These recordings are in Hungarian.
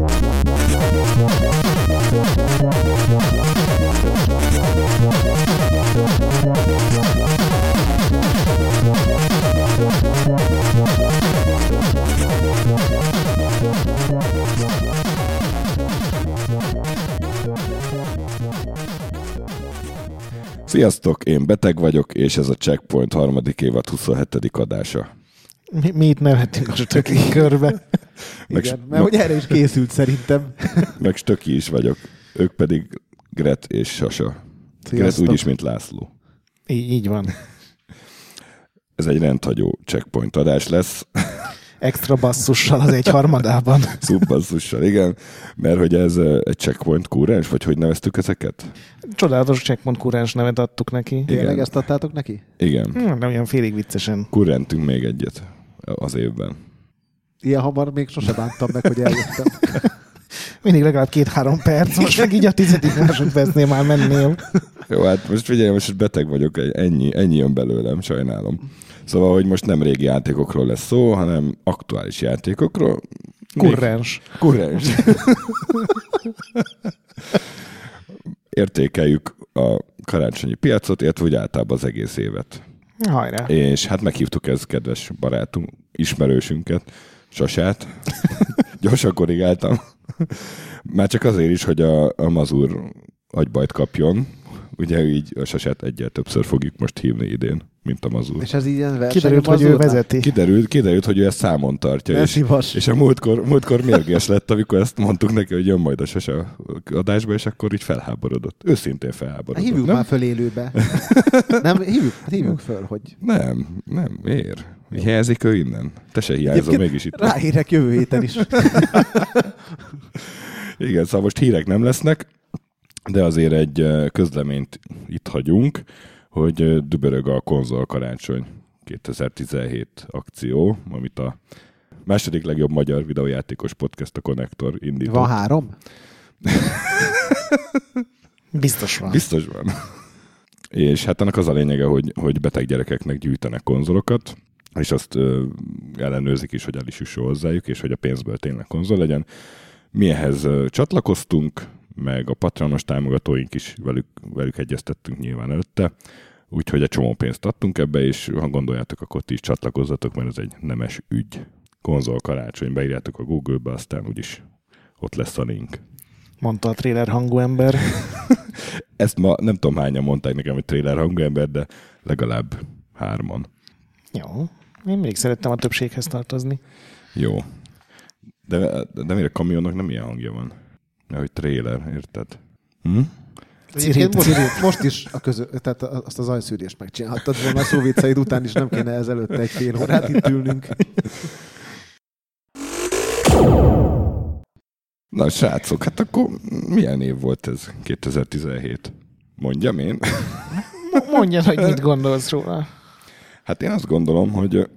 Thank Sziasztok, én beteg vagyok, és ez a Checkpoint harmadik évad 27. adása. Mi, mi itt nevettünk a stöki körbe. Meg, Igen, mert hogy erre is készült szerintem. meg Stöki is vagyok. Ők pedig Gret és Sasa. Gret úgyis, mint László. Így, így van. Ez egy rendhagyó checkpoint adás lesz, Extra basszussal az egy harmadában. szubbasszussal, igen, mert hogy ez egy checkpoint kúrens, vagy hogy neveztük ezeket? Csodálatos checkpoint kurrens nevet adtuk neki. Tényleg ezt adtátok neki? Igen, Hm, nem olyan félig viccesen. kurrentünk még egyet az évben. Ilyen hamar még sose bántam meg, hogy eljöttem. Mindig legalább két-három perc, most meg így a tizedik másodpercnél már mennél. Jó, hát most figyelj, most beteg vagyok, ennyi, ennyi jön belőlem, sajnálom. Szóval, hogy most nem régi játékokról lesz szó, hanem aktuális játékokról. Még- Kurrens. Kurrens. Értékeljük a karácsonyi piacot, illetve úgy általában az egész évet. Hajrá. És hát meghívtuk ez kedves barátunk, ismerősünket, Sasát. Gyorsan korrigáltam. Már csak azért is, hogy a, a mazur agybajt kapjon. Ugye így a Sasát egyel többször fogjuk most hívni idén, mint a mazur. És ez így ilyen verseny. Kiderült, hogy ő vezeti. Kiderült, kiderült, hogy ő ezt számon tartja. Ne És, szívas. és a múltkor, múltkor mérges lett, amikor ezt mondtuk neki, hogy jön majd a Sasa adásba, és akkor így felháborodott. Őszintén felháborodott. Hívjuk nem? már föl élőbe. nem, hívjuk, hát hívjuk föl, hogy Nem, nem, miért? Hiányzik ő innen? Te se hiányzol, Egyébként mégis itt. ráérek jövő héten is. Igen, szóval most hírek nem lesznek, de azért egy közleményt itt hagyunk, hogy dübörög a konzol karácsony 2017 akció, amit a második legjobb magyar videójátékos podcast a Connector indított. Van három? Biztos van. Biztos van. És hát annak az a lényege, hogy, hogy beteg gyerekeknek gyűjtenek konzolokat, és azt ö, ellenőrzik is, hogy el is jusson hozzájuk, és hogy a pénzből tényleg konzol legyen. Mi ehhez ö, csatlakoztunk, meg a patronos támogatóink is velük, velük egyeztettünk nyilván előtte, úgyhogy egy csomó pénzt adtunk ebbe, és ha gondoljátok, akkor ti is csatlakozzatok, mert ez egy nemes ügy. Konzol karácsony, beírjátok a Google-be, aztán úgyis ott lesz a link. Mondta a trailer hangú ember. Ezt ma nem tudom hányan mondták nekem, hogy trailer hangember, de legalább hárman. Jó. Én mindig szerettem a többséghez tartozni. Jó. De, de, de miért a kamionnak nem ilyen hangja van? Mert hogy trailer, érted? Hm? Ciri- most, most is a közö, tehát azt az ajszűrést megcsináltad volna a szóviccaid után is nem kéne ez előtte egy fél órát itt ülnünk. Na, srácok, hát akkor milyen év volt ez 2017? Mondjam én? Mo- Mondjad, hogy mit gondolsz róla. Hát én azt gondolom, hogy,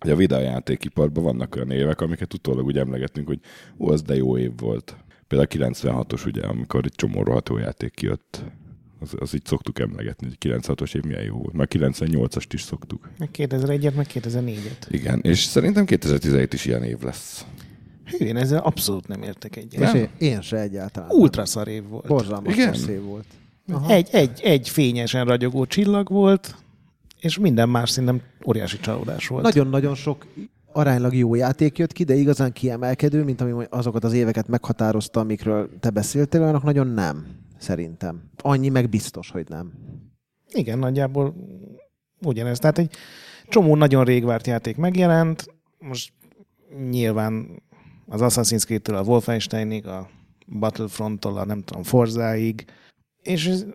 hogy a videójátékiparban vannak olyan évek, amiket utólag úgy emlegetünk, hogy ó, az de jó év volt. Például a 96-os, ugye, amikor egy csomó roható játék kijött. Az, az így szoktuk emlegetni, hogy 96-os év milyen jó volt. Már 98-ast is szoktuk. Meg 2001-et, meg 2004-et. Igen, és szerintem 2017 is ilyen év lesz. Hű, én ezzel abszolút nem értek egyet. És én, én se egyáltalán. Ultra szar év volt. Borzalmas Igen. év volt. Egy, egy, egy fényesen ragyogó csillag volt, és minden más szerintem óriási csalódás volt. Nagyon-nagyon sok aránylag jó játék jött ki, de igazán kiemelkedő, mint ami azokat az éveket meghatározta, amikről te beszéltél, olyanok nagyon nem, szerintem. Annyi meg biztos, hogy nem. Igen, nagyjából ugyanez. Tehát egy csomó nagyon rég várt játék megjelent, most nyilván az Assassin's Creed-től a Wolfensteinig, a Battlefront-tól a nem tudom, Forzáig, és ez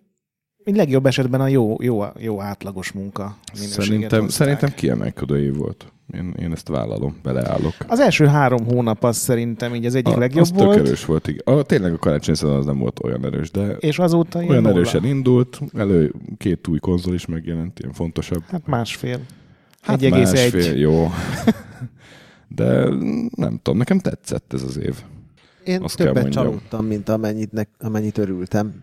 legjobb esetben a jó, jó, jó átlagos munka Szerintem, hozták. szerintem kiemelkedő év volt. Én, én ezt vállalom, beleállok. Az első három hónap az szerintem így az egyik A- legjobb az volt, tök erős volt, igen. A, tényleg a karácsony szezon az nem volt olyan erős, de és azóta olyan nulla. erősen indult, elő két új konzol is megjelent, ilyen fontosabb. Hát másfél. Hát 1,1. másfél, jó. De nem tudom, nekem tetszett ez az év. Én Azt többet csalódtam, mint amennyit, ne, amennyit örültem.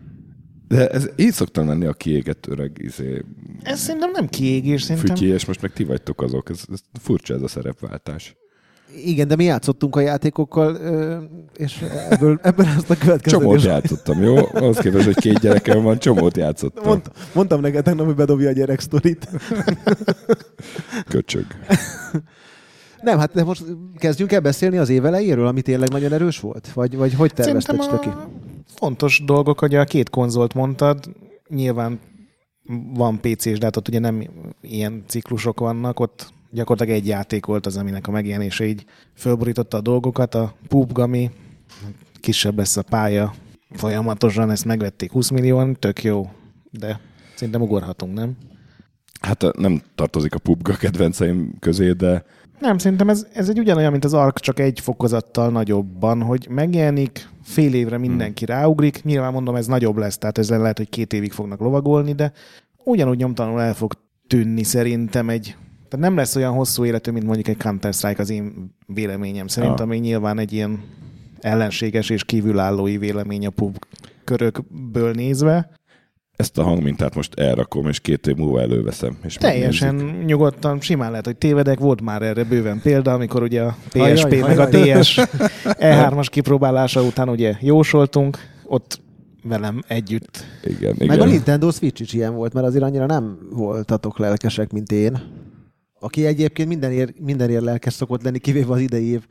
De ez így szoktam lenni a kiégett öreg izé, Ez szerintem nem kiégés, szerintem. fütyi, és most meg ti vagytok azok. Ez, ez furcsa ez a szerepváltás. Igen, de mi játszottunk a játékokkal, és ebből, ebből azt a következő. Csomót játszottam, jó? Ahhoz képest, hogy két gyerekem van, csomót játszottam. Mond, mondtam neked tegnap, hogy bedobja a gyerek sztorit. Köcsög. Nem, hát de most kezdjünk el beszélni az év elejéről, ami tényleg nagyon erős volt? Vagy, vagy hogy tervezted, Szerintem Stöki? Fontos dolgok, hogy a két konzolt mondtad, nyilván van PC-s, de hát ott ugye nem ilyen ciklusok vannak, ott gyakorlatilag egy játék volt az, aminek a megjelenése így fölborította a dolgokat. A PUBG, ami kisebb lesz a pálya, folyamatosan ezt megvették 20 millióan, tök jó, de szerintem ugorhatunk, nem? Hát nem tartozik a PUBG a kedvenceim közé, de Nem, szerintem ez, ez egy ugyanolyan, mint az ARK, csak egy fokozattal nagyobban, hogy megjelenik, fél évre mindenki ráugrik, nyilván mondom, ez nagyobb lesz, tehát ezzel lehet, hogy két évig fognak lovagolni, de ugyanúgy nyomtalanul el fog tűnni szerintem egy, tehát nem lesz olyan hosszú életű, mint mondjuk egy Counter-Strike az én véleményem szerint, Ja. ami nyilván egy ilyen ellenséges és kívülállói vélemény a pub körökből nézve. Ezt a hangmintát most elrakom, és két év múlva előveszem. És Teljesen megnézzük. nyugodtan, simán lehet, hogy tévedek, volt már erre bőven példa, amikor ugye a PSP Ajaj, meg a ajaj. DS E3-as kipróbálása után ugye jósoltunk, ott velem együtt. Igen, Meg a igen. Nintendo Switch is ilyen volt, mert azért annyira nem voltatok lelkesek, mint én. Aki egyébként mindenért, mindenért lelkes szokott lenni, kivéve az idei év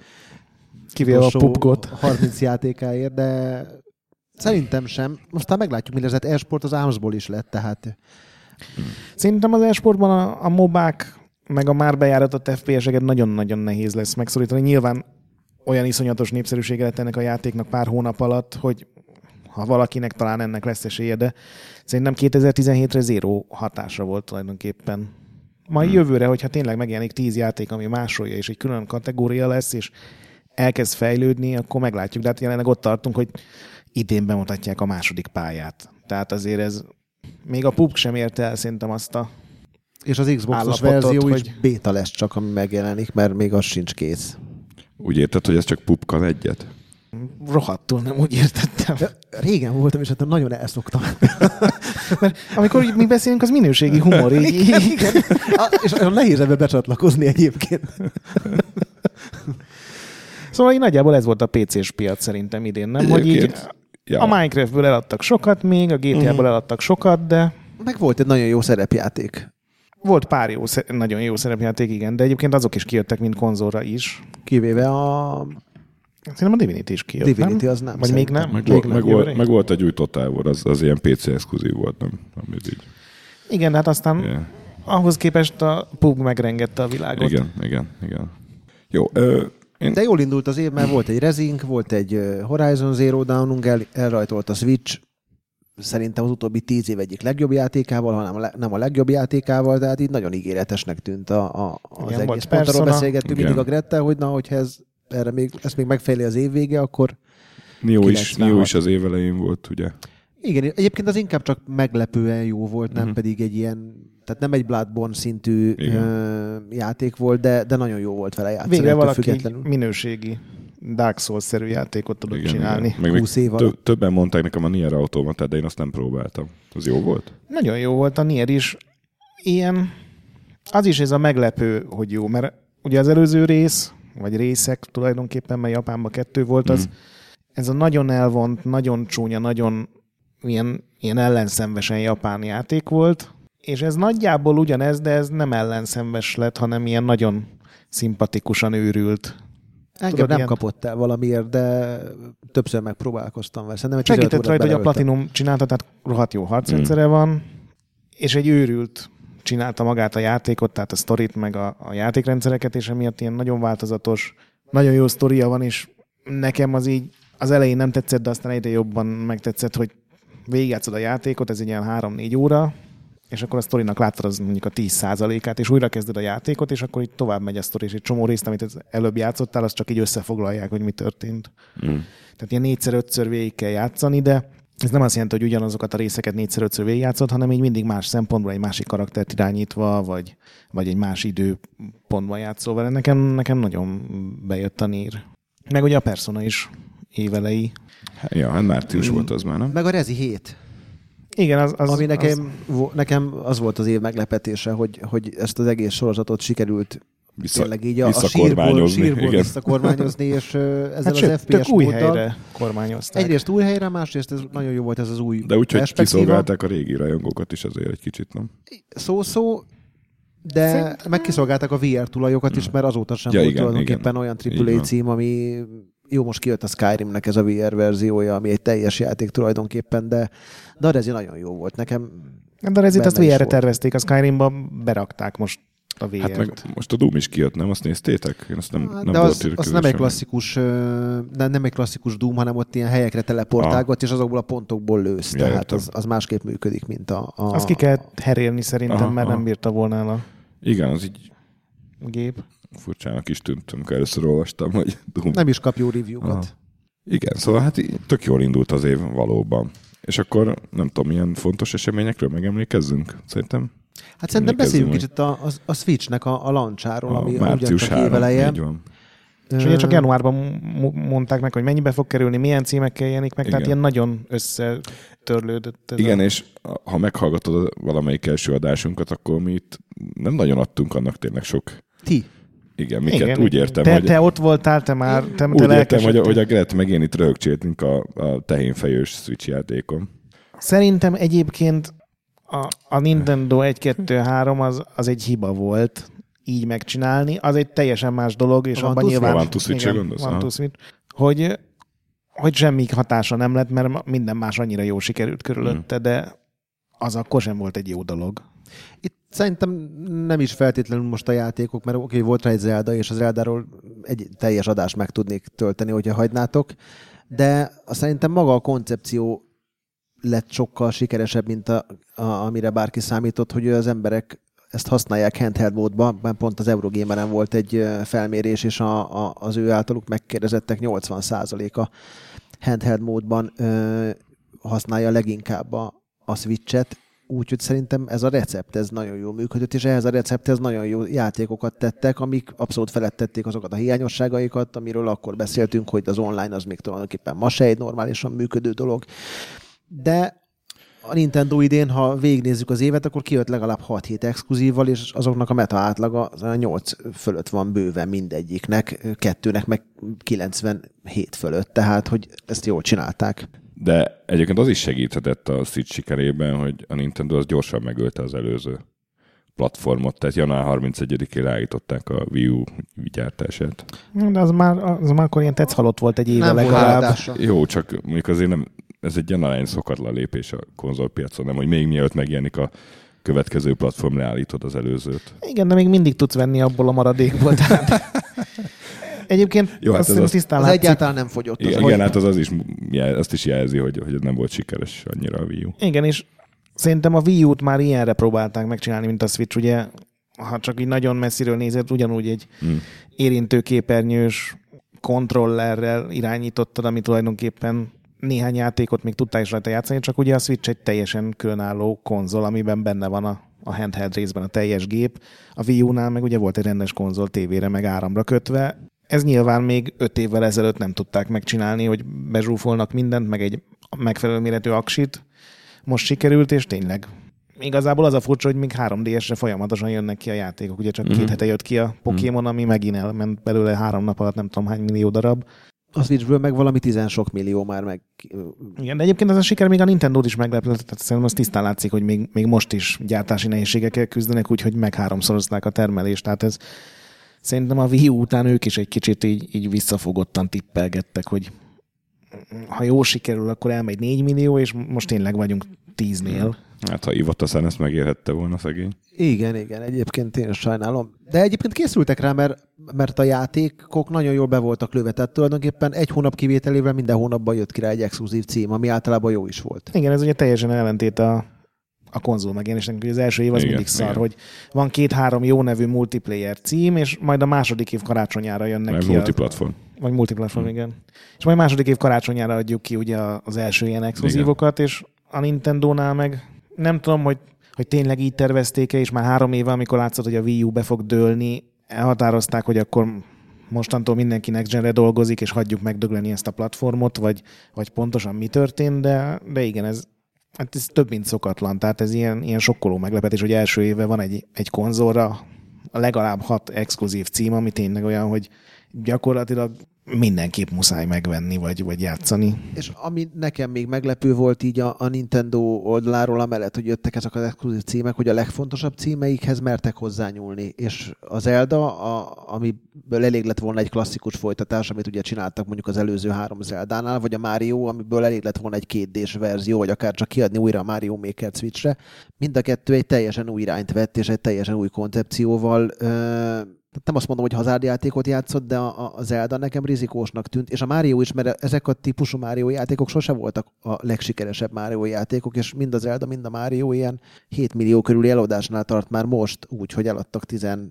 Kivéve a pubgot. 30 játékáért, de szerintem sem. Aztán meglátjuk, mi lesz. Hát e-sport az Armsból is lett, tehát Szerintem az esportban a, a mobák, meg a már bejáratott FPS-eket nagyon-nagyon nehéz lesz megszorítani. Nyilván olyan iszonyatos népszerűsége lett ennek a játéknak pár hónap alatt, hogy ha valakinek talán ennek lesz esélye, de szerintem 2017-re zéró hatása volt tulajdonképpen. Majd hmm. jövőre, hogyha tényleg megjelenik 10 játék, ami másolja, és egy külön kategória lesz, és elkezd fejlődni, akkor meglátjuk. De hát jelenleg ott tartunk, hogy idén bemutatják a második pályát. Tehát azért ez még a PUBG sem érte el szerintem azt a... és az Xbox-os verzió is hogy- béta lesz csak, ami megjelenik, mert még az sincs kész. Úgy érted, hogy ez csak pupkan egyet? Rohadtul nem úgy értettem. Régen voltam, és hát nagyon elszoktam. Mert amikor mi beszélünk, az minőségi humor. Így, így, Igen. A- És olyan nehéz ebbe becsatlakozni egyébként. Szóval így nagyjából ez volt a PC-s piac szerintem idén, nem? Hogy így ja. a Minecraftből eladtak sokat még, a GTA-ból eladtak sokat, de Meg volt egy nagyon jó szerepjáték. volt pár jó, nagyon jó szerepjáték, igen, de egyébként azok is kijöttek, mint konzolra is. Kivéve a Szerintem a Divinity is kijött, Divinity, nem? az nem. Vagy még nem? Meg, Még volt, nem meg, jövőre? volt, meg volt egy új Total War, az, az ilyen PC exkluzív volt, nem? nem ez így. Igen, hát aztán Yeah. ahhoz képest a PUBG megrengette a világot. Igen, igen, igen. Jó, ö, én, De jól indult az év, mert volt egy Rezink, volt egy Horizon Zero Dawnunk, el, elrajtolt a Switch, szerintem az utóbbi tíz év egyik legjobb játékával, hanem a le, nem a legjobb játékával, de hát így nagyon ígéretesnek tűnt a, a, az Igen, egész. Pont arról beszélgettünk Igen. mindig a Grettel, hogy na, hogyha ez, erre még, ezt még megfejli az év vége, akkor Nio is, 96. Nio is az év elején volt, ugye? igen, egyébként az inkább csak meglepően jó volt, nem Mhm. pedig egy ilyen, tehát nem egy Bloodborne szintű Igen. ö, játék volt, de, de nagyon jó volt vele játszani. Végre valaki függetlenül. minőségi Dark Souls-szerű játékot tudott Igen, csinálni. igen. Meg még 20 év alatt. többen mondták nekem a Nier Automatát, de én azt nem próbáltam. Az jó volt? Nagyon jó volt a Nier is. Ilyen, az is ez a meglepő, hogy jó, mert ugye az előző rész, vagy részek tulajdonképpen, mert Japánban kettő volt, az, Mm. ez a nagyon elvont, nagyon csúnya, nagyon ilyen, ilyen ellenszenvesen japán játék volt, és ez nagyjából ugyanez, de ez nem ellenszenves lett, hanem ilyen nagyon szimpatikusan őrült. Engem Tudod, nem ilyen- kapott el valamiért, de többször megpróbálkoztam vele. Szerintem egy 15 Segített rajta, hogy a. Platinum csinálta, tehát rohadt jó harcrendszere van, és egy őrült csinálta magát a játékot, tehát a sztorit, meg a, a játékrendszereket, és emiatt ilyen nagyon változatos, nagyon jó sztoria van, és nekem az így az elején nem tetszett, de aztán egyre jobban megtetszett, hogy végigjátszod a játékot, ez egy ilyen 3-4 óra, és akkor a sztorinak láttad az mondjuk a 10%-át, és újra kezded a játékot, és akkor így tovább megy a sztori, és egy csomó részt, amit az előbb játszottál, azt csak így összefoglalják, hogy mi történt. Mm. Tehát ilyen négyszer-ötször végig kell játszani, de ez nem azt jelenti, hogy ugyanazokat a részeket négyszer-ötször végigjátszott, hanem így mindig más szempontból, egy másik karaktert irányítva, vagy, vagy egy más időpontban játszol vele. Nekem, nekem nagyon bejött a nír. Meg ugye a Persona is évelei. Ja, hát március volt az már, nem? Meg a Rezi 7, Igen, az, az, ami nekem, az, vo- nekem az volt az év meglepetése, hogy, hogy ezt az egész sorozatot sikerült Vissza, tényleg így a, a sírból, visszakormányozni, sírból igen. visszakormányozni, és ezzel hát sőt, az FPS tök új móddal- helyre kormányozták. Egyrészt új helyre, másrészt ez nagyon jó volt ez az új De úgy, hogy kiszolgálták a régi rajongókat is azért egy kicsit, nem? Szó-szó, de Szerintem- megkiszolgálták a VR tulajokat is, mert azóta sem Ja, volt igen, tulajdonképpen igen. olyan AAA cím, ami jó, most kijött a Skyrimnek ez a VR verziója, ami egy teljes játék tulajdonképpen, de, de a Rezi nagyon jó volt. Nekem De a Rezit azt VR-re tervezték, a Skyrimba berakták most a VR-t. Hát meg most a Doom is kijött, nem? Azt néztétek? Én azt nem, Hát, nem de az, az nem egy klasszikus, de nem egy klasszikus Doom, hanem ott ilyen helyekre teleportálgat, és azokból a pontokból lősz. Ja, Tehát az, az másképp működik, mint a... a Azt ki kell herélni szerintem, Aha, mert aha. nem bírta volna el a Igen, az így gép. Furcsának is tűnt, amikor először olvastam, hogy Doom. Nem is kap jó review-kat. Aha. Igen, szóval hát így tök jól indult az év valóban. És akkor nem tudom, milyen fontos eseményekről megemlékezzünk, szerintem. Hát szerintem beszéljünk kicsit a, a, a Switchnek a, a lancsáról, A ami március ugyancsak 3, éveleje. így van. És ugye csak januárban mo- mondták meg, hogy mennyibe fog kerülni, milyen címekkel jelenik meg, tehát Igen. ilyen nagyon összetörlődött. Ez Igen, a... és ha meghallgatod valamelyik első adásunkat, akkor mi itt nem nagyon adtunk annak tényleg sok. Ti. Igen, miket Igen, úgy értem, te, hogy... te ott voltál, te már, te, te úgy értem, hogy, hogy a Gret meg én itt röhögcséltünk a, a tehénfejős Switch játékon. Szerintem egyébként a, a Nintendo 1-2-3 az, az egy hiba volt így megcsinálni. Az egy teljesen más dolog, és A abban nyilván... To igen, gondolsz? To Switch. Hogy, hogy semmi hatása nem lett, mert minden más annyira jó sikerült körülötte, Hmm. de az akkor sem volt egy jó dolog. Szerintem nem is feltétlenül most a játékok, mert oké, okay, volt rá egy Zelda, és az Zeldáról egy teljes adást meg tudnék tölteni, hogyha hagynátok, de szerintem maga a koncepció lett sokkal sikeresebb, mint a, a, amire bárki számított, hogy az emberek ezt használják handheld módban, mert pont az Eurogameren volt egy felmérés, és a, a, az ő általuk megkérdezettek 80%-a handheld módban ö, használja leginkább a, a Switch-et, úgyhogy szerintem ez a recept, ez nagyon jól működött, és ehhez a recepthez nagyon jó játékokat tettek, amik abszolút felettették azokat a hiányosságaikat, amiről akkor beszéltünk, hogy az online az még tulajdonképpen ma se egy normálisan működő dolog. De a Nintendo idén, ha végignézzük az évet, akkor kijött legalább 6 hét exkluzívval, és azoknak a meta átlaga az a 8 fölött van bőven mindegyiknek, kettőnek meg 97 fölött, tehát hogy ezt jól csinálták. De egyébként az is segíthetett a Switch sikerében, hogy a Nintendo az gyorsan megölte az előző platformot, tehát január 31-én leállították a Wii U gyártását. De az már, az már akkor ilyen tetsz halott volt egy éve Nem legalább. Jó, csak mondjuk azért nem, ez egy ilyen arány szokatlan lépés a konzolpiacon, nem, hogy még mielőtt megjelenik a következő platform, leállítod az előzőt. Igen, de még mindig tudsz venni abból a maradékból. Tehát... Egyébként Jó, hát azt ez hiszem az- tisztán Az látszik. egyáltalán nem fogyott. Az, igen hát az, az is, jel- azt is jelzi, hogy, hogy nem volt sikeres annyira a Wii U. Igen, és szerintem a Wii U-t már ilyenre próbálták megcsinálni, mint a Switch, ugye, ha csak így nagyon messziről nézed, ugyanúgy egy Hmm. érintőképernyős kontrollerrel irányítottad, ami tulajdonképpen néhány játékot még tudtál is rajta játszani, csak ugye a Switch egy teljesen különálló konzol, amiben benne van a, a handheld részben a teljes gép. A Wii U-nál meg ugye volt egy rendes konzol tévére, meg áramra kötve. Ez nyilván még öt évvel ezelőtt nem tudták megcsinálni, hogy bezsúfolnak mindent, meg egy megfelelő méretű aksit. Most sikerült, és tényleg Igazából az a furcsa, hogy még 3DS-re folyamatosan jönnek ki a játékok. Ugye csak Mhm. két hete jött ki a Pokémon, ami megint elment belőle három nap alatt nem tudom hány millió darab. A Switchből meg valami tizen sok millió már meg. Igen, de egyébként ez a siker még a Nintendo-t is meglepett, tehát szerintem az tisztán látszik, hogy még, még most is gyártási nehézségekkel küzdenek, úgyhogy meg háromszorozták a termelést, tehát ez szerintem a Wii után ők is egy kicsit így, így visszafogottan tippelgettek, hogy ha jó sikerül, akkor elmegy 4 millió, és most tényleg vagyunk 10-nél. Hát ha Ivatasan ezt megérhette volna szegény. Igen, igen, egyébként én is sajnálom. De egyébként készültek rá, mert, mert a játékok nagyon jól be voltak lőve. Tehát tulajdonképpen egy hónap kivételével minden hónapban jött ki rá egy exkluzív cím, ami általában jó is volt. Igen, ez ugye teljesen ellentét a, a konzol megjelenésnek. Az első év az Igen, mindig szar, igen. hogy van két-három jó nevű multiplayer cím, és majd a második év karácsonyára jönnek Meg ki. multiplatform. A, vagy multiplatform, igen. És majd második év karácsonyára adjuk ki ugye az első ilyen exkluzívokat, és a Nintendo-nál meg nem tudom, hogy, hogy tényleg így tervezték-e, és már három éve, amikor látszott, hogy a Wii U be fog dőlni, elhatározták, hogy akkor mostantól mindenki next gen dolgozik, és hagyjuk megdögleni ezt a platformot, vagy, vagy pontosan mi történt, de, de igen, ez, hát ez több, mint szokatlan. Tehát ez ilyen, ilyen sokkoló meglepetés, hogy első éve van egy, egy konzolra legalább hat exkluzív cím, ami tényleg olyan, hogy gyakorlatilag mindenképp muszáj megvenni, vagy, vagy játszani. És ami nekem még meglepő volt így a, a Nintendo oldaláról, amellett, hogy jöttek ezek az exkluzív címek, hogy a legfontosabb címeikhez mertek hozzányúlni. És az Zelda, a, amiből elég lett volna egy klasszikus folytatás, amit ugye csináltak mondjuk az előző három Zeldánál, vagy a Mario, amiből elég lett volna egy kétdés verzió, vagy akár csak kiadni újra a Mario Maker Switchre. Mind a kettő egy teljesen új irányt vett, és egy teljesen új koncepcióval ö- tehát nem azt mondom, hogy hazárdjátékot játszott, de a, a Zelda nekem rizikósnak tűnt, és a Mario is, mert ezek a típusú Mario játékok sose voltak a legsikeresebb Mario játékok, és mind a Zelda, mind a Mario ilyen 7 millió körüli eladásnál tart már most, úgy, hogy eladtak 11-2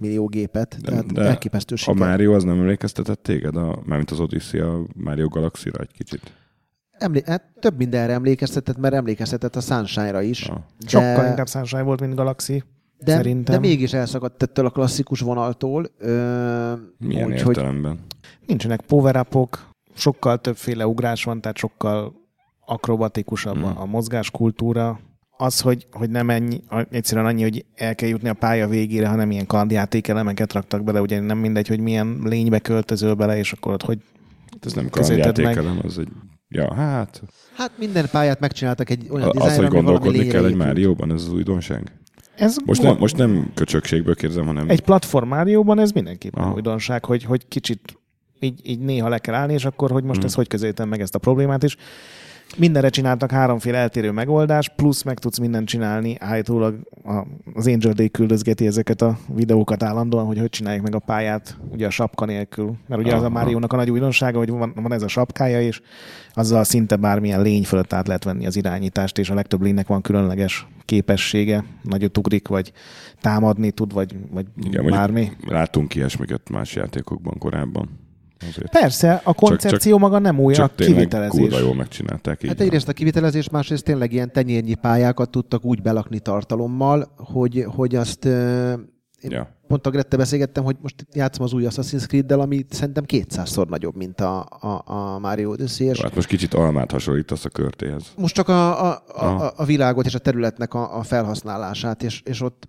millió gépet, de, tehát de elképesztő A siker. Mario az nem emlékeztetett téged, a, mármint az Odyssey a Mario Galaxy-ra egy kicsit? Emlé- hát több mindenre emlékeztetett, mert emlékeztetett a Sunshine-ra is. De... Sokkal inkább Sunshine volt, mint Galaxy. De, szerintem. de mégis elszakadt ettől a klasszikus vonaltól. Ö, Milyen úgyhogy- értelemben? Nincsenek power sokkal többféle ugrás van, tehát sokkal akrobatikusabb Hmm. a, mozgáskultúra. Az, hogy, hogy nem ennyi, egyszerűen annyi, hogy el kell jutni a pálya végére, hanem ilyen kardjáték elemeket raktak bele, ugye nem mindegy, hogy milyen lénybe költözöl bele, és akkor ott hogy Ez nem Közéted kalandjátékelem, az egy... Ja, hát Hát minden pályát megcsináltak egy olyan az, dizájnra, hogy ami valami gondolkodni kell egy. Márióban, ez az újdonság. Ez Most nem, most nem köcsökségből kérdezem, hanem egy platform Mario-ban ez mindenképpen Aha. újdonság, hogy, hogy kicsit így, így néha le kell állni, és akkor, hogy most Hmm. ez hogy közelítem meg ezt a problémát is. Mindenre csináltak háromféle eltérő megoldást, plusz meg tudsz mindent csinálni. Állítólag az Angel Day küldözgeti ezeket a videókat állandóan, hogy hogy csinálják meg a pályát, ugye a sapka nélkül. Mert ugye az a Aha. Máriónak a nagy újdonsága, hogy van, van ez a sapkája, és azzal szinte bármilyen lény fölött át lehet venni az irányítást, és a legtöbb lénynek van különleges képessége, nagyot ugrik, vagy támadni tud, vagy, vagy Igen, bármi. láttunk ilyesmiket más játékokban korábban. Azért. Persze, a koncepció maga nem új, a Csak tényleg kivitelezés. kurva jól megcsinálták. Így Hát van. egyrészt a kivitelezés, másrészt tényleg ilyen tenyérnyi pályákat tudtak úgy belakni tartalommal, hogy, hogy azt én Ja. pont a Grette beszélgettem, hogy most játszom az új Assassin's Creed-del, ami szerintem kétszázszor nagyobb, mint a, a, a Mario Odyssey, Hát most kicsit almát hasonlítasz a körtéhez. most csak a, a, a, a világot és a területnek a, a felhasználását, és, és ott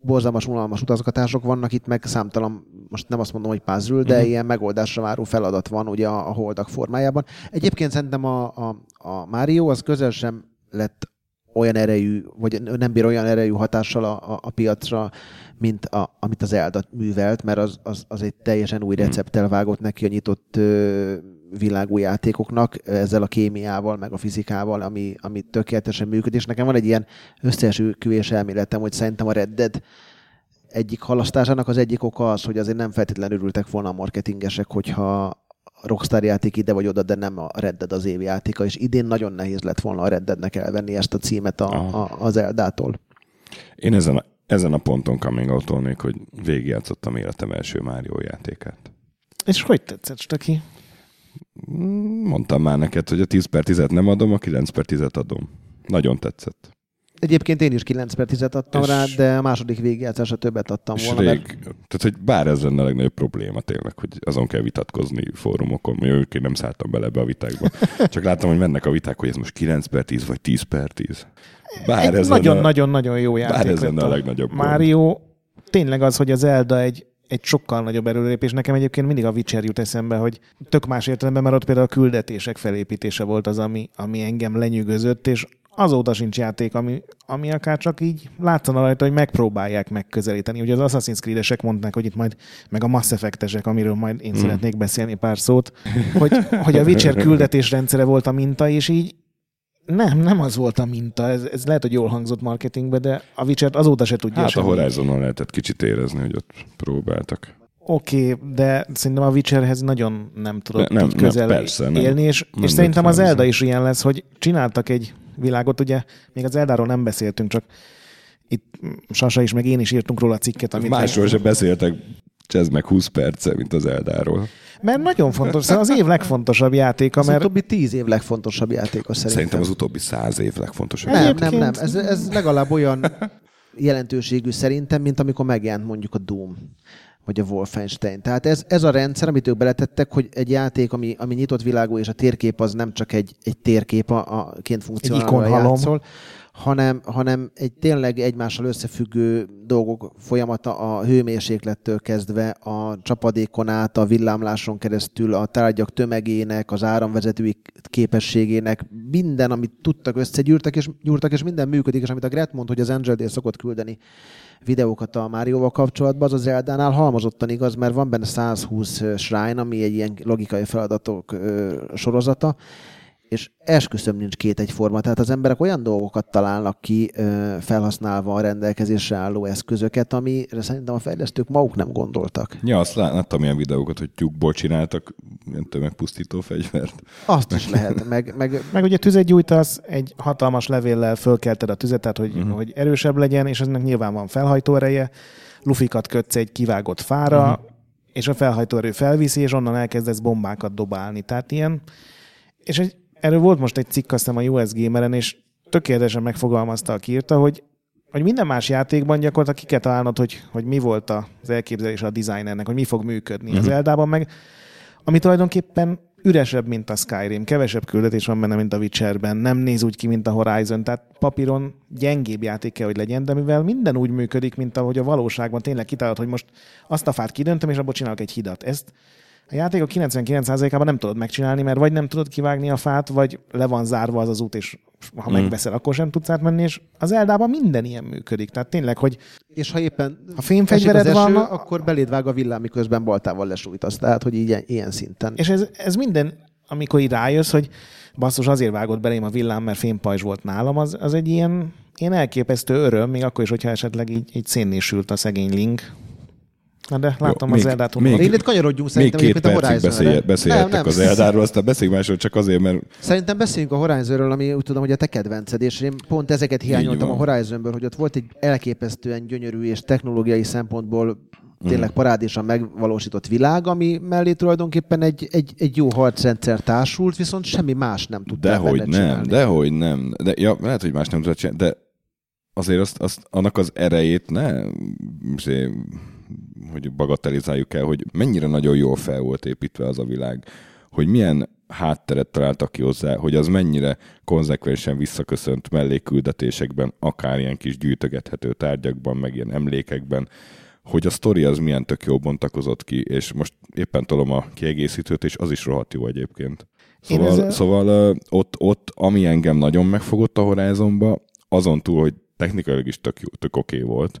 borzalmas, unalmas utazgatások vannak, itt meg számtalan, most nem azt mondom, hogy puzzle, de Mhm. ilyen megoldásra váró feladat van ugye a, a holdak formájában. Egyébként szerintem a, a, a Mario az közel sem lett olyan erejű, vagy nem bír olyan erejű hatással a, a, a piacra, mint a, amit az Elda művelt, mert az, az, az egy teljesen új Mhm. recepttel vágott neki a nyitott ö, világú játékoknak, ezzel a kémiával, meg a fizikával, ami, ami tökéletesen működik. És nekem van egy ilyen összeesküvés elméletem, hogy szerintem a Red Dead egyik halasztásának az egyik oka az, hogy azért nem feltétlenül örültek volna a marketingesek, hogyha a Rockstar játék ide vagy oda, de nem a Red Dead az év játéka, és idén nagyon nehéz lett volna a Red Deadnek elvenni ezt a címet a, Aha. a, az Eldától. Én ezen a, ezen a ponton coming out hogy végigjátszottam életem első Mario játékát. És hogy tetszett, Stöki? Mm, Mondtam már neked, hogy a 10 per 10-et nem adom, a 9 per 10-et adom. Nagyon tetszett. Egyébként én is 9 per 10 adtam És- rá, de a második végigjátszásra többet adtam És volna. rég, Mert... tehát hogy bár ez lenne a legnagyobb probléma tényleg, hogy azon kell vitatkozni fórumokon, én nem szálltam bele ebbe a vitákba. Csak láttam, hogy mennek a viták, hogy ez most 9 per 10 vagy 10 per 10. Bár Egy ez nagyon-nagyon-nagyon jó játék. bár ez lenne a legnagyobb gond. Mario tényleg az, hogy az Zelda egy, egy sokkal nagyobb erőlépés. Nekem egyébként mindig a Witcher jut eszembe, hogy tök más értelemben, mert ott például a küldetések felépítése volt az, ami, ami engem lenyűgözött, és azóta sincs játék, ami, ami akár csak így látszana rajta, hogy megpróbálják megközelíteni. Ugye az Assassin's Creed-esek mondták, hogy itt majd, meg a Mass Effect-esek, amiről majd én Hmm. szeretnék beszélni pár szót, hogy, hogy a Witcher küldetés rendszere volt a minta, és így nem, nem az volt a minta. Ez, ez lehet, hogy jól hangzott marketingbe, de a Witcher azóta se tudja Hát a semmi. Horizonon lehetett kicsit érezni, hogy ott próbáltak. Oké, okay, de szerintem a Witcherhez nagyon nem tudott Ne- nem, közel nem, persze, nem. élni, és, Nem és szerintem az ez. is ilyen lesz, hogy csináltak egy világot, ugye még az Zeldáról nem beszéltünk, csak itt Sasa is, meg én is írtunk róla cikket, amit Másról se beszéltek, ez meg 20 perce, mint az Eldáról. Mert nagyon fontos, szóval az év legfontosabb játéka, Az mert utóbbi tíz év legfontosabb játéka szerintem. Szerintem az utóbbi száz év legfontosabb. Nem, nem, Egyébként- nem. Ez, ez legalább olyan jelentőségű szerintem, mint amikor megjelent mondjuk a Doom. Vagy a Wolfenstein. Tehát ez, ez a rendszer, amit ők beletettek, hogy egy játék, ami, ami nyitott világú, és a térkép az nem csak egy, egy térkép, a, a ként funkcionálva játszol, hanem, hanem egy tényleg egymással összefüggő dolgok folyamata a hőmérséklettől kezdve, a csapadékon át, a villámláson keresztül, a tárgyak tömegének, az áramvezetői képességének, minden, amit tudtak, összegyűrtek, és, gyúrtak, és minden működik, és amit a Gret mond, hogy az Angel szokott küldeni videókat a Márióval kapcsolatban, az az Eldánál halmozottan igaz, mert van benne 120 shrine, ami egy ilyen logikai feladatok sorozata, és esküszöm nincs két egyforma. Tehát az emberek olyan dolgokat találnak ki felhasználva a rendelkezésre álló eszközöket, amire szerintem a fejlesztők maguk nem gondoltak. Ja, azt láttam ilyen videókat, hogy tyúkból csináltak ilyen tömegpusztító fegyvert. Azt is lehet. Meg, meg... meg ugye tüzet gyújtasz, egy hatalmas levéllel fölkelted a tüzet, tehát hogy, uh-huh. hogy erősebb legyen, és ennek nyilván van felhajtó ereje. Lufikat kötsz egy kivágott fára, uh-huh. és a felhajtó erő felviszi, és onnan elkezdesz bombákat dobálni. Tehát ilyen, és egy erről volt most egy cikk, azt a US Gameren, és tökéletesen megfogalmazta, aki írta, hogy hogy minden más játékban gyakorlatilag ki kell találnod, hogy, hogy mi volt az elképzelés a designernek, hogy mi fog működni. Uh-huh. Az mhm. Eldában meg, ami tulajdonképpen üresebb, mint a Skyrim, kevesebb küldetés van benne, mint a Witcherben, nem néz úgy ki, mint a Horizon, tehát papíron gyengébb játék kell, hogy legyen, de mivel minden úgy működik, mint ahogy a valóságban tényleg kitalálod, hogy most azt a fát kidöntöm, és abból csinálok egy hidat. Ezt a játék a 99%-ában nem tudod megcsinálni, mert vagy nem tudod kivágni a fát, vagy le van zárva az az út, és ha mm. megveszel, akkor sem tudsz átmenni, és az Eldában minden ilyen működik. Tehát tényleg, hogy és ha éppen a fényfegyvered eső, van, akkor beléd vág a villám, miközben baltával lesújtasz. Tehát, hogy így ilyen szinten. És ez, ez minden, amikor így rájössz, hogy basszus, azért vágott belém a villám, mert fénypajzs volt nálam, az, az egy ilyen, ilyen elképesztő öröm, még akkor is, hogyha esetleg így, így szénnésült a szegény link, Na de látom Jó, az Eldát. Még, Én itt kanyarodjunk szerintem. Még két percig beszél, beszélhettek nem, nem. az Eldáról, aztán beszéljünk másról csak azért, mert... Szerintem beszéljünk a Horizonről, ami úgy tudom, hogy a te kedvenced, és én pont ezeket hiányoltam a Horizonből, hogy ott volt egy elképesztően gyönyörű és technológiai szempontból tényleg mm. parádésan megvalósított világ, ami mellé tulajdonképpen egy, egy, egy jó harcrendszer társult, viszont semmi más nem tudta Dehogy nem, csinálni. dehogy nem. De, ja, lehet, hogy más nem tudta csinálni, de azért azt, azt, annak az erejét ne hogy bagatelizáljuk el, hogy mennyire nagyon jól fel volt építve az a világ, hogy milyen hátteret találtak ki hozzá, hogy az mennyire konzekvensen visszaköszönt melléküldetésekben, akár ilyen kis gyűjtögethető tárgyakban, meg ilyen emlékekben, hogy a sztori az milyen tök jó bontakozott ki, és most éppen tolom a kiegészítőt, és az is rohadt jó egyébként. Szóval, ezzel... szóval ott, ott, ami engem nagyon megfogott a Horizonba, azon túl, hogy technikailag is tök, tök oké okay volt,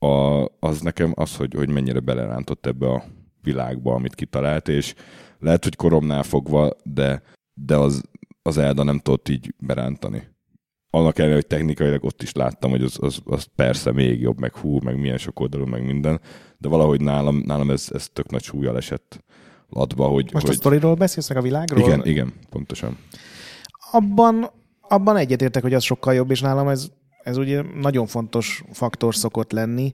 a, az nekem az, hogy, hogy mennyire belerántott ebbe a világba, amit kitalált, és lehet, hogy koromnál fogva, de, de az, az Elda nem tudott így berántani. Annak ellenére, hogy technikailag ott is láttam, hogy az, az, az persze még jobb, meg hú, meg milyen sok oldalú, meg minden, de valahogy nálam, nálam ez, ez tök nagy súlyjal esett latba, hogy... Most hogy... a sztoriról beszélsz, meg a világról? Igen, igen, pontosan. Abban, abban egyetértek, hogy az sokkal jobb, és nálam ez ez ugye nagyon fontos faktor szokott lenni.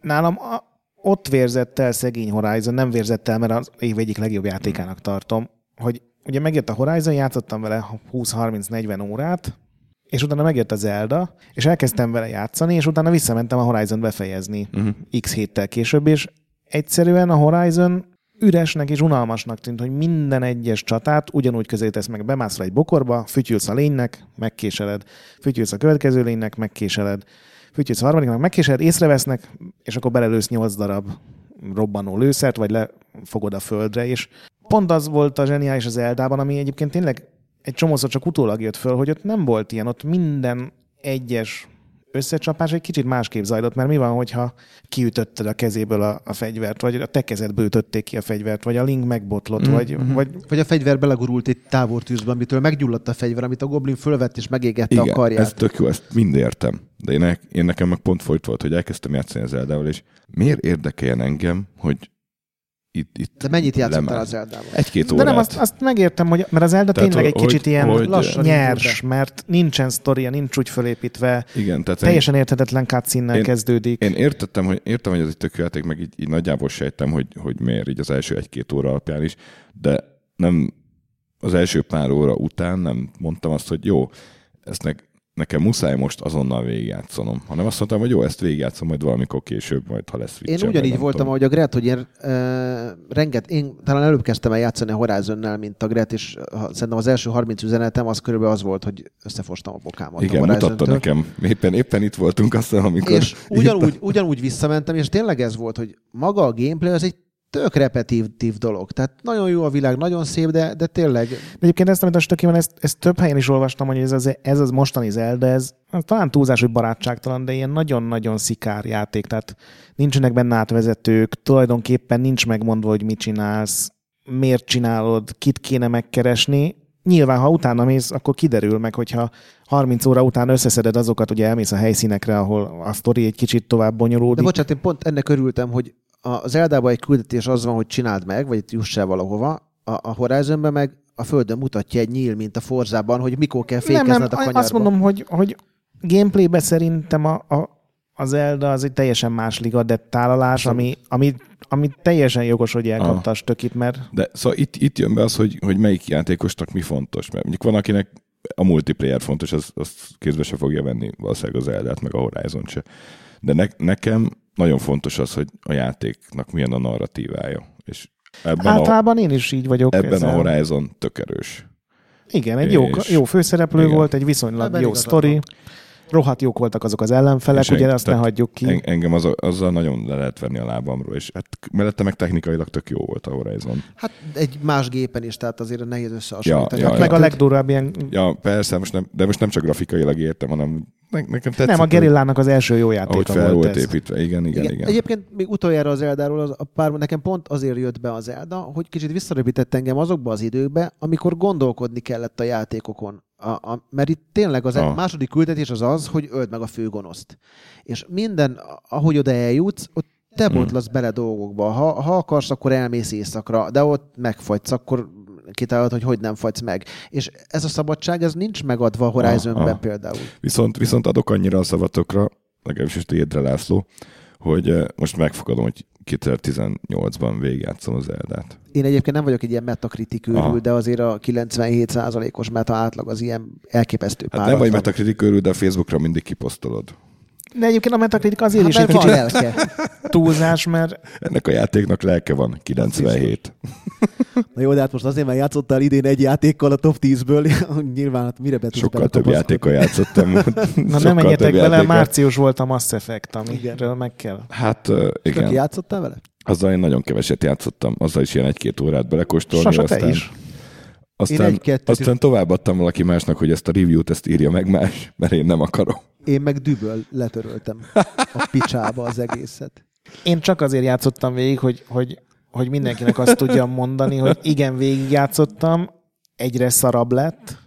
Nálam a, ott vérzett el szegény Horizon, nem vérzett el, mert az év egyik legjobb játékának tartom, hogy ugye megjött a Horizon, játszottam vele 20-30-40 órát, és utána megjött a Zelda, és elkezdtem vele játszani, és utána visszamentem a Horizon befejezni uh-huh. x héttel később, és egyszerűen a Horizon üresnek és unalmasnak tűnt, hogy minden egyes csatát ugyanúgy közelítesz meg, bemászol egy bokorba, fütyülsz a lénynek, megkéseled, fütyülsz a következő lénynek, megkéseled, fütyülsz a harmadiknak, megkéseled, észrevesznek, és akkor belelősz nyolc darab robbanó lőszert, vagy lefogod a földre, és pont az volt a zseniális az Eldában, ami egyébként tényleg egy csomószor csak utólag jött föl, hogy ott nem volt ilyen, ott minden egyes összecsapás egy kicsit másképp zajlott, mert mi van, hogyha kiütötted a kezéből a, a fegyvert, vagy a te kezedből ütötték ki a fegyvert, vagy a link megbotlott, mm-hmm. vagy, vagy... Vagy a fegyver belegurult egy távortűzbe, amitől meggyulladt a fegyver, amit a goblin fölvett és megégette Igen, a karját. ez tök jó, ezt mind értem. De én, én nekem meg pont folyt volt, hogy elkezdtem játszani az Eldával, és miért érdekeljen engem, hogy itt, itt De mennyit játszottál az Eldával? Egy-két órát. De nem, azt, azt megértem, hogy, mert az Elda tényleg egy kicsit ilyen hogy, lassan nyers, mert nincsen sztoria, nincs úgy fölépítve. Igen, tehát teljesen én, érthetetlen cutscene kezdődik. Én értettem, hogy, értem, hogy ez egy tök játék, meg így, így nagyjából sejtem, hogy, hogy miért így az első egy-két óra alapján is, de nem az első pár óra után nem mondtam azt, hogy jó, ezt nekem muszáj most azonnal végigjátszanom, hanem azt mondtam, hogy jó, ezt végigjátszom majd valamikor később, majd ha lesz Én ugyanígy voltam, ahogy a Gret, hogy én uh, renget, én talán előbb kezdtem el játszani a Horizonnál, mint a Gret, és szerintem az első 30 üzenetem az körülbelül az volt, hogy összefostam a bokámat. Igen, a mutatta nekem. Éppen, éppen itt voltunk aztán, amikor... És ugyanúgy, ugyanúgy visszamentem, és tényleg ez volt, hogy maga a gameplay az egy tök repetitív dolog. Tehát nagyon jó a világ, nagyon szép, de, de tényleg... De egyébként ezt, amit a stöki ezt, ezt több helyen is olvastam, hogy ez az, ez az mostani Zelda, ez talán túlzás, hogy barátságtalan, de ilyen nagyon-nagyon szikár játék, tehát nincsenek benne átvezetők, tulajdonképpen nincs megmondva, hogy mit csinálsz, miért csinálod, kit kéne megkeresni. Nyilván, ha utána mész, akkor kiderül meg, hogyha 30 óra után összeszeded azokat, ugye elmész a helyszínekre, ahol a sztori egy kicsit tovább bonyolódik. De bocsánat, én pont ennek örültem, hogy az Eldában egy küldetés az van, hogy csináld meg, vagy juss el valahova, a, a Horizonben meg a Földön mutatja egy nyíl, mint a Forzában, hogy mikor kell fékezned nem, nem, a kanyarba. Azt mondom, hogy, hogy gameplaybe szerintem a, a, az Elda az egy teljesen más liga dettállalás, ami, ami, ami teljesen jogos, hogy elkapta a stökit, mert... De szóval itt, itt jön be az, hogy, hogy melyik játékosnak mi fontos. Mert mondjuk van, akinek a multiplayer fontos, az, az kézbe se fogja venni valószínűleg az Eldát, meg a Horizon se. De ne, nekem nagyon fontos az, hogy a játéknak milyen a narratívája. És ebben Általában a, én is így vagyok. Ebben ezzel. a Horizon tök erős. Igen, egy jó, jó főszereplő igen. volt, egy viszonylag ebben jó sztori. Rohadt jók voltak azok az ellenfelek, és ugye en, azt ne hagyjuk ki. Engem az, azzal nagyon le lehet venni a lábamról, és hát mellette meg technikailag tök jó volt a Horizon. Hát egy más gépen is, tehát azért nehéz összehasonlítani. Ja, ja, hát meg ja. a legdurvább ilyen... Ja, persze, most nem, de most nem csak grafikailag értem, hanem ne, nekem tetszett. Nem, a Gerillának az első jó játéka ahogy fel volt, volt építve, igen, igen, igen, igen. Egyébként még utoljára az Eldáról az, a pár, nekem pont azért jött be az Elda, hogy kicsit visszaröpített engem azokba az időkbe, amikor gondolkodni kellett a játékokon. A, a, mert itt tényleg az a. második küldetés az az, hogy öld meg a főgonoszt. És minden, ahogy oda eljutsz, ott te hmm. botlasz bele dolgokba. Ha, ha akarsz, akkor elmész éjszakra, de ott megfagysz, akkor kitalálod, hogy hogy nem fagysz meg. És ez a szabadság, ez nincs megadva a Horizonben ah, ah. például. Viszont, viszont adok annyira a szavatokra, legalábbis is tiédre László, hogy eh, most megfogadom, hogy 2018-ban végigjátszom az Eldát. Én egyébként nem vagyok egy ilyen metakritik őrül, de azért a 97%-os meta átlag az ilyen elképesztő hát nem vagy metakritik őrül, de a Facebookra mindig kiposztolod. De egyébként a Metacritic azért hát, is egy kicsit lelke. túlzás, mert... Ennek a játéknak lelke van, 97. Na jó, de hát most azért, mert játszottál idén egy játékkal a top 10-ből, nyilván hát mire be Sokkal több játékkal játszottam. Na nem menjetek bele, játékkal. március volt a Mass Effect, amiről meg kell. Hát uh, igen. Ki játszottál vele? Azzal én nagyon keveset játszottam, azzal is ilyen egy-két órát belekóstolni. Sasa, aztán... te is. Aztán, egy aztán továbbadtam valaki másnak, hogy ezt a review-t ezt írja meg más, mert én nem akarom. Én meg düböl letöröltem a picsába az egészet. Én csak azért játszottam végig, hogy, hogy, hogy mindenkinek azt tudjam mondani, hogy igen, végig játszottam, egyre szarabb lett,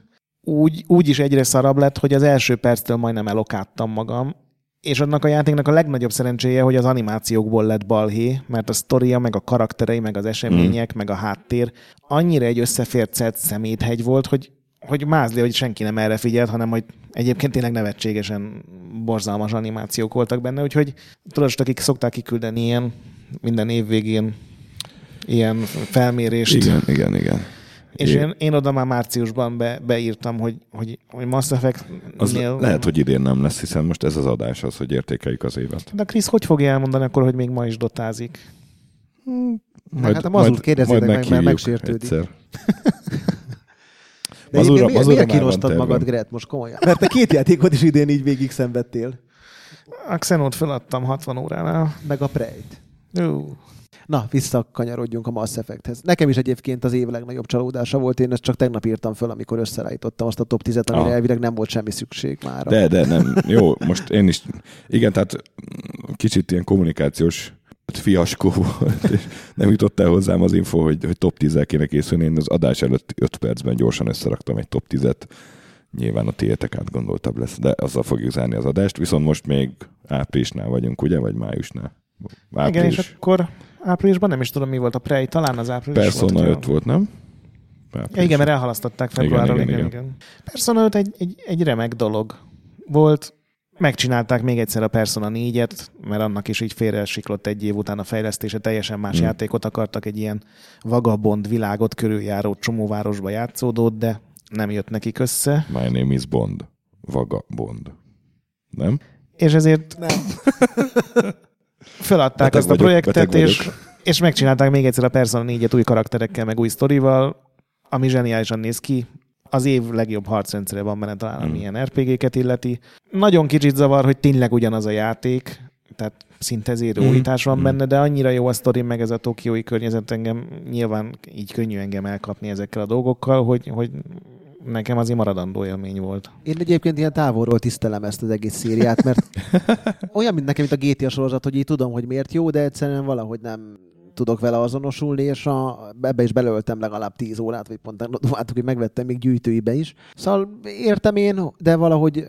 úgy, úgy is egyre szarabb lett, hogy az első perctől majdnem elokáttam magam, és annak a játéknak a legnagyobb szerencséje, hogy az animációkból lett balhé, mert a sztoria, meg a karakterei, meg az események, mm. meg a háttér annyira egy összefércelt szeméthegy volt, hogy hogy mázli, hogy senki nem erre figyelt, hanem hogy egyébként tényleg nevetségesen borzalmas animációk voltak benne, úgyhogy tudod, akik szokták kiküldeni ilyen minden év végén ilyen felmérést. Igen, igen, igen. És én, én oda már márciusban be, beírtam, hogy, hogy, hogy Mass effect az Lehet, hogy idén nem lesz, hiszen most ez az adás az, hogy értékeljük az évet. De Krisz, hogy fogja elmondani akkor, hogy még ma is dotázik? Hmm, majd, hát a mazult kérdezzétek meg, mert megsértődik. Egyszer. De mazura, miért, mazura miért kínosztad magad, Gret, most komolyan? Mert te két játékot is idén így végig szenvedtél. A Xenót feladtam 60 óránál. Meg a Prejt. Na, visszakanyarodjunk a Mass Effecthez. Nekem is egyébként az év legnagyobb csalódása volt, én ezt csak tegnap írtam föl, amikor összeállítottam azt a top 10-et, amire ah. elvileg nem volt semmi szükség már. De, de nem. Jó, most én is, igen, tehát kicsit ilyen kommunikációs fiaskó volt, és nem jutott el hozzám az info, hogy, hogy top 10 kéne készülni. Én az adás előtt 5 percben gyorsan összeraktam egy top 10-et. Nyilván a tiétek átgondoltabb lesz, de azzal fogjuk zárni az adást. Viszont most még áprilisnál vagyunk, ugye? Vagy májusnál? Április. Igen, és akkor áprilisban nem is tudom, mi volt a prej, talán az április Persona volt. 5 volt, nem? Ja, igen, mert elhalasztották februárról. Igen, igen, igen, igen. igen. Persona 5 egy, egy, egy remek dolog volt Megcsinálták még egyszer a Persona 4-et, mert annak is így félre siklott egy év után a fejlesztése, teljesen más mm. játékot akartak, egy ilyen vagabond világot körüljáró csomóvárosba játszódott, de nem jött nekik össze. My name is Bond. Vagabond. Nem? És ezért Nem. feladták Beteg azt a projektet, és, vagyok. és megcsinálták még egyszer a Persona 4-et új karakterekkel, meg új sztorival, ami zseniálisan néz ki. Az év legjobb harcrendszere van benne talán, ami Mm. ilyen RPG-ket illeti. Nagyon kicsit zavar, hogy tényleg ugyanaz a játék, tehát szinte zéró Mm. újítás van Mm. benne, de annyira jó a sztori, meg ez a tokiói környezet engem nyilván így könnyű engem elkapni ezekkel a dolgokkal, hogy, hogy nekem azért maradandó élmény volt. Én egyébként ilyen távolról tisztelem ezt az egész szériát, mert olyan, mint nekem, mint a GTA sorozat, hogy így tudom, hogy miért jó, de egyszerűen valahogy nem tudok vele azonosulni, és a, ebbe is belöltem legalább 10 órát, vagy pont láttuk, hogy megvettem még gyűjtőibe is. Szóval értem én, de valahogy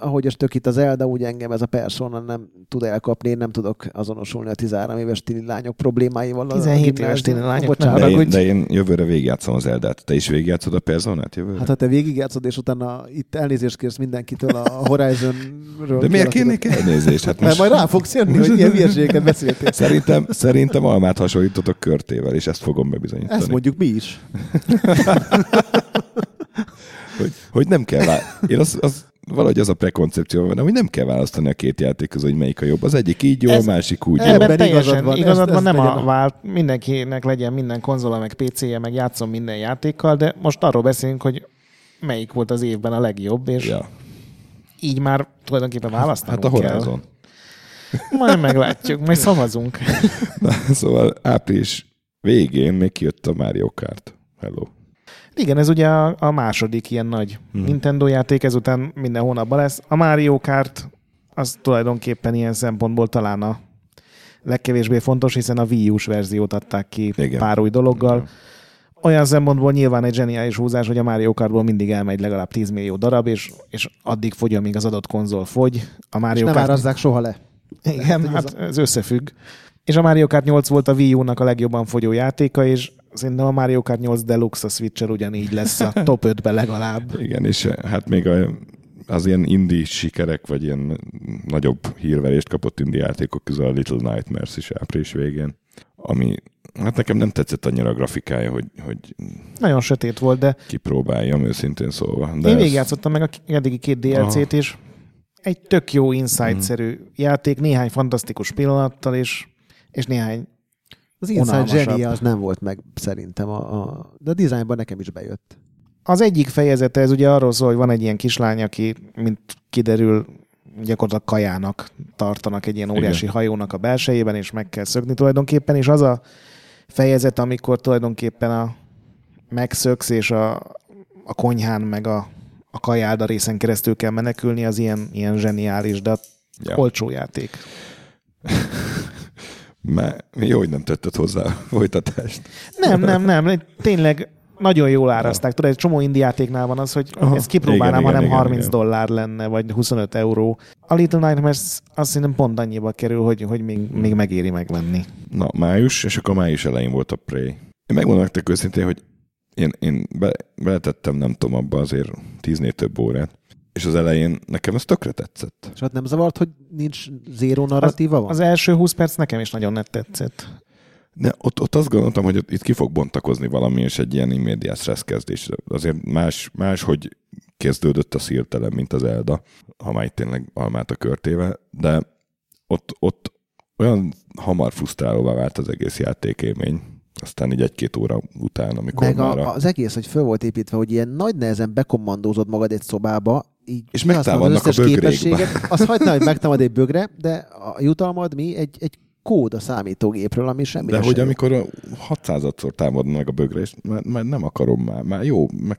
ahogy ezt tök itt az Elda, úgy engem ez a persona nem tud elkapni, én nem tudok azonosulni a 13 éves tini lányok problémáival. a 17 éves tini lányok, Bocsánat, De én, hogy- de én jövőre végigjátszom az Eldát. Te is végigjátszod a Personát jövőre? Hát ha te végigjátszod, és utána itt elnézést kérsz mindenkitől a Horizonről. de miért kérnék elnézést? Hát Mert most majd rá fogsz jönni, hogy ilyen hülyeségeket beszéltél. szerintem, szerintem almát hasonlítotok körtével, és ezt fogom bebizonyítani. Ezt mondjuk mi is. hogy, hogy nem kell vá... Én az, az, valahogy az a prekoncepció van, hogy nem kell választani a két játék közül, hogy melyik a jobb. Az egyik így jó, a Ez- másik úgy Ebben jó. Ebben igazad van, igazad van, nem a a- vált, mindenkinek legyen minden konzola, meg PC-je, meg játszom minden játékkal, de most arról beszélünk, hogy melyik volt az évben a legjobb, és Ja. így már tulajdonképpen választanunk Hát a kell. Horizon. Majd meglátjuk, majd szavazunk. Na, szóval április végén még kijött a Mario Kart. Hello. Igen, ez ugye a, a második ilyen nagy Hmm. Nintendo játék, ezután minden hónapban lesz. A Mario Kart az tulajdonképpen ilyen szempontból talán a legkevésbé fontos, hiszen a Wii U-s verziót adták ki Igen. pár új dologgal. Olyan szempontból nyilván egy zseniális húzás, hogy a Mario Kartból mindig elmegy legalább 10 millió darab, és, és addig fogy, amíg az adott konzol fogy. A És Mario nem Kart... árazzák soha le. Igen, hogy hát ez ez összefügg. És a Mario Kart 8 volt a Wii U-nak a legjobban fogyó játéka, és szerintem a Mario Kart 8 Deluxe a Switch-el ugyanígy lesz a top 5-ben legalább. Igen, és eh, hát még a, az ilyen indie sikerek, vagy ilyen nagyobb hírverést kapott indie játékok közül a Little Nightmares is április végén, ami hát nekem nem tetszett annyira a grafikája, hogy, hogy Nagyon sötét volt, de kipróbáljam őszintén szólva. De én végigjátszottam meg a eddigi két DLC-t, és egy tök jó Inside-szerű játék, néhány fantasztikus pillanattal, és, és néhány Az Inside. Genie az nem volt meg szerintem, a, a, de a dizájnban nekem is bejött. Az egyik fejezete, ez ugye arról szól, hogy van egy ilyen kislány, aki, mint kiderül, gyakorlatilag kajának tartanak egy ilyen óriási Igen. hajónak a belsejében, és meg kell szökni tulajdonképpen, és az a fejezet, amikor tulajdonképpen a megszöksz, és a, a konyhán, meg a, a kajálda részen keresztül kell menekülni, az ilyen, ilyen zseniális, de Ja. olcsó játék. Már jó, hogy nem tetted hozzá a folytatást. Nem, nem, nem, tényleg nagyon jól árazták. Tudod, egy csomó indiátéknál van az, hogy Aha. ezt kipróbálnám, Igen, ha nem igen, 30 igen. dollár lenne, vagy 25 euró. A Little Nightmares azt szerintem pont annyiba kerül, hogy, hogy még, még megéri megvenni. Na, május, és akkor május elején volt a Prey. Én megmondom nektek őszintén, hogy én, én be, beletettem, nem tudom, abba azért tíznél több órát, és az elején nekem ez tökre tetszett. És ott nem zavart, hogy nincs zéró narratíva van? Az első 20 perc nekem is nagyon net tetszett. De ott, ott azt gondoltam, hogy ott, itt ki fog bontakozni valami, és egy ilyen immediate stressz kezdés. Azért más, más hogy kezdődött a szírtelem, mint az Elda, ha már itt tényleg almát a körtével, de ott, ott olyan hamar frusztrálóvá vált az egész játékélmény, aztán így egy-két óra után, amikor Meg már a, a... az egész, hogy föl volt építve, hogy ilyen nagy nehezen bekommandózod magad egy szobába, így És megtámadnak az a összes bögrékbe. képességet, azt hagyd hogy megtámad egy bögre, de a jutalmad mi? Egy, egy kód a számítógépről, ami semmi De hogy amikor a 600-szor támadnak meg a bögre, és már, már nem akarom már, már jó, meg,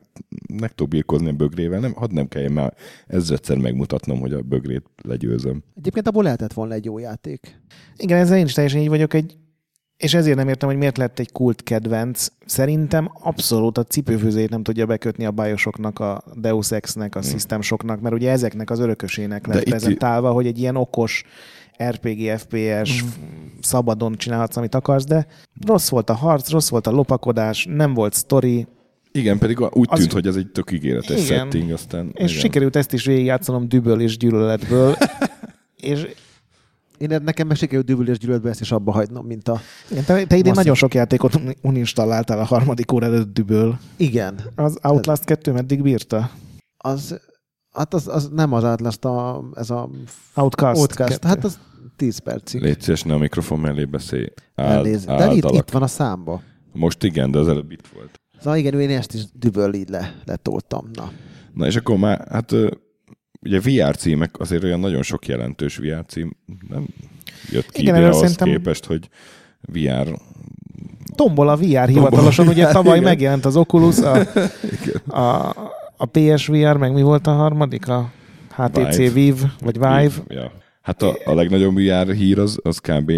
meg tudok birkozni a bögrével, nem, hadd nem kelljen már ezredszer megmutatnom, hogy a bögrét legyőzöm. Egyébként abból lehetett volna egy jó játék. Igen, ezzel én is teljesen így vagyok, egy, és ezért nem értem, hogy miért lett egy kult kedvenc. Szerintem abszolút a cipőfűzét nem tudja bekötni a Bioshocknak, a Deus Ex-nek, a System Shocknak, mert ugye ezeknek az örökösének lett prezentálva, hogy egy ilyen okos RPG, FPS, Mm. szabadon csinálhatsz, amit akarsz, de rossz volt a harc, rossz volt a lopakodás, nem volt sztori, Igen, pedig úgy Az- tűnt, hogy ez egy tök ígéretes Igen. setting, aztán... és igen. sikerült ezt is végigjátszanom düböl és gyűlöletből, és Én nekem meg sikerült dübül és gyűlöletbe ezt is abba hagynom, mint a... igen, te, te idén Masszív. nagyon sok játékot un- uninstalláltál a harmadik óra előtt düböl. Igen. Az Outlast 2 meddig bírta? Az, Hát az, az nem az Atlas, a, ez a Outcast. kettő. Hát az 10 percig. Légy szíves, ne a mikrofon mellé beszélj. Áld, Elnéz. De itt, itt van a számba. Most igen, de az előbb itt volt. Szóval igen, én ezt is düböl így le, letoltam. Na. Na és akkor már, hát ugye VR címek, azért olyan nagyon sok jelentős VR cím nem jött ki Igen, ide ahhoz szerintem- képest, hogy VR Tombol a VR hivatalosan, ugye tavaly Igen. megjelent az Oculus, a, a, a PSVR, meg mi volt a harmadik? A HTC Vive. Vive, vagy Vive. Ja. Hát a, a legnagyobb VR hír az, az kb.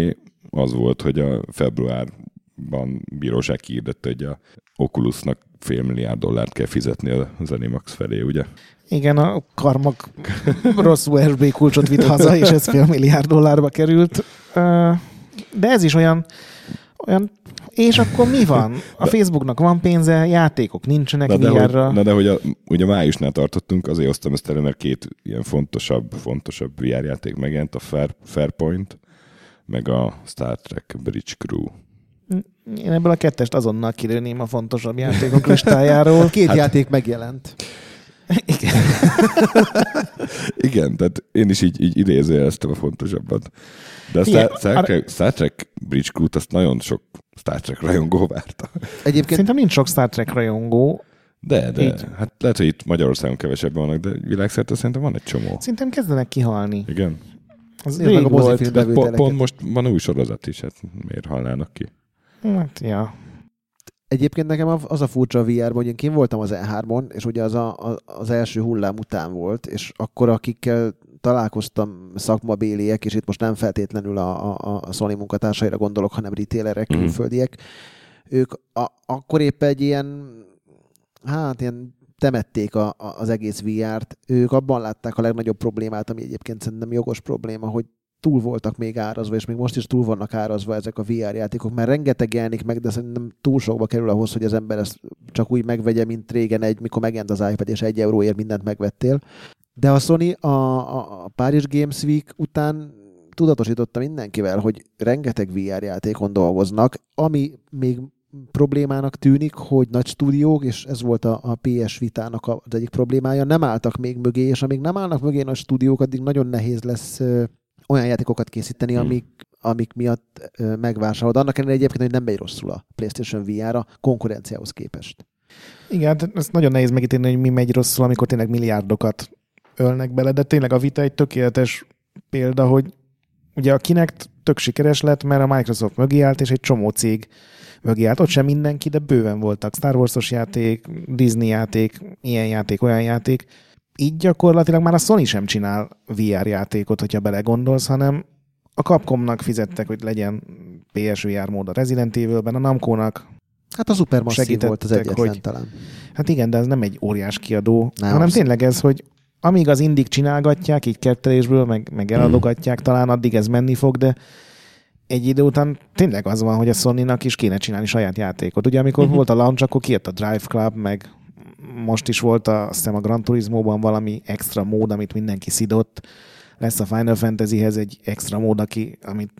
az volt, hogy a februárban bíróság kiirdette, hogy a Oculusnak fél milliárd dollárt kell fizetni az Animax felé, ugye? Igen, a karmak rossz USB kulcsot vitt haza, és ez fél milliárd dollárba került. De ez is olyan, olyan és akkor mi van? A Facebooknak van pénze, játékok nincsenek Na de, hogy, na de hogy a, ugye májusnál tartottunk, azért hoztam ezt elő, mert két ilyen fontosabb, fontosabb VR játék megjelent, a Fair, Fairpoint, meg a Star Trek Bridge Crew. Én ebből a kettest azonnal kilőném a fontosabb játékok listájáról. Két hát, játék megjelent. Igen. Igen, tehát én is így, így idézőjeleztem a fontosabbat. De a Star, Star, Trek, Star Trek Bridge Crew-t azt nagyon sok Star Trek rajongó várta. Egyébként Szerintem nincs sok Star Trek rajongó. De, de, Így. hát lehet, hogy itt Magyarországon kevesebben vannak, de világszerte szerintem van egy csomó. Szerintem kezdenek kihalni. Igen. Az Nézd meg rég a volt. mozifilm De po- bevételeket. pont most van új sorozat is, hát miért halnának ki? Hát, ja. Egyébként nekem az a furcsa a VR-ban, hogy én kim voltam az E3-on, és ugye az a, a, az első hullám után volt, és akkor akikkel találkoztam szakmabéliek, és itt most nem feltétlenül a, a, a Sony munkatársaira gondolok, hanem retailerek, Mhm. külföldiek, ők a, akkor épp egy ilyen, hát ilyen temették a, a, az egész VR-t. Ők abban látták a legnagyobb problémát, ami egyébként szerintem jogos probléma, hogy túl voltak még árazva, és még most is túl vannak árazva ezek a VR játékok, mert rengeteg jelenik meg, de szerintem túl sokba kerül ahhoz, hogy az ember ezt csak úgy megvegye, mint régen egy, mikor megjelent az iPad, és egy euróért mindent megvettél. De a Sony a, a, a Paris Games Week után tudatosította mindenkivel, hogy rengeteg VR játékon dolgoznak, ami még problémának tűnik, hogy nagy stúdiók, és ez volt a, a PS Vitának az egyik problémája, nem álltak még mögé, és amíg nem állnak mögé nagy stúdiók, addig nagyon nehéz lesz olyan játékokat készíteni, Hmm. amik, amik miatt megvásárolod. Annak ellenére egyébként, hogy nem megy rosszul a PlayStation VR-a konkurenciához képest. Igen, hát ezt nagyon nehéz megítélni, hogy mi megy rosszul, amikor tényleg milliárdokat ölnek bele, de tényleg a Vita egy tökéletes példa, hogy ugye a Kinect tök sikeres lett, mert a Microsoft mögé állt, és egy csomó cég mögé állt. Ott sem mindenki, de bőven voltak Star Wars-os játék, Disney játék, ilyen játék, olyan játék. Így gyakorlatilag már a Sony sem csinál VR játékot, hogyha belegondolsz, hanem a Capcomnak fizettek, hogy legyen PSVR mód a Resident Evil-ben, a Namco-nak Hát a Supermassive volt az egyetlen hogy- talán. Hát igen, de ez nem egy óriás kiadó, Nem, nem, hanem tényleg ez, hogy amíg az indik csinálgatják, így kettelésből, meg, meg eladogatják, talán addig ez menni fog, de egy idő után tényleg az van, hogy a Sony-nak is kéne csinálni saját játékot. Ugye amikor uh-huh. volt a launch, akkor kijött a Drive Club, meg most is volt a, azt hiszem a Gran Turismo-ban valami extra mód, amit mindenki szidott. Lesz a Final Fantasyhez egy extra mód, aki, amit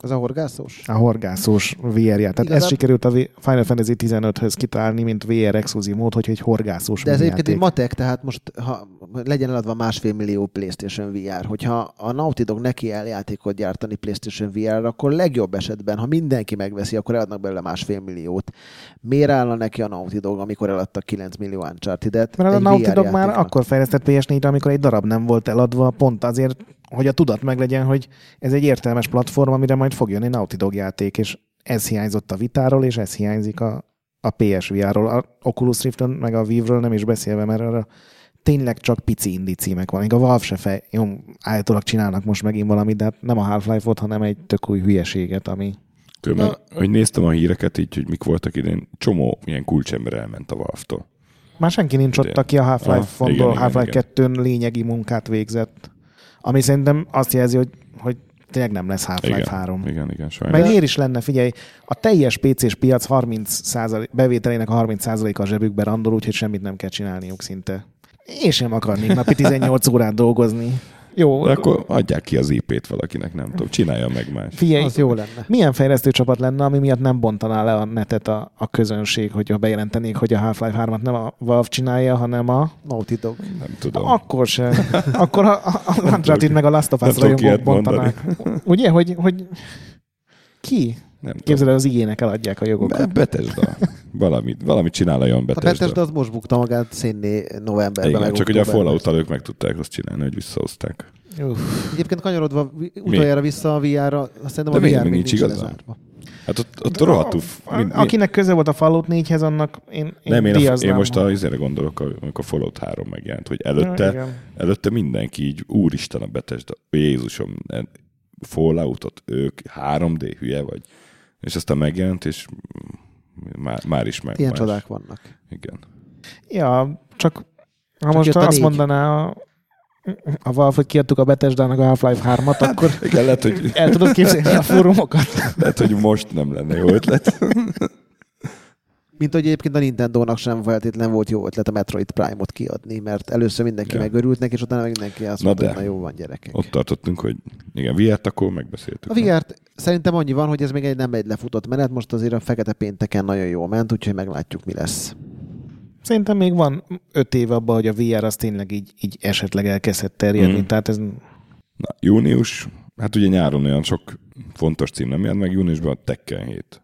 Az a horgászós? a horgászós VR ját. Tehát Igazán- ez sikerült a Final Fantasy 15-höz kitalálni, mint VR exkluzív mód, hogy egy horgászós De ez egyébként egy matek, tehát most ha legyen eladva másfél millió PlayStation VR, hogyha a Naughty Dog neki el játékot gyártani PlayStation VR-ra, akkor legjobb esetben, ha mindenki megveszi, akkor eladnak belőle másfél milliót. Miért állna neki a Naughty Dog, amikor eladtak 9 millió Uncharted-et? Mert a Naughty VR Dog már akkor fejlesztett PS4-re, amikor egy darab nem volt eladva, pont azért, hogy a tudat meglegyen, hogy ez egy értelmes platform, amire majd fog jönni Naughty Dog játék, és ez hiányzott a Vitáról, és ez hiányzik a, a PSVR-ról. A Oculus Rift-ön, meg a Vive-ről nem is beszélve, mert arra tényleg csak pici indie címek van. Még a Valve se fej, jó, állítólag csinálnak most megint valamit, de hát nem a Half-Life-ot, hanem egy tök új hülyeséget, ami Különben, hogy néztem a híreket így, hogy mik voltak idén, csomó ilyen kulcsember elment a Valve-tól. Már senki nincs ott, aki a Ah, Half-Life-on, igen, igen, Half-Life 2-n lényegi munkát végzett. Ami szerintem azt jelzi, hogy, hogy tényleg nem lesz Half-Life Igen, 3. igen, igen, sajnos. Meg miért is lenne, figyelj, a teljes PC-s piac 30 bevételének a 30%-a a zsebükbe randol, úgyhogy semmit nem kell csinálniuk szinte. Én sem akarnék napi 18 órát dolgozni. Jó, De akkor adják ki az IP-t valakinek, nem tudom, csinálja meg más. figyelj, Az jó lenne. milyen fejlesztő csapat lenne, ami miatt nem bontaná le a netet a, a közönség, hogyha bejelentenék, hogy a Half-Life 3-at nem a Valve csinálja, hanem a... Naughty Dog. Nem tudom. Akkor se. Akkor a, a, a Uncharted meg a Last of Us rajongók bontanák. Ugye, hogy, hogy ki? Nem. Képzeld el, az igének eladják a Be- jogokat. Betesda. Valamit, valamit csinál olyan A Betesda. Az most bukta magát szénné novemberben. Igen, csak ugye a fallout ők meg tudták azt csinálni, hogy visszahozták. Uff. Egyébként kanyarodva utoljára vissza a VR-ra, azt szerintem De a még VR még nincs nincs igazán. Hát ott, ott rohadtul... mind- Akinek köze volt a Fallout 4-hez, annak én, én nem, én, a, én most a izére gondolok, amikor a Fallout 3 megjelent, hogy Ja, előtte, igen. előtte mindenki így, úristen a Bethesda, Jézusom, Falloutot, ők 3D hülye vagy. És aztán megjelent, és már, már is meg. Ilyen más. csodák vannak. Igen. Ja, csak ha Csak most azt négy. mondaná a, a Valve, hogy kiadtuk a Bethesda-nak a Half-Life 3-at, akkor Igen, lehet, hogy, el tudod képzelni a fórumokat? lehet, hogy most nem lenne jó ötlet. Mint hogy egyébként a Nintendo-nak sem feltétlenül volt jó ötlet a Metroid Prime-ot kiadni, mert először mindenki Ja. megörült neki, és utána meg mindenki azt Na mondta, de. hogy na jó van gyerekek. Ott tartottunk, hogy igen, VR-t akkor megbeszéltük. A VR-t szerintem annyi van, hogy ez még egy nem egy lefutott menet, most azért a fekete pénteken nagyon jól ment, úgyhogy meglátjuk, mi lesz. Szerintem még van öt év abban, hogy a VR az tényleg így, így esetleg elkezdhet terjedni. Mm. Tehát ez Na, június, hát ugye nyáron olyan sok fontos cím nem jelent meg, júniusban a Tekken 7.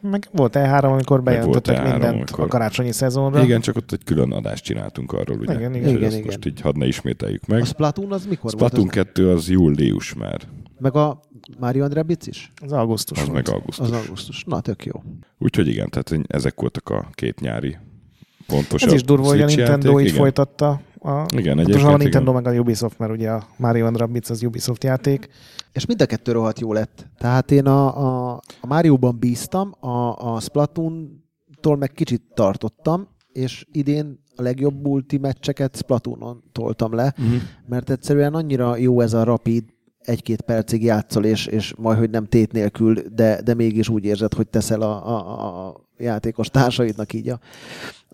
meg volt E3, amikor bejelentettek volt E3, mindent amikor- a karácsonyi szezonra. Igen, csak ott egy külön adást csináltunk arról, ugye? Igen, igen. Igen, ezt igen. Most így hadd ne ismételjük meg. A Splatoon az mikor Splatoon volt? 2 az július már, meg a Mario and Rabbids is? Az augusztus az volt. meg augusztus. Az augusztus. Na, tök jó. Úgyhogy igen, tehát ezek voltak a két nyári pontosabb Ez is durva, hogy a Nintendo játék, így igen. folytatta. A, Igen, pontosan egyébként a Nintendo igen. meg a Ubisoft, mert ugye a Mario and Rabbids az Ubisoft játék. És mind a kettő rohadt jó lett. Tehát én a, a, a Mario-ban bíztam, a, a Splatoon-tól meg kicsit tartottam, és idén a legjobb multi meccseket Splatoonon toltam le, Uh-huh. mert egyszerűen annyira jó ez a rapid, egy-két percig játszol, és, és majd, hogy nem tét nélkül, de, de mégis úgy érzed, hogy teszel a, a, a játékos társaidnak így a,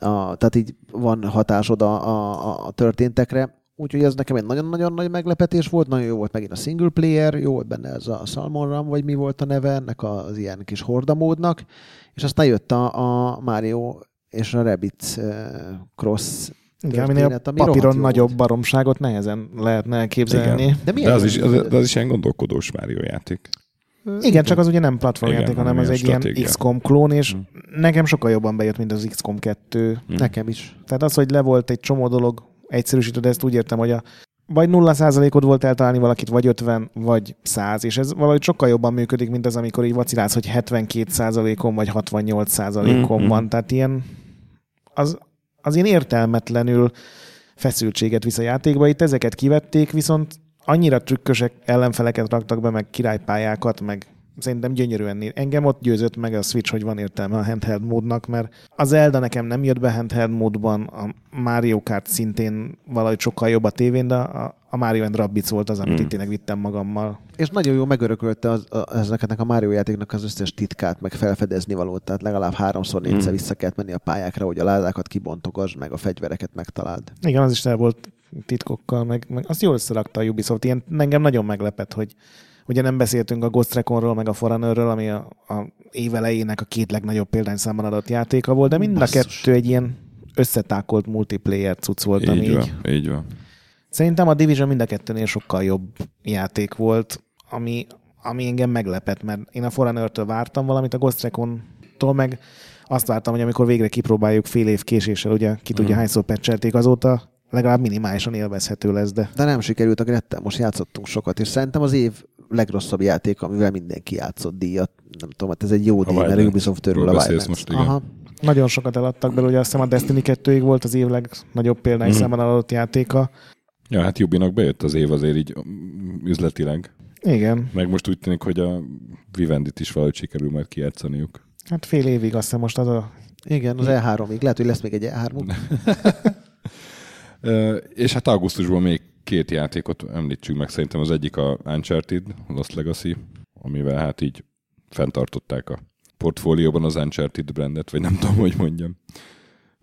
a, tehát így van hatásod a, a, a történtekre. Úgyhogy ez nekem egy nagyon-nagyon nagy meglepetés volt, nagyon jó volt megint a single player, jó volt benne ez a Salmon Run, vagy mi volt a neve ennek az ilyen kis hordamódnak, és aztán jött a, a Mario és a Rabbids eh, Cross Igen, aminél ami papíron nagyobb volt. baromságot nehezen lehetne elképzelni. Igen. De De az, is, jó? az, de az is ilyen gondolkodós Mario játék. Igen, csak az ugye nem platformjáték, Igen, hanem az egy ilyen ilyen stratégia. XCOM klón, és Mm. nekem sokkal jobban bejött, mint az XCOM 2. Hm. Nekem is. Tehát az, hogy le volt egy csomó dolog, egyszerűsíted, ezt úgy értem, hogy a vagy 0%-od volt eltalálni valakit, vagy 50, vagy 100, és ez valahogy sokkal jobban működik, mint az, amikor így vacilálsz, hogy 72%-on, vagy 68%-on Mm, mm. van. Tehát ilyen, az, az ilyen értelmetlenül feszültséget visz a játékba. Itt ezeket kivették, viszont annyira trükkösek ellenfeleket raktak be, meg királypályákat, meg szerintem gyönyörűen néz. Engem ott győzött meg a Switch, hogy van értelme a handheld módnak, mert az Zelda nekem nem jött be handheld módban, a Mario Kart szintén valahogy sokkal jobb a tévén, de a, a Mario and Rabbids volt az, amit Mm. itt tényleg vittem magammal. És nagyon jó megörökölte az, a, ezeknek a Mario játéknak az összes titkát, meg felfedezni valót, tehát legalább háromszor, négyszer Mm. vissza kellett menni a pályákra, hogy a ládákat kibontogasd, meg a fegyvereket megtaláld. Igen, az is el volt titkokkal, meg, meg azt jól összerakta a Ubisoft. Ilyen engem nagyon meglepett, hogy ugye nem beszéltünk a Ghost Reconról, meg a Foreignerről, ami a, a év elejének a két legnagyobb példányszámban adott játéka volt, de mind a Basszus. kettő egy ilyen összetákolt multiplayer cucc volt, ami Így így, van, így van. Szerintem a Division mind a kettőnél sokkal jobb játék volt, ami, ami engem meglepett, mert én a Forerunner-től vártam valamit, a Ghost Recon-tól meg azt vártam, hogy amikor végre kipróbáljuk fél év késéssel, ugye ki tudja Mhm. hányszor patchelték azóta, legalább minimálisan élvezhető lesz, de De nem sikerült a Grettel, most játszottunk sokat, és szerintem az év legrosszabb játék, amivel mindenki játszott díjat. Nem tudom, hát ez egy jó díj, mert. Ubisoft örül a Wildlands. most, igen. Aha. nagyon sokat eladtak belőle, azt hiszem a Destiny 2-ig volt az év legnagyobb példányszámban Mhm. adott játéka. Ja, hát Jubinak bejött az év azért így üzletileg. Igen, Meg most úgy tűnik, hogy a Vivendit is valahogy sikerül majd kijátszaniuk. hát fél évig azt hiszem most az a... Igen, az E3-ig. Lehet, hogy lesz még egy E E3 Ö, És hát augusztusban még két játékot említsünk meg, szerintem az egyik a Uncharted, Lost Legacy, amivel hát így fenntartották a portfólióban az Uncharted brandet, vagy nem tudom, hogy mondjam.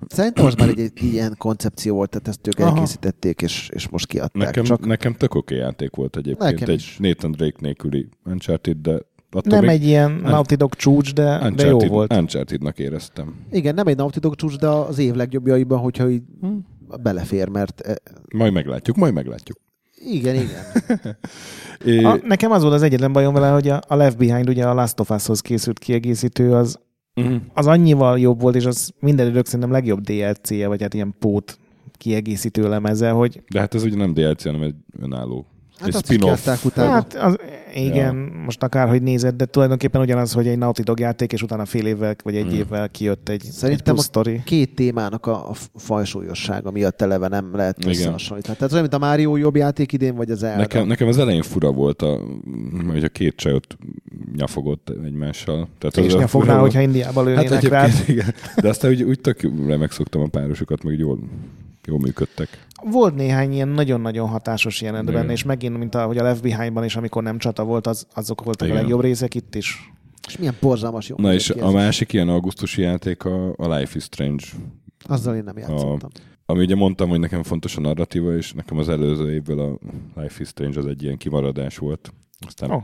Szerintem az már egy, egy ilyen koncepció volt, tehát ezt ők Aha. elkészítették, és, és most kiadták. Nekem, Csak nekem tök oké játék volt egyébként. Nekem egy is. Nathan Drake nélküli Uncharted, de attól Nem még egy ilyen Naughty Dog csúcs, de, de jó Uncharted, volt. Uncharted-nak éreztem. igen, nem egy Naughty Dog csúcs, de az év legjobbjaiban, hogyha így Hm. Belefér, mert eh, Majd meglátjuk, majd meglátjuk. igen, igen. É, A, nekem az volt az egyetlen bajom vele, hogy a, a Left Behind, ugye a Last of Us-hoz készült kiegészítő, az, Mhm. az annyival jobb volt, és az minden idők szerintem legjobb DLC-je, vagy hát ilyen pót kiegészítő lemeze, hogy De hát ez ugye nem DLC, hanem egy önálló. Hát egy azt spin-off. utána. hát az, igen, ja. most akárhogy nézed, de tulajdonképpen ugyanaz, hogy egy Naughty Dog játék, és utána fél évvel, vagy egy Hmm. évvel kijött egy, egy Szerintem plusz a sztori. két témának a, a fajsúlyossága miatt eleve nem lehet összehasonlítani. Tehát olyan, mint a Mario jobb játék idén, vagy az Zelda. Nekem, nekem az elején fura volt, a, hogy a két csajot nyafogott egymással. Tehát És az a nyafognál, hogyha Indiába lőnének Hát egyébként igen. De aztán úgy, úgy tök remek szoktam a párosokat, meg jól, jól működtek. Volt néhány ilyen nagyon-nagyon hatásos jelenet Igen. benne, és megint, mint ahogy a Left Behind-ban is, amikor nem csata volt, az, azok voltak Igen. a legjobb részek itt is. És milyen borzalmas jó. Na és a másik ilyen augusztusi játék a, a Life is Strange. Azzal én nem játszottam. Ami ugye mondtam, hogy nekem fontos a narratíva, és nekem az előző évből a Life is Strange az egy ilyen kimaradás volt. Aztán, Oh.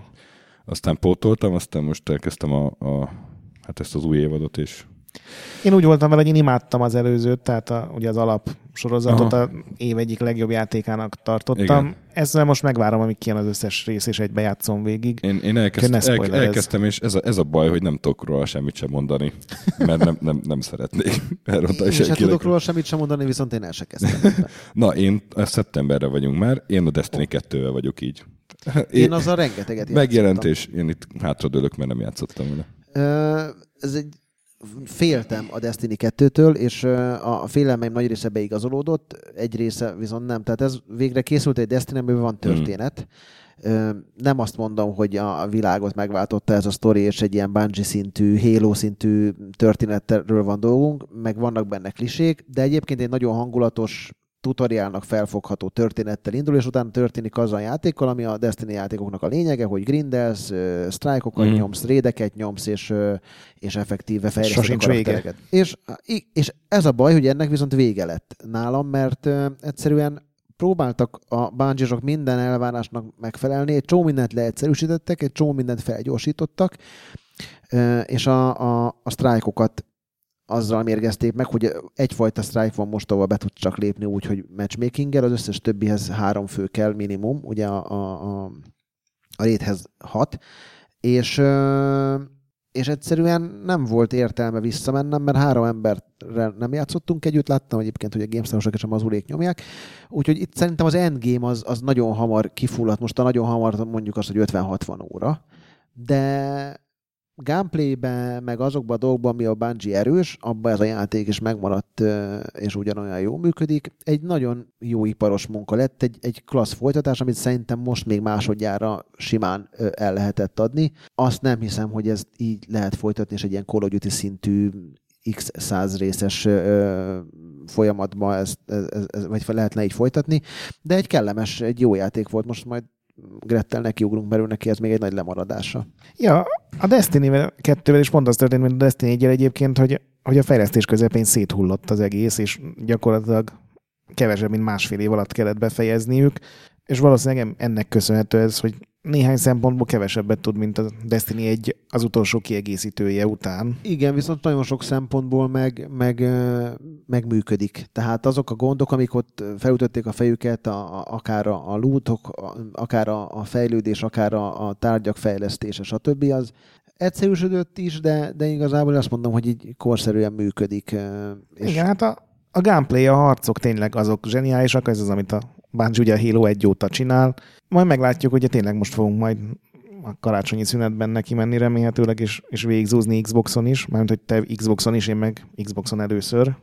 aztán pótoltam, aztán most elkezdtem a, a, hát ezt az új évadot, és Én úgy voltam vele, hogy én imádtam az előzőt, tehát a, ugye az alap sorozatot Aha. a év egyik legjobb játékának tartottam. Igen. Ezzel most megvárom, amíg kijön az összes rész, és egybe játszom végig. én, én Ke- elkezd, el, elkezdtem, és ez a, ez a baj, hogy nem tudok róla semmit sem mondani, mert nem, nem, nem szeretnék elrontani Én sem tudok róla semmit sem mondani, viszont én el se kezdtem. Na, én szeptemberre vagyunk már, én a Destiny 2-vel vagyok így. Én azzal rengeteget Megjelent, játszottam. és én itt hátradőlök, mert nem játszottam vele. Ö, Ez egy féltem a Destiny 2-től, és a félelmeim nagy része beigazolódott, egy része viszont nem. Tehát ez végre készült egy Destiny, amiben van történet. Ö, Nem azt mondom, hogy a világot megváltotta ez a sztori, és egy ilyen Bungie szintű, Halo szintű történetről van dolgunk, meg vannak benne klisék, de egyébként egy nagyon hangulatos, tutoriálnak felfogható történettel indul, és utána történik az a játékkal, ami a Destiny játékoknak a lényege, hogy grindelsz, ö, sztrájkokat Mhm. nyomsz, rédeket nyomsz, és, és effektíve fejleszted a Sosincs vége. karaktereket. És, és ez a baj, hogy ennek viszont vége lett nálam, mert egyszerűen próbáltak a bungie minden elvárásnak megfelelni, egy csomó mindent leegyszerűsítettek, egy csomó mindent felgyorsítottak, és a, a, a sztrájkokat azzal mérgezték meg, hogy egyfajta sztrájk van most, ahol be tud csak lépni úgy, hogy matchmakinggel, az összes többihez három fő kell minimum, ugye a, a, a, a réthez hat, és, és egyszerűen nem volt értelme visszamennem, mert három emberrel nem játszottunk együtt, láttam egyébként, hogy a gamestarosok és a mazulék nyomják, úgyhogy itt szerintem az endgame az, az nagyon hamar kifulladt, most a nagyon hamar mondjuk azt, hogy 50-60 óra, de gameplaybe, meg azokban a dolgokban, ami a Bungie erős, abban ez a játék is megmaradt, és ugyanolyan jól működik. Egy nagyon jó iparos munka lett, egy, egy klassz folytatás, amit szerintem most még másodjára simán el lehetett adni. Azt nem hiszem, hogy ez így lehet folytatni, és egy ilyen Call of Duty szintű x száz részes ö, folyamatban ezt, ez, ez, ez, vagy lehetne így folytatni, de egy kellemes, egy jó játék volt, most majd Grettel nekiugrunk, mert neki ez még egy nagy lemaradása. Ja, a Destiny 2 is pont az történt, mint a Destiny 1 egyébként, hogy, hogy a fejlesztés közepén széthullott az egész, és gyakorlatilag kevesebb, mint másfél év alatt kellett befejezniük, és valószínűleg ennek köszönhető ez, hogy néhány szempontból kevesebbet tud, mint a Destiny 1 az utolsó kiegészítője után. Igen, viszont nagyon sok szempontból meg, meg, ö, meg működik. Tehát azok a gondok, amik ott felütötték a fejüket, a, a, akár a, a lootok, a, akár a, a fejlődés, akár a, a tárgyak fejlesztése, stb. az egyszerűsödött is, de, de igazából azt mondom, hogy így korszerűen működik. És Igen, hát a, a gameplay, a harcok tényleg azok zseniálisak, ez az, amit a Bungie ugye a Halo 1 óta csinál. Majd meglátjuk, hogy tényleg most fogunk majd a karácsonyi szünetben neki menni remélhetőleg, és, és végigzúzni Xboxon is, mármint, hogy te Xboxon is, én meg Xboxon először.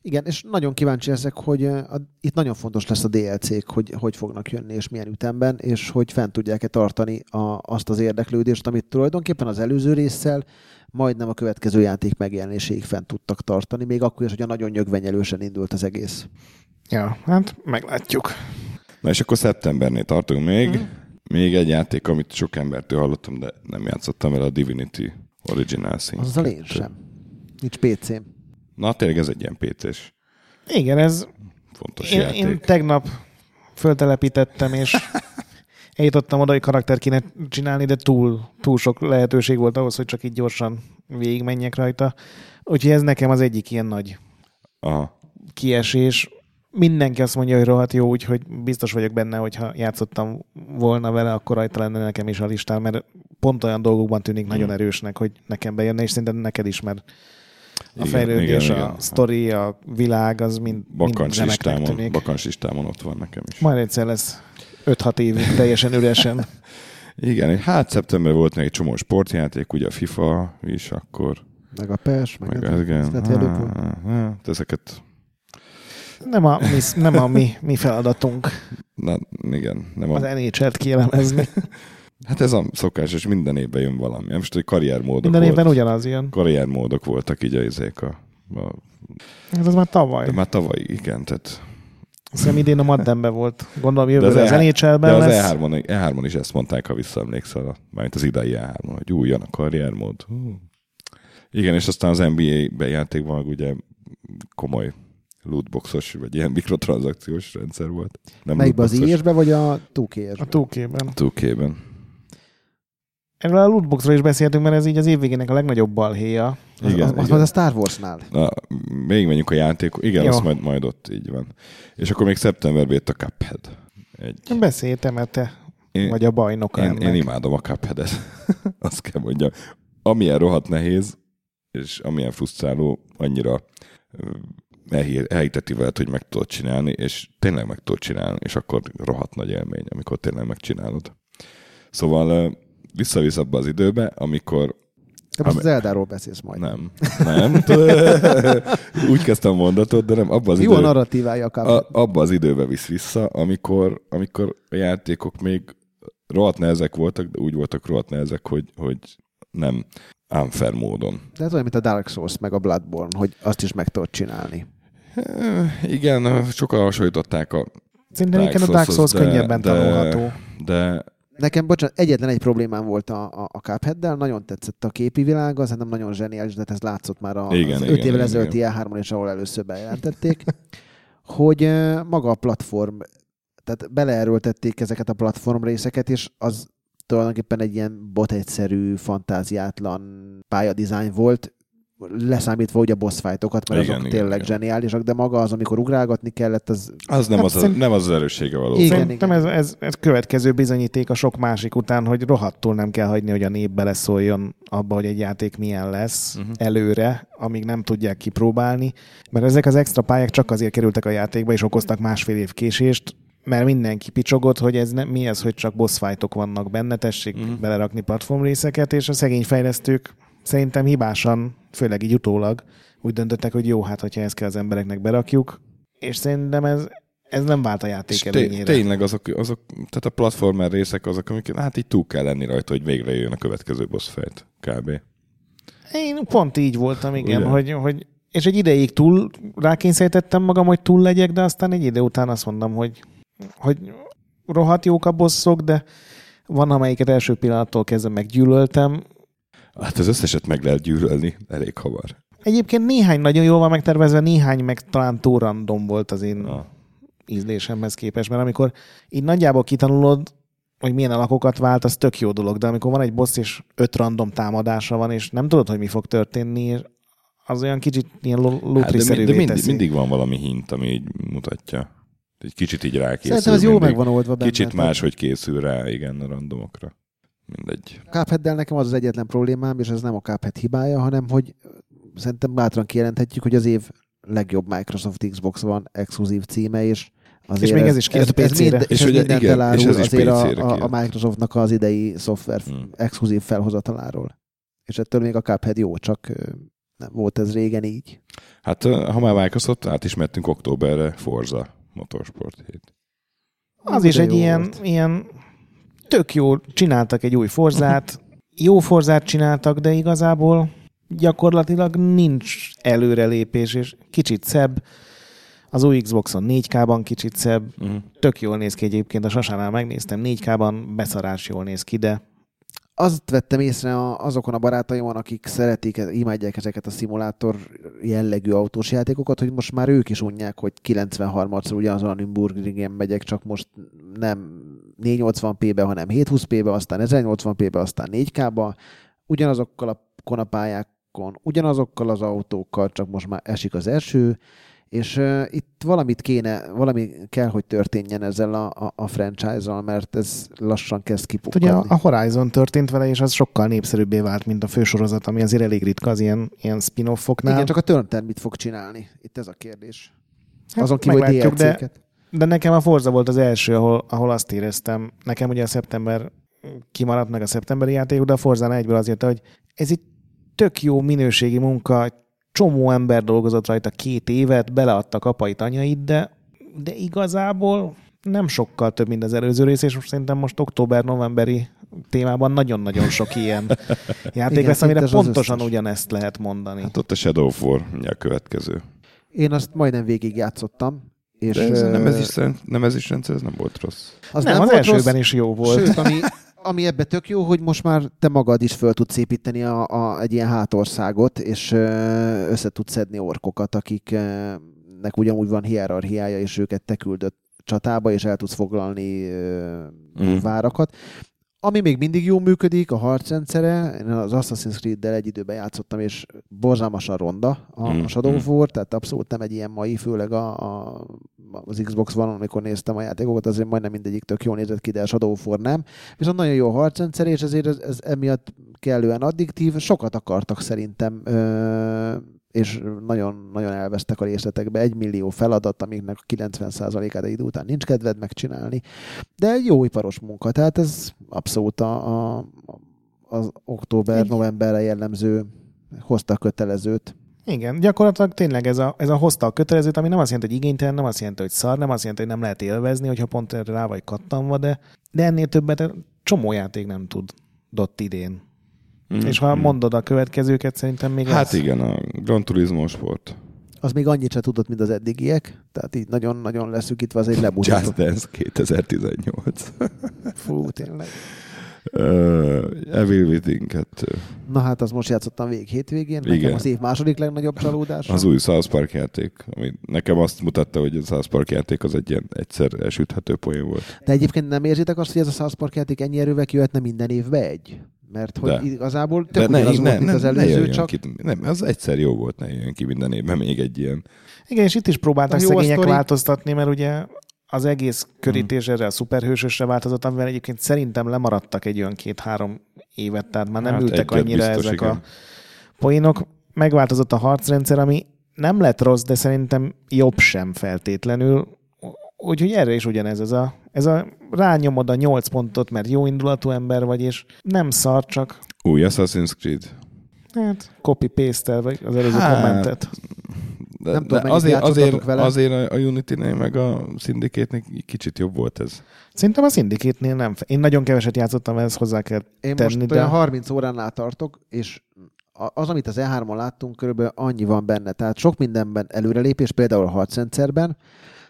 Igen, és nagyon kíváncsi ezek, hogy a, itt nagyon fontos lesz a DLC-k, hogy hogy fognak jönni, és milyen ütemben, és hogy fent tudják-e tartani a, azt az érdeklődést, amit tulajdonképpen az előző résszel majdnem a következő játék megjelenéséig fent tudtak tartani, még akkor is, hogy a nagyon nyögvenyelősen indult az egész. Ja, hát meglátjuk. Na és akkor szeptembernél tartunk még. Mhm. Még egy játék, amit sok embertől hallottam, de nem játszottam vele, a Divinity Original Sin. Azzal én 2. sem. Nincs PC-m. Na, tényleg ez egy ilyen PC-s Igen, ez fontos én, játék. én tegnap föltelepítettem, és eljutottam oda, hogy karakter kéne csinálni, de túl, túl sok lehetőség volt ahhoz, hogy csak így gyorsan végigmenjek rajta. Úgyhogy ez nekem az egyik ilyen nagy Aha. kiesés. Mindenki azt mondja, hogy rohadt jó, úgyhogy biztos vagyok benne, hogy ha játszottam volna vele, akkor rajta lenne nekem is a listán, mert pont olyan dolgokban tűnik nagyon erősnek, hogy nekem bejönne, és szerintem neked is, mert a Igen, fejlődés, igen, a sztori, a világ, az mind, mind Bakancs remeknek listámon, tűnik. bakancs listámon ott van nekem is. Majd egyszer lesz 5-6 évig teljesen üresen. Igen, hát szeptemberben volt még egy csomó sportjáték, ugye a FIFA is akkor, Meg a PES, meg, meg az, igen. Hát ezeket, Nem a mi, nem a mi, mi feladatunk na, igen, nem az a, NHL-t kielemezni. hát ez a szokás, és minden évben jön valami. Most, hogy karriermódok Minden volt, évben ugyanaz jön. karriermódok voltak így a izék a, a Ez az már tavaly. de már tavaly, igen, tehát Szerintem idén a Maddenben volt. Gondolom jövőre az, E- NHL-ben De az lesz. E3-on, E3-on is ezt mondták, ha visszaemlékszel, mármint az idei E3-on, hogy új, jön a karriermód. Hú. Igen, és aztán az NBA-ben játékban ugye komoly lootboxos, vagy ilyen mikrotranszakciós rendszer volt. Nem Melyikben az. IS-be, vagy a 2 A 2K-ben. 2K-ben. Erről a lootboxról is beszéltünk, mert ez így az évvégének a legnagyobb balhéja. Az, Igen, az, az, igen. az a Star Wars-nál. Na, még menjünk a játék. Igen, Jó. az majd, majd ott így van. És akkor még szeptemberben jött a Cuphead. Egy, Beszéltem, mert te én, vagy a bajnoka én, ennek. én imádom a Cupheadet. Azt kell mondjam. Amilyen rohadt nehéz, és amilyen frusztráló, annyira elhiteti veled, hogy meg tudod csinálni, és tényleg meg tudod csinálni, és akkor rohadt nagy élmény, amikor tényleg megcsinálod. Szóval visszavisz abba az időbe, amikor Te most Ami- az Eldáról beszélsz majd. nem, nem, úgy kezdtem mondatot, de nem, abba az Jó a narratívája a Cuphead. a, abba az időbe visz vissza, amikor, amikor a játékok még rohadt nehezek voltak, de úgy voltak rohadt nehezek, hogy, hogy nem unfair módon. De ez olyan, mint a Dark Souls, meg a Bloodborne, hogy azt is meg tudod csinálni. Eh, Igen, sokan hasonlították a Szerintem Dark igen, a Dark Souls de- könnyebben de- tanulható. de Nekem, bocsánat, egyetlen egy problémám volt a, a, a Cuphead-del, nagyon tetszett a képi világa, szerintem nagyon zseniális, de hát ez látszott már a, Igen, az igen, öt évvel ezelőtti E3-on is, ahol először bejelentették, hogy ö, maga a platform, tehát beleerőltették ezeket a platform részeket, és az tulajdonképpen egy ilyen bot egyszerű, fantáziátlan pályadizájn volt, leszámítva ugye a boss fightokat, mert Igen, azok igen, tényleg igen. zseniálisak, de maga az, amikor ugrálgatni kellett, az az nem, Hát az, szerint- nem az az erőssége való. Igen, Szerintem igen. ez, ez, ez következő bizonyíték a sok másik után, hogy rohadtul nem kell hagyni, hogy a nép beleszóljon abba, hogy egy játék milyen lesz uh-huh. előre, amíg nem tudják kipróbálni. Mert ezek az extra pályák csak azért kerültek a játékba, és okoztak másfél év késést, mert mindenki picsogott, hogy ez nem, mi ez, hogy csak boss fightok vannak benne, tessék uh-huh. belerakni platformrészeket, és a szegény fejlesztők szerintem hibásan, főleg így utólag, úgy döntöttek, hogy jó, hát hogyha ezt kell az embereknek berakjuk, és szerintem ez, ez nem vált a játék előnyére. tényleg azok, azok, tehát a platformer részek azok, amik hát így túl kell lenni rajta, hogy végre jön a következő boss fight, kb. Én pont így voltam, igen, Ugye? hogy, hogy és egy ideig túl rákényszerítettem magam, hogy túl legyek, de aztán egy idő után azt mondom, hogy, hogy rohadt jók a bosszok, de van, amelyiket első pillanattól kezdve meggyűlöltem. Hát az összeset meg lehet gyűlölni elég hamar. Egyébként néhány nagyon jól van megtervezve, néhány meg talán túl random volt az én Na. ízlésemhez képest, mert amikor így nagyjából kitanulod, hogy milyen alakokat vált, az tök jó dolog, de amikor van egy boss, és öt random támadása van, és nem tudod, hogy mi fog történni, az olyan kicsit ilyen Hát, de, de mindig, mindig van valami hint, ami így mutatja. Egy kicsit így rákészül. Szerintem ez jó mindig. meg van oldva benne. Kicsit Tehát más, hogy készül rá, igen, a randomokra. Mindegy. A Cuphead-del nekem az az egyetlen problémám, és ez nem a Cuphead hibája, hanem hogy szerintem bátran kijelenthetjük, hogy az év legjobb Microsoft Xbox van exkluzív címe, és azért És még ez is kijött ez, PC-re. mind, És és ez ugye mindent igen, elárul és ez is azért a, a, a. Microsoftnak az idei szoftver Hmm. exkluzív felhozataláról. És ettől még a Cuphead jó, csak nem volt ez régen így. Hát ha már Microsoft, át is októberre Forza Motorsport 7. Az is De egy ilyen, volt. ilyen tök jó, csináltak egy új forzát, jó forzát csináltak, de igazából gyakorlatilag nincs előrelépés, és kicsit szebb. Az új Xboxon 4K-ban kicsit szebb, Uh-huh. tök jól néz ki egyébként, a Sasánál megnéztem, 4K-ban beszarás jól néz ki, de azt vettem észre a- azokon a barátaimon, akik szeretik, imádják ezeket a szimulátor jellegű autós játékokat, hogy most már ők is unják, hogy 93-szor ugyanazon a Nürburgringen megyek, csak most nem 480p-be, hanem 720p-be, aztán 1080p-be, aztán 4K-ba, ugyanazokkal a konapályákon, ugyanazokkal az autókkal, csak most már esik az első, és uh, itt valamit kéne, valami kell, hogy történjen ezzel a, a, a franchise-al, mert ez lassan kezd Hát Ugye a Horizon történt vele, és az sokkal népszerűbbé vált, mint a fősorozat, ami azért elég ritka az ilyen, ilyen spin-offoknál. Igen, csak a Turner mit fog csinálni? Itt ez a kérdés. Hát Azon kívül, hogy meglátjuk, de, DLC-ket. de nekem a Forza volt az első, ahol, ahol azt éreztem. Nekem ugye a szeptember kimaradt meg a szeptemberi játék, de a Forzán egyből az jött, hogy ez egy tök jó minőségi munka, csomó ember dolgozott rajta két évet, beleadtak apait, anyait, de, de igazából nem sokkal több, mint az előző rész, és most szerintem most október-novemberi témában nagyon-nagyon sok ilyen játék Igen, lesz, amire pontosan összes. ugyanezt lehet mondani. Hát ott a Shadow of War, mindjárt következő. Én azt majdnem végig játszottam. És, De ez, ö, nem, ez is, nem ez is rendszer, ez nem volt rossz. az nem, az volt elsőben rossz, is jó volt. Sőt, ami, ami ebbe tök jó, hogy most már te magad is föl tudsz építeni a, a, egy ilyen hátországot, és össze tudsz szedni orkokat, akiknek ugyanúgy van hierarchiája, és őket te küldött csatába, és el tudsz foglalni Mm. várakat. Ami még mindig jól működik, a harcrendszere, én az Assassin's Creed-del egy időben játszottam, és borzalmasan ronda a, Mm, a Shadow of mm. War, tehát abszolút nem egy ilyen mai, főleg a, a, az Xbox van, amikor néztem a játékokat, azért majdnem mindegyik tök jól nézett ki, de a Shadow of War nem. Viszont nagyon jó harcrendszer, és ezért ez, ez emiatt kellően addiktív. Sokat akartak szerintem, és nagyon, nagyon elvesztek a részletekbe. Egy millió feladat, amiknek a 90%-át egy idő után nincs kedved megcsinálni. De egy jó iparos munka, tehát ez abszolút a, a, az október-novemberre jellemző hozta kötelezőt. Igen, gyakorlatilag tényleg ez a, ez a hozta a kötelezőt, ami nem azt jelenti, hogy igénytelen, nem azt jelenti, hogy szar, nem azt jelenti, hogy nem lehet élvezni, hogyha pont erre rá vagy kattanva, de, de ennél többet csomó játék nem tudott idén. Mm. És ha Mm. mondod a következőket, szerintem még Hát lesz. igen, a Gran Turismo sport. Az még annyit se tudott, mint az eddigiek, tehát így nagyon-nagyon leszűkítve, az egy Just lebutító. Dance 2018. Fú, tényleg. Uh, Evil Within 2. Na hát, az most játszottam végig hétvégén, nekem Igen. az év második legnagyobb csalódása. Az új South Park játék, ami nekem azt mutatta, hogy a South Park játék az egy ilyen egyszer elsüthető poén volt. De egyébként nem érzitek azt, hogy ez a South Park játék ennyi erővel kijöhetne minden évbe egy? Mert hogy De. igazából De tök ne, ugyanaz ne, volt, mint ne, az ne előző, jöjjön csak ki. Nem, az egyszer jó volt, ne jöjjön ki minden évben még egy ilyen. Igen, és itt is próbáltak szegények sztori. változtatni, mert ugye az egész körítés erre a szuperhősösre változott, amivel egyébként szerintem lemaradtak egy olyan két-három évet, tehát már nem Hát ültek annyira biztos, ezek igen. a poénok. Megváltozott a harcrendszer, ami nem lett rossz, de szerintem jobb sem feltétlenül. Úgyhogy erre is ugyanez, ez a, ez a rányomod a nyolc pontot, mert jó indulatú ember vagy, és nem szar, csak Új Assassin's Creed. hát copy-paste vagy az előző Hát, kommentet. De, Nem de tudom, mennyit azért, azért, vele. azért a, Unity-nél meg a Syndicate-nél kicsit jobb volt ez. Szerintem a Syndicate-nél nem. Én nagyon keveset játszottam, ezt hozzá kell én tenni, most de- olyan 30 óránál tartok, és az, amit az E3-on láttunk, körülbelül annyi van benne. Tehát sok mindenben előrelépés, például a harcrendszerben,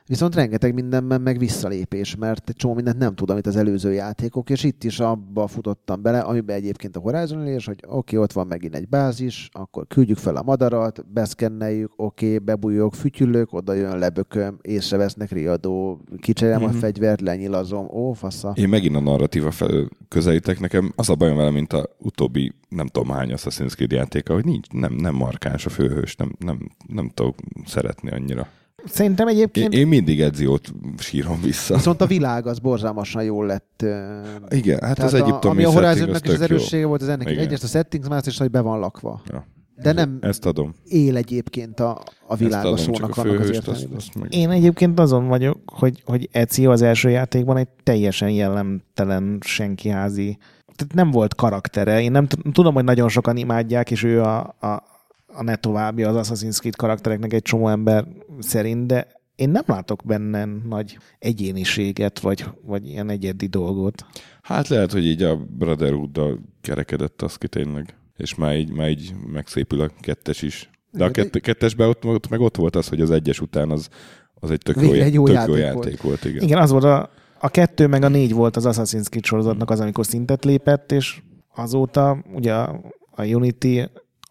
viszont rengeteg mindenben meg visszalépés, mert egy csomó mindent nem tud, amit az előző játékok, és itt is abba futottam bele, amiben egyébként a Horizon és hogy oké, okay, ott van megint egy bázis, akkor küldjük fel a madarat, beszkenneljük, oké, okay, bebújok, fütyülök, oda jön, lebököm, észrevesznek riadó, kicserélem Mhm. a fegyvert, lenyilazom, ó, fasza. Én megint a narratíva felől közelítek. Nekem az a bajom vele, mint a utóbbi nem tudom hány Assassin's Creed játéka, hogy nincs, nem, nem markáns a főhős, nem, nem, nem tudok szeretni annyira. Szerintem Én, egyébként én mindig Edziót sírom vissza. Viszont a világ az borzalmasan jól lett. Igen, hát tehát az a, egyiptomi ami a setting, az Horizonnak is az jó. erőssége volt, az ennek Igen. egyrészt a settings, másrészt, hogy be van lakva. Ja. De nem Ezt adom. él egyébként a, a világ a szónak a annak az azt, azt meg... én egyébként azon vagyok, hogy, hogy Ezio az első játékban egy teljesen jellemtelen senkiházi tehát nem volt karaktere. Én nem t- tudom, hogy nagyon sokan imádják, és ő a, a, a ne továbbja az Assassin's Creed karaktereknek egy csomó ember szerint, de én nem látok benne nagy egyéniséget, vagy, vagy ilyen egyedi dolgot. Hát lehet, hogy így a Brotherhood-dal kerekedett az ki tényleg. És már így, már így megszépül a kettes is. De a kett, kettesben ott, ott, meg ott volt az, hogy az egyes után az, az egy tök jó, egy jó tök játék jó volt. játék volt. Igen. Igen, az volt a, a kettő meg a négy volt az Assassin's Creed sorozatnak az, amikor szintet lépett, és azóta ugye a Unity,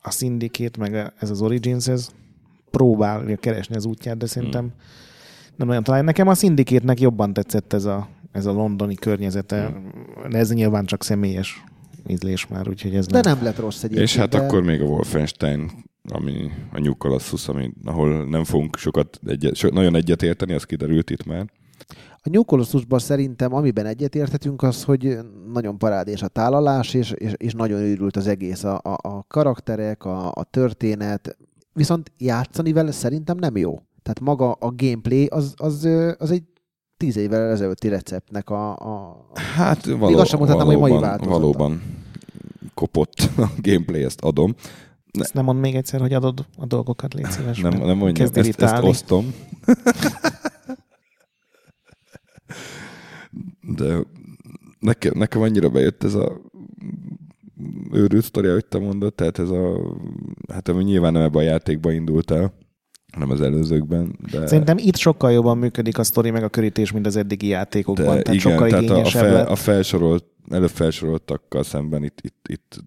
a Syndicate, meg ez az Origins, ez próbálja keresni az útját, de szerintem Hmm. nem olyan talán. Nekem a Syndicate-nek jobban tetszett ez a, ez a londoni környezete, Hmm. de ez nyilván csak személyes ízlés már, úgyhogy ez De nem. nem lett rossz egyébként. És hát de... akkor még a Wolfenstein, ami a New Colossus, ami, ahol nem fogunk sokat egyet, so, nagyon egyet érteni, az kiderült itt már. A New Colossusban szerintem, amiben egyetérthetünk, az, hogy nagyon parádés a tálalás, és, és, és nagyon őrült az egész. A, a, a karakterek, a, a történet, viszont játszani vele szerintem nem jó. Tehát maga a gameplay az, az, az egy tíz évvel ezelőtti receptnek a, a Hát való, sem mondhatnám, hogy mai valóban, változata. valóban kopott a gameplay, ezt adom. Ezt nem mond még egyszer, hogy adod a dolgokat, légy szíves. Nem, nem mondjam, ezt, ezt osztom. De nekem, nekem annyira bejött ez a őrült sztoria, hogy te mondod, tehát ez a, hát ami nyilván nem ebben a játékban indult el, hanem az előzőkben, de, Szerintem itt sokkal jobban működik a sztori meg a körítés, mint az eddigi játékokban. de tehát igen, sokkal tehát a, fel, lett. a felsorolt, előbb felsoroltakkal szemben itt, itt, itt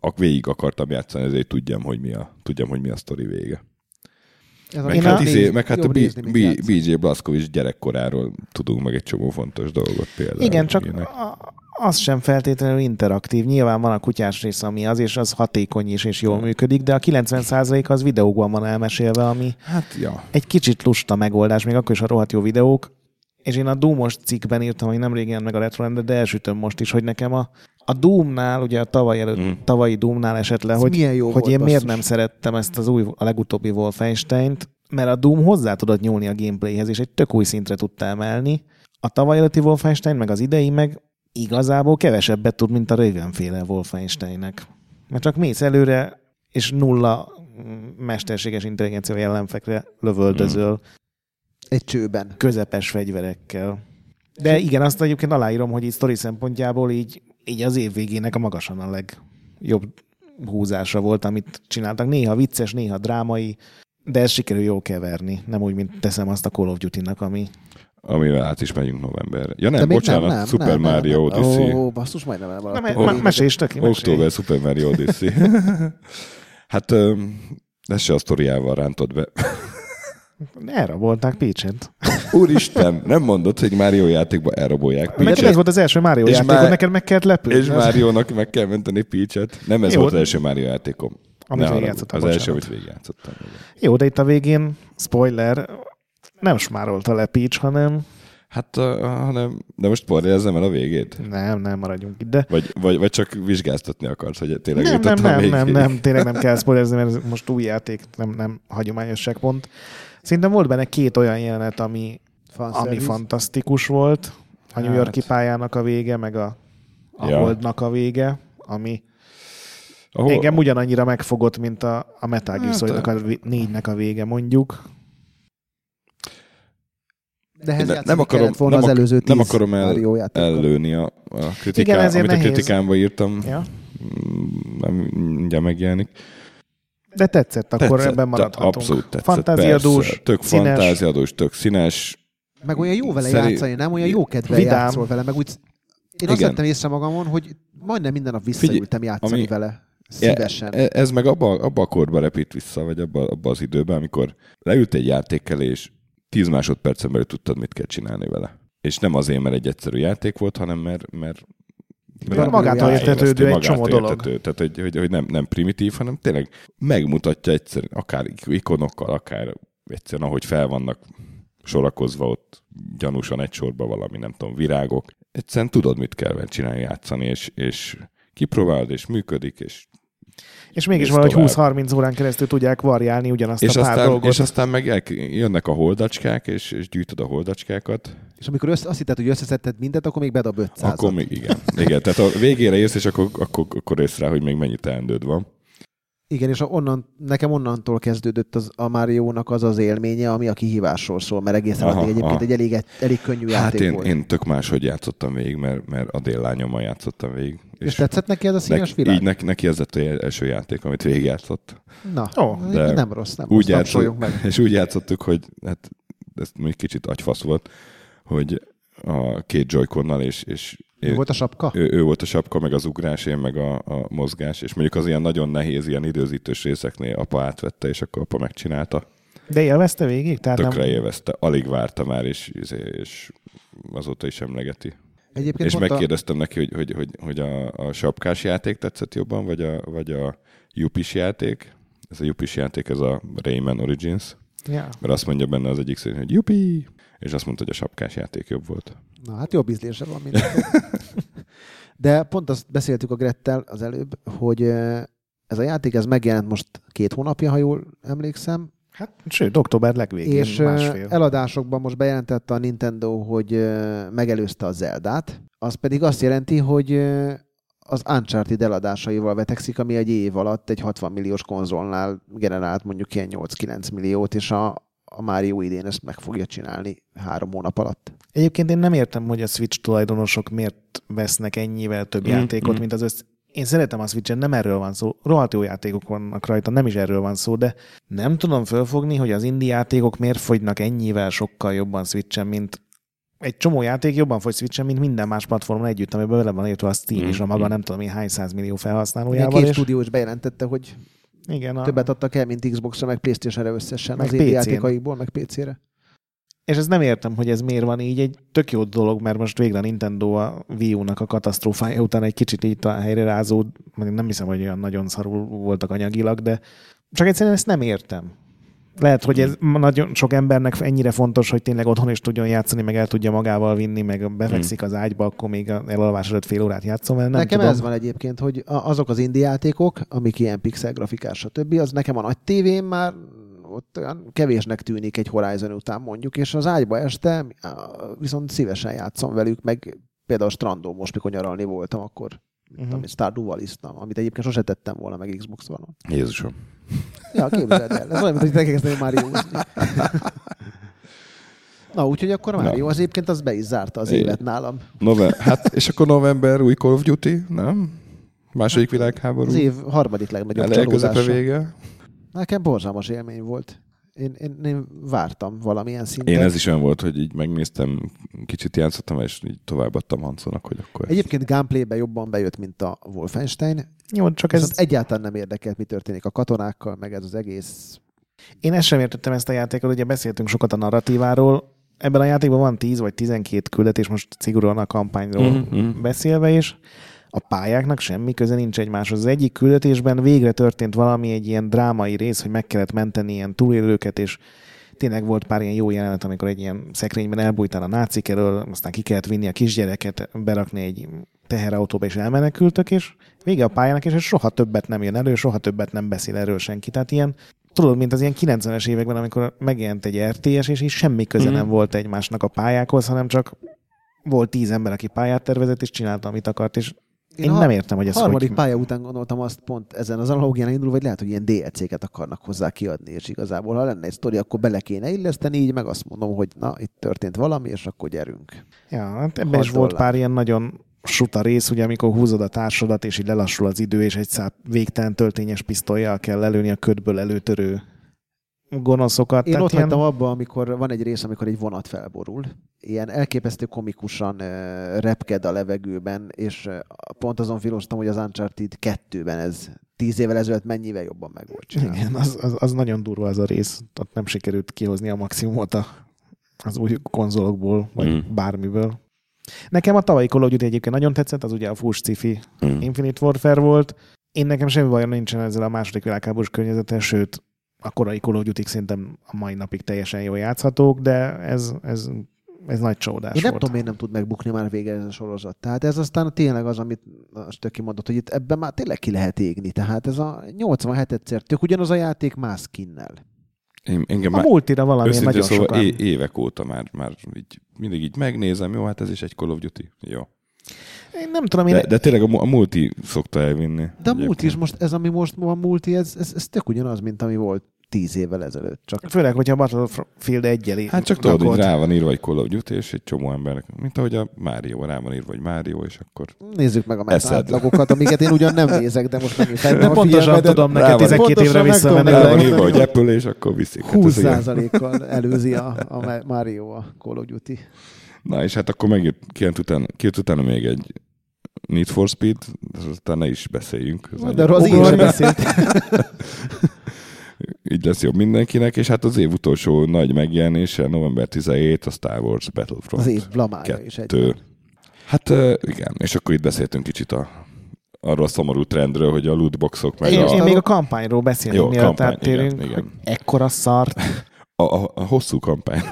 ak végig akartam játszani, ezért tudjam, hogy mi a, tudjam, hogy mi a sztori vége. Ez Meg hát, a- izé, meg hát a. BJ Blazkowicz gyerekkoráról tudunk meg egy csomó fontos dolgot például. Igen, csak a, az sem feltétlenül interaktív. Nyilván van a kutyás rész, ami az, és az hatékony is, és jól működik, de a 90% az videókban van elmesélve, ami Hát, ja. egy kicsit lusta megoldás, még akkor is a rohadt jó videók. És én a Doom-os cikkben írtam, hogy nem régen meg a retro de elsütöm most is, hogy nekem a, a Doom-nál, ugye a tavaly előtt, Mm. tavalyi Doom-nál esett le, Ez hogy, milyen jó hogy volt, én miért nem szerettem ezt az új, a legutóbbi Wolfenstein-t, mert a Doom hozzá tudott nyúlni a gameplayhez, és egy tök új szintre tudta emelni. A tavaly előtti Wolfenstein, meg az idei, meg igazából kevesebbet tud, mint a Raven-féle Wolfensteinnek. Mert csak mész előre, és nulla mm, mesterséges intelligencia ellenfekre lövöldözöl Egy csőben. közepes fegyverekkel. De igen, azt egyébként aláírom, hogy így sztori szempontjából így, így az év végének a magasan a legjobb húzása volt, amit csináltak. Néha vicces, néha drámai, de ez sikerül jól keverni. Nem úgy, mint teszem azt a Call of Duty-nak, ami... Amivel át is megyünk november. Ja nem, De bocsánat, Super Mario Odyssey. Ó, basszus, majdnem me- me- mesélj, mesélj. Október Super Mario Odyssey. hát ez se a sztoriával rántott be. Elrabolták Peach-et. Úristen, nem mondod, hogy Mario játékban elrabolják Neked ez volt az első Mario És játékod, már- neked meg kellett lepődni. és Mario-nak meg kell menteni Peach-et. Nem ez Jó. volt az első Mario játékom. Amit végigjátszottál, Az első, bocsánat. amit végigjátszottam. Jó, de itt a végén, spoiler, nem smárolta le Peach, hanem Hát, hanem, de most spoilerezzem el a végét? nem, nem maradjunk itt, de Vagy, vagy, vagy csak vizsgáztatni akarsz, hogy tényleg nem, nem, nem, nem, nem, tényleg nem kell spoilerezni, mert ez most új játék, nem, nem hagyományos checkpoint. Szerintem volt benne két olyan jelenet, ami, ami fantasztikus volt. A New Hát. Yorki pályának a vége, meg a, a Ja. Holdnak a vége, ami Ahol, engem ugyanannyira megfogott, mint a, a Metal Gear Hát, a négynek a vége, mondjuk. De ehhez Ne- nem akarom- volna nem az előző nem akarom el- ellőni a, a kritikát, amit nehéz. a kritikámba írtam, Ja. mm, nem mindjárt megjelenik. De tetszett, akkor Tetszett, ebben maradhatunk. Abszolút tetszett. Fantáziadús, persze. Tök színes. fantáziadús, tök színes. Meg olyan jó vele Szerint- játszani, nem? Olyan jó kedvel Vidám. játszol vele, meg úgy... Én azt Igen. vettem észre magamon, hogy majdnem minden nap visszaültem játszani ami- vele. Szívesen. E- Ez meg abba, abba a korba repít vissza, vagy abba, abba az időben, amikor leült egy játékkel, és 10 másodpercen belül tudtad, mit kell csinálni vele. És nem azért, mert egy egyszerű játék volt, hanem mert, mert Mert magától értetődő egy csomó dolog. Tehát, hogy, hogy, hogy nem, nem primitív, hanem tényleg megmutatja egyszerűen, akár ikonokkal, akár egyszerűen, ahogy fel vannak sorakozva ott gyanúsan egy sorba valami, nem tudom, virágok. Egyszerűen tudod, mit kell csinálni, játszani, és, és kipróbálod, és működik, és, És mégis És valahogy tovább. 20-30 órán keresztül tudják variálni ugyanazt és, a pár aztán, dolgot. és aztán meg el, jönnek a holdacskák, és, és gyűjtöd a holdacskákat, És amikor össze, azt hitted, hogy összeszedted mindent, akkor még bedob 500 akkor még igen. Igen, tehát a végére érsz, és akkor, akkor, akkor ész rá, hogy még mennyi teendőd van. Igen, és a onnan, nekem onnantól kezdődött az, a Mario-nak az az élménye, ami a kihívásról szól, mert egészen Aha, addig egyébként aha. egy elég, elég könnyű Hát játék én, volt. én tök máshogy játszottam végig, mert, mert a déllányommal játszottam végig. és tetszett neki ez a színes világ? így neki, neki ez lett az első játék, amit végigjátszott. Na, Ó, oh, de nem rossz, nem Úgy rossz, játszottuk, meg. és úgy játszottuk, hogy hát ez még kicsit agyfasz volt, hogy a két joy és, és Mi volt a sapka? ő, ő volt a sapka, meg az ugrás, én meg a, a mozgás, és mondjuk az ilyen nagyon nehéz, ilyen időzítős részeknél apa átvette, és akkor apa megcsinálta. De élvezte végig? Tehát Tökre nem... élvezte, alig várta már, és, és, azóta is emlegeti. Egyébként És mondta, megkérdeztem neki, hogy, hogy, hogy, hogy a, a sapkás játék tetszett jobban, vagy a, vagy a Jupis játék. Ez a Jupis játék, ez a Rayman Origins. Ja. Mert azt mondja benne az egyik szerint, hogy Jupi! És azt mondta, hogy a sapkás játék jobb volt. Na hát jobb ízlése van mindenki. De pont azt beszéltük a Grettel az előbb, hogy ez a játék ez megjelent most két hónapja, ha jól emlékszem, Hát, sőt, október legvégén és másfél. eladásokban most bejelentette a Nintendo, hogy megelőzte a Zeldát. Az pedig azt jelenti, hogy az Uncharted eladásaival vetekszik, ami egy év alatt egy 60 milliós konzolnál generált mondjuk ilyen 8-9 milliót, és a, a Mario idén ezt meg fogja csinálni három hónap alatt. Egyébként én nem értem, hogy a Switch tulajdonosok miért vesznek ennyivel több Mm, játékot, mm. mint az össz... Én szeretem a Switchen, nem erről van szó. Rohadt jó játékok vannak rajta, nem is erről van szó, de nem tudom fölfogni, hogy az indie játékok miért fogynak ennyivel sokkal jobban Switchen, mint egy csomó játék jobban fogy Switchen, mint minden más platformon együtt, amiben bele van írtva a Steam Mm, is a maga mm. nem tudom én hány százmillió Ugye felhasználójával. két És, stúdió is bejelentette, hogy igen, a, többet adtak el, mint Xbox-ra, meg Playstation-re összesen Meg az PC-n. játékaikból, meg PC-re. És ezt nem értem, hogy ez miért van így. Egy tök jó dolog, mert most végre Nintendo a Wii U-nak a katasztrófája után egy kicsit így talán helyre rázód. Nem hiszem, hogy olyan nagyon szarul voltak anyagilag, de csak egyszerűen ezt nem értem. Lehet, hogy ez nagyon sok embernek ennyire fontos, hogy tényleg otthon is tudjon játszani, meg el tudja magával vinni, meg befekszik az ágyba, akkor még a elalvás előtt fél órát játszom, mert nem nekem tudom. ez van egyébként, hogy a- azok az indie játékok, amik ilyen pixel grafikás, stb., az nekem a nagy tévén már ott olyan kevésnek tűnik egy Horizon után mondjuk, és az ágyba este viszont szívesen játszom velük, meg például Strandó most, mikor nyaralni voltam, akkor. Uh-huh. amit Stardew-val isztam, amit egyébként sose tettem volna meg Xbox van. Jézusom. Ja, képzeld el. Ez olyan, mint hogy elkezdeni már józni. Na, úgyhogy akkor már jó. Az egyébként az be is zárta az É. évet nálam. Nove- hát, és akkor november új Call of Duty, nem? Második világháború. Az év harmadik legnagyobb csalódása. vége. Nekem borzalmas élmény volt. Én, én, én vártam valamilyen szinten. Én ez is olyan volt, hogy így megnéztem, kicsit játszottam, és így továbbadtam Hansonak, hogy akkor. Egyébként gameplayben jobban bejött, mint a Wolfenstein. Jó, csak Ez egyáltalán nem érdekelt, mi történik a katonákkal, meg ez az egész. Én ezt sem értettem ezt a játékot, ugye beszéltünk sokat a narratíváról. Ebben a játékban van 10 vagy 12 küldetés, most szigorúan a kampányról Mhm, mhm. beszélve is. A pályáknak semmi köze nincs egymáshoz. Az egyik küldetésben végre történt valami, egy ilyen drámai rész, hogy meg kellett menteni ilyen túlélőket, és tényleg volt pár ilyen jó jelenet, amikor egy ilyen szekrényben elbújtál a nácik elől, aztán ki kellett vinni a kisgyereket, berakni egy teherautóba, és elmenekültek, és vége a pályának, és ez soha többet nem jön elő, soha többet nem beszél erről senki. Tehát ilyen, tudod, mint az ilyen 90-es években, amikor megjelent egy RTS, és így semmi köze Mhm. nem volt egymásnak a pályákhoz, hanem csak volt tíz ember, aki pályát tervezett, és csinálta, amit akart, és én, a nem értem, hogy ez harmadik hogy... pálya után gondoltam azt pont ezen az analógián indul, vagy lehet, hogy ilyen DLC-ket akarnak hozzá kiadni, és igazából, ha lenne egy sztori, akkor bele kéne illeszteni, így meg azt mondom, hogy na, itt történt valami, és akkor gyerünk. Ja, hát ebben is volt pár ilyen nagyon suta rész, ugye, amikor húzod a társadat, és így lelassul az idő, és egy száp végtelen töltényes pisztolyjal kell lelőni a ködből előtörő gonoszokat. Én Tehát ott ilyen- hagytam abba, amikor van egy rész, amikor egy vonat felborul. Ilyen elképesztő komikusan repked a levegőben, és pont azon filoztam, hogy az Uncharted 2-ben ez tíz évvel ezelőtt mennyivel jobban meg volt csinálva. Igen, az, az, az, nagyon durva az a rész. Ott nem sikerült kihozni a maximumot a, az új konzolokból, vagy Mm. mm. bármiből. Nekem a tavalyi Call of Duty egyébként nagyon tetszett, az ugye a full sci-fi Mm. Infinite Warfare volt. Én nekem semmi bajom nincsen ezzel a második világháborús környezettel, sőt, a korai Call of Duty szerintem a mai napig teljesen jól játszhatók, de ez, ez, ez nagy csodás Én nem volt. tudom, miért nem tud megbukni már vége ez a sorozat. Tehát ez aztán tényleg az, amit a Stöki mondott, hogy itt ebben már tényleg ki lehet égni. Tehát ez a 87 egyszer tök ugyanaz a játék más skinnel. Én, engem A már multira valami nagyon szóval sokan. é- évek óta már, már így, mindig így megnézem, jó, hát ez is egy Call of Duty. Jó. Én nem tudom, én De, de tényleg a, a multi szokta elvinni. De a multi is most, ez ami most van multi, ez, ez, ez tök ugyanaz, mint ami volt tíz évvel ezelőtt. Csak Főleg, hogyha a Battlefield egyeli. Hát csak tudod, hogy rá van írva egy Call of Duty, és egy csomó embernek, mint ahogy a Mário rá van írva, hogy Mário, és akkor nézzük meg a átlagokat, amiket én ugyan nem nézek, de most megint De pontosan tudom, neked van. 12 évre visszamenni. rá van írva, hogy Apple, és akkor viszik. Hát ez 20 ilyen. százalékkal előzi a, a Mario a Call of Duty. Na, és hát akkor megjött, kijött utána, kijött utána még egy Need for Speed, aztán ne is beszéljünk. Ez De arról az én sem beszélt. így lesz jobb mindenkinek, és hát az év utolsó nagy megjelenése, november 17, a Star Wars Battlefront Az év blamája is egy. 2. Hát igen, és akkor itt beszéltünk kicsit a, arról a szomorú trendről, hogy a lootboxok meg Én, a, én még a kampányról beszélnék, mielőtt áttérünk, ekkora szart. a, a, a hosszú kampány.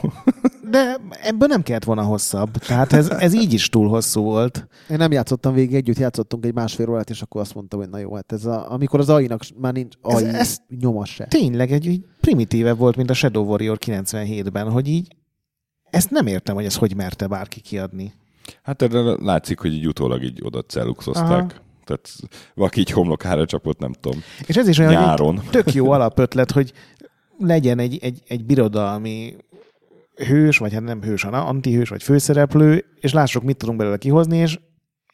De ebből nem kellett volna hosszabb. Tehát ez, ez így is túl hosszú volt. Én nem játszottam végig, együtt játszottunk egy másfél órát, és akkor azt mondtam, hogy na jó, hát ez a, amikor az AI-nak már nincs AI Ez- ez- nyoma se. Tényleg egy így primitívebb volt, mint a Shadow Warrior 97-ben, hogy így ezt nem értem, hogy ezt hogy merte bárki kiadni. Hát erre látszik, hogy így utólag így oda celuxozták. Tehát valaki így homlokára csapott, nem tudom, És ez is olyan, nyáron. egy tök jó alapötlet, hogy legyen egy, egy, egy birodalmi hős, vagy hát nem hős, hanem antihős, vagy főszereplő, és lássuk, mit tudunk belőle kihozni, és,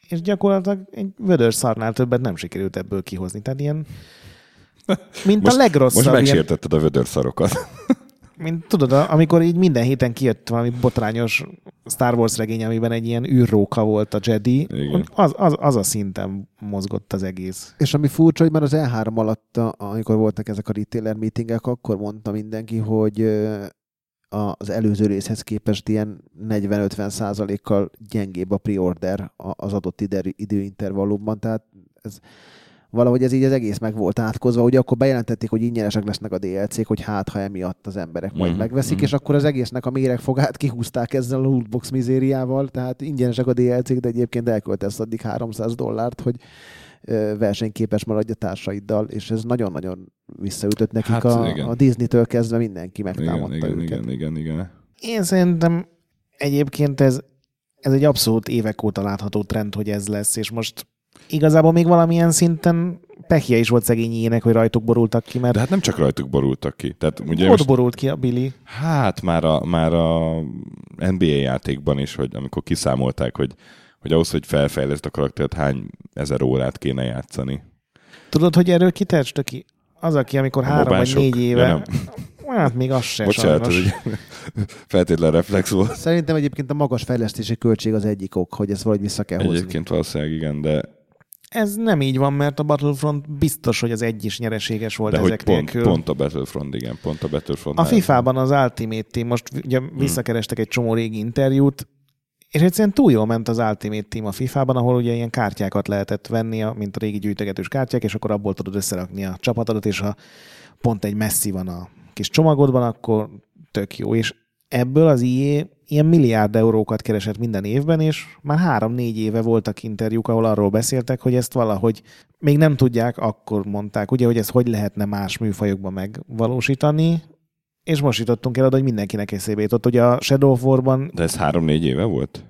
és gyakorlatilag egy vödör szarnál többet nem sikerült ebből kihozni. Tehát ilyen, mint Most- a legrosszabb, Most ilyen, megsértetted a vödörszarokat. mint tudod, amikor így minden héten kijött valami botrányos Star Wars regény, amiben egy ilyen űrróka volt a Jedi, Igen. az, az, az a szinten mozgott az egész. És ami furcsa, hogy már az E3 alatt, amikor voltak ezek a retailer meetingek, akkor mondta mindenki, hogy az előző részhez képest ilyen 40-50 százalékkal gyengébb a pre-order az adott időintervallumban, tehát ez valahogy ez így az egész meg volt átkozva, ugye akkor bejelentették, hogy ingyenesek lesznek a DLC-k, hogy hát, ha emiatt az emberek majd Mhm, megveszik, mhm. és akkor az egésznek a méregfogát kihúzták ezzel a lootbox mizériával, tehát ingyenesek a DLC-k, de egyébként elköltesz addig 300 dollárt, hogy versenyképes maradj a társaiddal, és ez nagyon-nagyon visszaütött nekik Hát, a, igen. a Disney-től kezdve mindenki igen, megtámadta igen, őket. igen, igen, igen. Én szerintem egyébként ez, ez egy abszolút évek óta látható trend, hogy ez lesz, és most igazából még valamilyen szinten pehje is volt szegényének, hogy rajtuk borultak ki, mert De hát nem csak rajtuk borultak ki. Tehát ugye ott most, borult ki a Billy. hát már a, már a NBA játékban is, hogy amikor kiszámolták, hogy, hogy ahhoz, hogy felfejleszt a karaktert, hány ezer órát kéne játszani. Tudod, hogy erről kitecste ki? Az, aki amikor A három vagy mobások? négy Ja, éve... nem. Hát még az se Bocsánat, ez sajnos. egy feltétlen reflex volt. Szerintem egyébként a magas fejlesztési költség az egyik ok, hogy ezt valahogy vissza kell hozni. Egyébként valószínűleg igen, de, Ez nem így van, mert a Battlefront biztos, hogy az egy is nyereséges volt de hogy ezek pont, nélkül. pont a Battlefront, igen, pont a Battlefront. A FIFA-ban az Ultimate Team, most ugye visszakerestek egy csomó régi interjút, és egyszerűen túl jól ment az Ultimate Team a FIFA-ban, ahol ugye ilyen kártyákat lehetett venni, mint a régi gyűjtegetős kártyák, és akkor abból tudod összerakni a csapatodat, és ha pont egy messzi van a kis csomagodban, akkor tök jó. És ebből az IE ilyen milliárd eurókat keresett minden évben, és már három-négy éve voltak interjúk, ahol arról beszéltek, hogy ezt valahogy még nem tudják, akkor mondták, ugye, hogy ezt hogy lehetne más műfajokban megvalósítani, és most jutottunk el oda, hogy mindenkinek eszébe jutott. Ugye a Shadow of War-ban, De ez három-négy éve volt?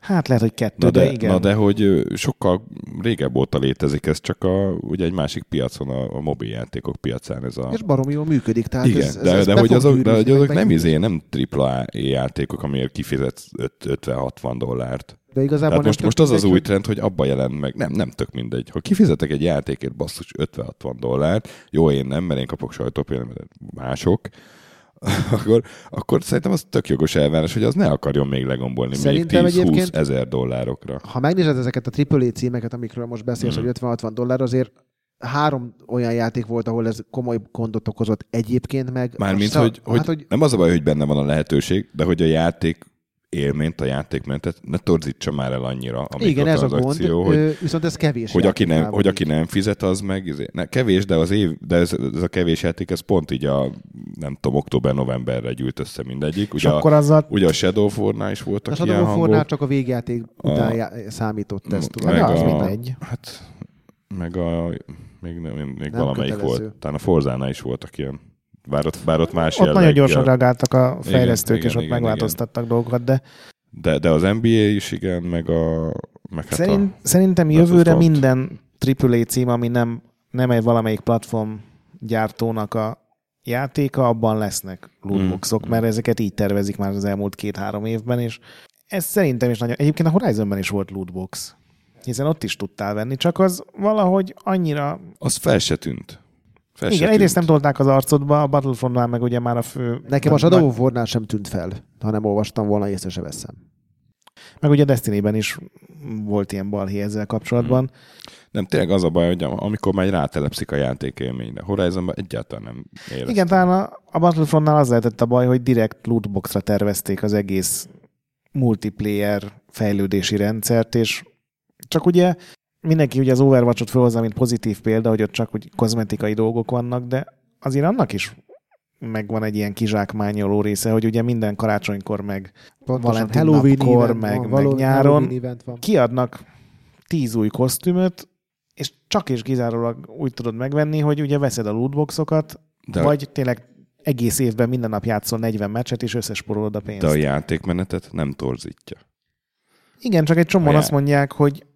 hát lehet, hogy kettő, Na de, de, igen. na de hogy sokkal régebb óta létezik ez, csak a, ugye egy másik piacon, a, a mobiljátékok piacán ez a... És baromi jól működik. Tehát Igen, ez, ez, de, ez de, hogy azok, de hogy azok nem izé, nem AAA játékok, amiért kifizetsz öt- 50-60 dollárt. De igazából Tehát most, most az az új hogy- trend, hogy abba jelent meg. Nem, nem tök mindegy. Ha kifizetek egy játékért basszus 50-60 dollárt, jó, én nem, mert én kapok sajtópéldát, mert mások, akkor, akkor szerintem az tök jogos elvárás, hogy az ne akarjon még legombolni Szerintem még 10-20 egyébként- ezer dollárokra. Ha megnézed ezeket a AAA címeket, amikről most beszélsz, Mhm. hogy 50-60 dollár, azért három olyan játék volt, ahol ez komoly gondot okozott egyébként meg. Mármint, hogy, hogy, hát, hogy nem az a baj, hogy benne van a lehetőség, de hogy a játék élményt, a játékmenetet ne torzítsa már el annyira a igen, ez a gond, hogy, ö, viszont ez kevés. hogy, aki nem, hogy aki nem fizet, az meg izé- ne, kevés, de az év, de ez, ez a kevés játék, ez pont így a, nem tudom, október-novemberre gyűlt össze mindegyik. és Ugye, akkor a, azzal ugye a Shadow of War-nál is A voltak Shadow of War-nál hangok. csak a végjáték A- után já- számított ez. tudod. meg az a, mindegy. Hát, meg a, még, még, még Nem valamelyik kötelező. volt. Talán a Forzánál is voltak ilyen. Bár ott, bár ott más ott nagyon gyorsan reagáltak a fejlesztők, igen, és ott igen, megváltoztattak dolgokat, de De, de az NBA is igen, meg a... Meg hát Szerint, a, szerintem jövőre minden AAA cím, ami nem, nem egy valamelyik platform gyártónak a játéka, abban lesznek lootboxok, Mm. mert ezeket így tervezik már az elmúlt két-három évben, és ez szerintem is nagyon... Egyébként a Horizonben is volt lootbox, hiszen ott is tudtál venni, csak az valahogy annyira... az fel se tűnt. Fel Igen, egyrészt nem tolták az arcodba, a Battlefrontnál meg ugye már a fő... Nekem a nem- Shadow of War-nál sem tűnt fel, ha nem olvastam volna, észre se veszem. Meg ugye Destiny-ben is volt ilyen balhé ezzel kapcsolatban. Nem, tényleg az a baj, hogy amikor már rátelepszik a játékélményre. Horizonban egyáltalán nem éreztem. Igen, talán a, a Battlefrontnál az lehetett a baj, hogy direkt lootboxra tervezték az egész multiplayer fejlődési rendszert, és csak ugye mindenki ugye az Overwatch-ot felhozza, mint pozitív példa, hogy ott csak úgy kozmetikai dolgok vannak, de azért annak is megvan egy ilyen kizsákmányoló része, hogy ugye minden karácsonykor, meg Valentin napkor, event meg, van, meg nyáron Halloween event van. kiadnak tíz új kosztümöt, és csak és kizárólag úgy tudod megvenni, hogy ugye veszed a lootboxokat, De- vagy tényleg egész évben minden nap játszol 40 meccset, és összesporolod a pénzt. De a játékmenetet nem torzítja. Igen, csak egy csomóan A já- azt mondják, hogy,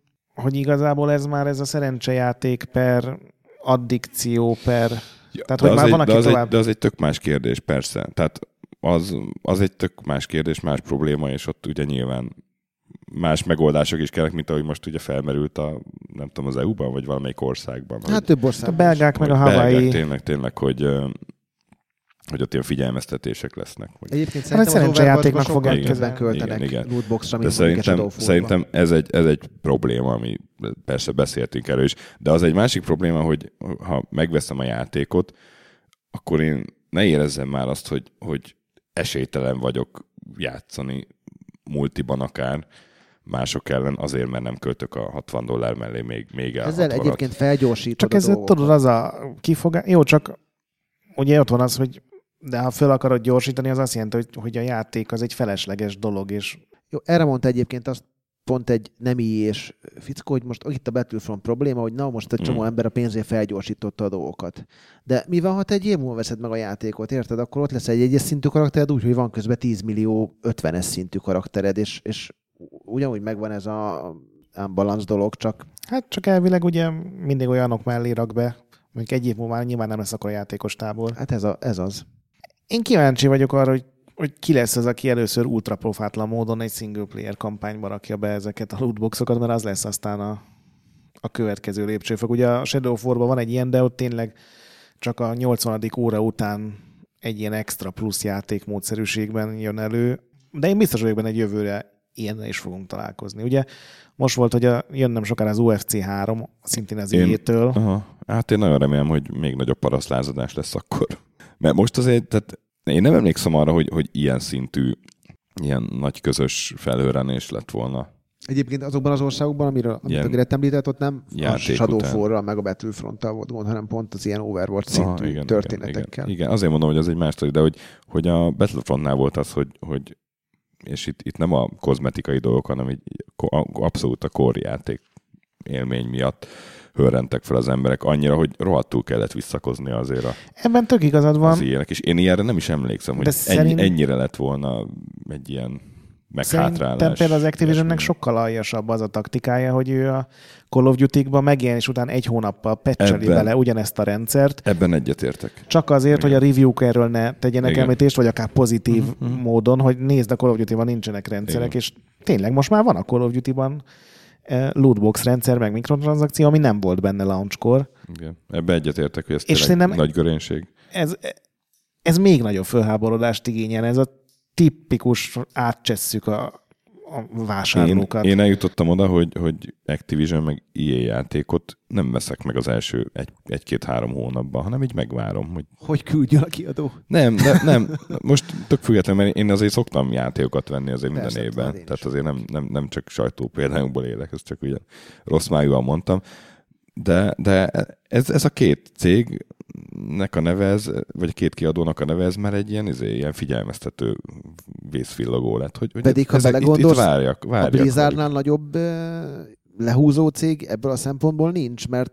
hogy igazából ez már ez a szerencsejáték per addikció per... Ja, Tehát, de hogy az már egy, van, aki de az tovább- Egy, de az egy tök más kérdés, persze. Tehát az, az egy tök más kérdés, más probléma, és ott ugye nyilván más megoldások is kellnek, mint ahogy most ugye felmerült a, nem tudom, az EU-ban, vagy valamelyik országban. Hát több A országban. belgák meg a hogy belgák. Tényleg, tényleg, hogy, ö, hogy ott ilyen figyelmeztetések lesznek. Hogy Egyébként Hát egy szerintem az szerencsejátéknak Overwatchban fogják többen költenek Igen, igen. lootboxra, mint szerintem, szerintem ez, egy, ez egy probléma, ami persze beszéltünk erről is, de az egy másik probléma, hogy ha megveszem a játékot, akkor én ne érezzem már azt, hogy, hogy esélytelen vagyok játszani multiban akár mások ellen, azért, mert nem költök a 60 dollár mellé még, még el Ezzel 60-at. egyébként felgyorsítod Csak ez, tudod, az a kifogás... Jó, csak ugye ott van az, hogy de ha fel akarod gyorsítani, az azt jelenti, hogy, hogy a játék az egy felesleges dolog, és Jó, erre mondta egyébként azt pont egy nem és fickó, hogy most itt a Battlefront probléma, hogy na most egy csomó Mm. ember a pénzért felgyorsította a dolgokat. De mi van, ha te egy év múlva veszed meg a játékot, érted? Akkor ott lesz egy egyes szintű karaktered, úgy, hogy van közben 10 millió 50-es szintű karaktered, és, és ugyanúgy megvan ez a unbalance dolog, csak hát csak elvileg ugye mindig olyanok mellé rak be, mondjuk egy év múlva már nyilván nem lesz akkor a játékos tábor. hát ez, a, ez az. Én kíváncsi vagyok arra, hogy, hogy ki lesz az, aki először ultra profátlan módon egy single player kampányba rakja be ezeket a lootboxokat, mert az lesz aztán a, a következő lépcsőfok. Ugye a Shadow of War-ban van egy ilyen, de ott tényleg csak a 80. óra után egy ilyen extra plusz játékmódszerűségben jön elő, de én biztos vagyok benne, hogy jövőre ilyennel is fogunk találkozni. Ugye most volt, hogy a, jön nem sokára az UFC 3, szintén az Én-. Aha. Hát én nagyon remélem, hogy még nagyobb parasztlázadás lesz akkor. Mert most azért, tehát én nem emlékszem arra, hogy, hogy ilyen szintű, ilyen nagy közös felhőrenés lett volna. Egyébként azokban az országokban, amiről, amit a Gret említett, ott nem a Shadowfall-ral, meg a Battlefront-tal volt gond, hanem pont az ilyen Overwatch szintű Aha, igen, történetekkel. Igen, igen, azért mondom, hogy az egy más de hogy, hogy a Battlefrontnál volt az, hogy, hogy és itt, itt nem a kozmetikai dolgok, hanem ko- abszolút a core játék élmény miatt hörrentek fel az emberek annyira, hogy rohadtul kellett visszakozni azért a, Ebben tök igazad van. az ilyenek. És én ilyenre nem is emlékszem, hogy De ennyi, szerint- ennyire lett volna egy ilyen meghátrálás. Szerintem például az Activisionnek sokkal aljasabb az a taktikája, hogy ő a Call of Duty-ba megjelenés után egy hónappal Ebben. bele ugyanezt a rendszert, Ebben egyetértek. csak azért, Igen. hogy a review-k erről ne tegyenek Igen. említést, vagy akár pozitív mhm. módon, hogy nézd, a Call of Duty-ban nincsenek rendszerek, Igen. és tényleg most már van a Call of Duty-ban lootbox rendszer, meg mikrotranszakció, ami nem volt benne launchkor. Igen. Ebben egyetértek, hogy ez És tényleg nagy görénység. Ez, ez még nagyobb fölháborodást igényel, ez a tipikus átcsesszük a, a Én, vásárlókat. én eljutottam oda, hogy, hogy Activision meg EA játékot nem veszek meg az első egy, egy-két-három hónapban, hanem így megvárom, hogy Hogy küldjön a kiadó? nem, de, nem, most tök függetlenül, mert én azért szoktam játékokat venni azért minden Persze, évben, én is. tehát azért nem, nem, nem csak sajtó példájukból élek, ezt csak ugye rossz májúan mondtam, de, de ez, ez a két cégnek a neve, ez, vagy a két kiadónak a neve, ez már egy ilyen, izé, ilyen figyelmeztető vészvillogó lett, hogy, hogy Pedig, ha ezek- belegondolsz, itt, itt várjak, A várjak Blizzardnál nagyobb ö, lehúzó cég ebből a szempontból nincs, mert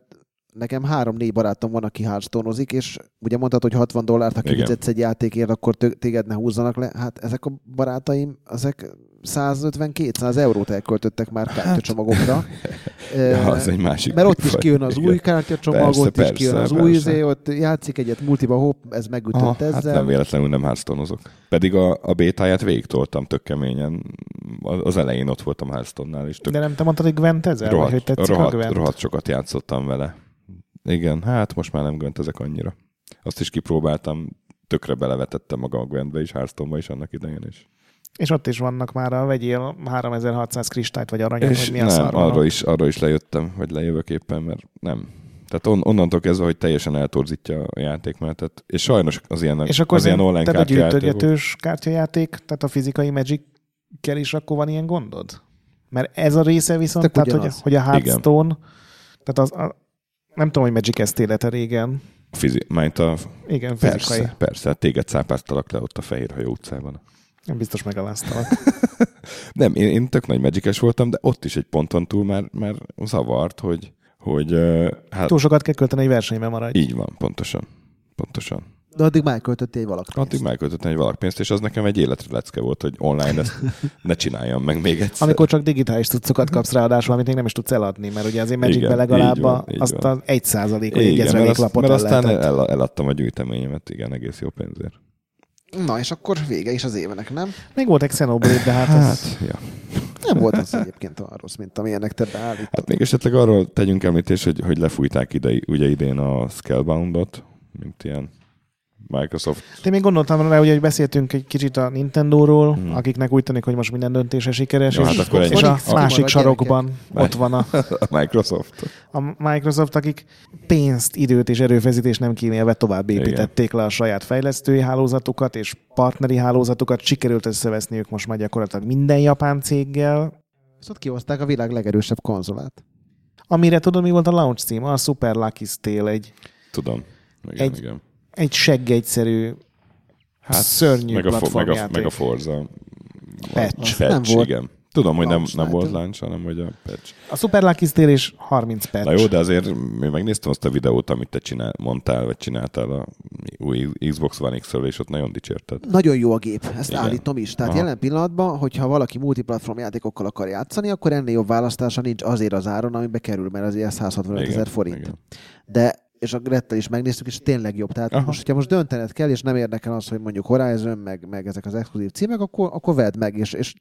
nekem három-négy barátom van, aki hearthstone és ugye mondtad, hogy 60 dollárt, ha kifizetsz egy játékért, akkor téged ne húzzanak le. Hát ezek a barátaim, ezek 150-200 eurót elköltöttek már kártyacsomagokra. Ö, Ja, az egy másik mert ott is kijön az új kártyacsomag, Persze, ott is persze, kijön az persze. új izé, ott játszik egyet multiba, hopp, ez megütött Aha, ezzel. hát nem véletlenül nem hearthstone Pedig a, a bétáját végigtoltam tök keményen. Az elején ott voltam hearthstone és tök De nem te mondtad, hogy Gwent ezzel? vagy hogy rohadt, rohadt, a Gwent? rohadt sokat játszottam vele. Igen, hát most már nem Gwent ezek annyira. Azt is kipróbáltam, tökre belevetettem magam a Gwentbe is, hearthstone is annak idején is. És ott is vannak már a vegyél 3600 kristályt vagy aranyat, És vagy mi a nem, szar van arra is, arra is lejöttem, vagy lejövök éppen, mert nem. Tehát on, onnantól kezdve, hogy teljesen eltorzítja a játékmenetet. És sajnos az ilyen, És akkor az ilyen online tehát a kártyajátékok- gyűjtögetős kártyajáték, tehát a fizikai Magic-kel is akkor van ilyen gondod? Mert ez a része viszont, tehát hogy, hogy a Hearthstone, tehát az, a, nem tudom, hogy Magic ezt élete régen. A fizi, a, Igen, fizikai. persze, persze, hát téged szápáztalak le ott a Fehérhajó utcában. Nem biztos megaláztalak. Nem, én, én tök nagy magic voltam, de ott is egy ponton túl már, már zavart, hogy, hogy hát Túl sokat kell költeni, hogy versenyben maradj. így van, pontosan. Pontosan. De addig már költöttél egy valak. Addig megköltöttem egy valak pénzt, és az nekem egy életre lecke volt, hogy online ezt ne csináljam meg még egyszer. Amikor csak digitális cuccokat kapsz ráadásul, amit még nem is tudsz eladni, mert ugye azért Magicbe Igen, legalább így van, így azt van. az egy százalék, vagy egy azt, lapot mert el aztán el, eladtam a gyűjteményemet, igen, egész jó pénzért. Na, és akkor vége is az évenek, nem? Még volt egy Xenoblade, de hát, Hát, az... ja. Nem volt az egyébként olyan rossz, mint amilyenek te beállítod. hát még esetleg arról tegyünk említést, hogy, hogy lefújták ide, ugye idén a Scaleboundot, mint ilyen Microsoft. Én még gondoltam rá, ugye, hogy beszéltünk egy kicsit a Nintendo-ról, Hmm. akiknek úgy tűnik, hogy most minden döntése sikeres, Ja, és, hát akkor és a másik sarokban ott van a, A Microsoft. a Microsoft, akik pénzt, időt és erőfeszítést nem kínélve tovább építették le a saját fejlesztői hálózatukat és partneri hálózatukat. Sikerült összeveszniük most már gyakorlatilag minden japán céggel, Viszont kihozták a világ legerősebb konzolát. amire tudod, mi volt a launch cím? A Super Lucky Tale, egy, Tudom. Igen, Egy- igen. Egy seggegyszerű, hát, szörnyű meg a, meg, a, meg a Forza. Patch. patch Nem volt igen. Tudom, hogy nem, launch nem volt launch, hanem hogy a patch. A Super Lucky és 30 patch. Na jó, de azért én megnéztem azt a videót, amit te csinál, mondtál, vagy csináltál a új Xbox One X-ről, és ott nagyon dicsérted. Nagyon jó a gép, ezt Igen. Állítom is. Tehát Aha. Aha. jelen pillanatban, hogyha valaki multiplatform játékokkal akar játszani, akkor ennél jobb választása nincs azért az áron, amibe kerül, mert azért 165 ezer forint. igen. De és a Grettel is megnéztük, és tényleg jobb. Tehát Aha. Most, hogyha most döntened kell, és nem érdekel az, hogy mondjuk Horizon, meg, meg ezek az exkluzív címek, akkor, akkor vedd meg, és, és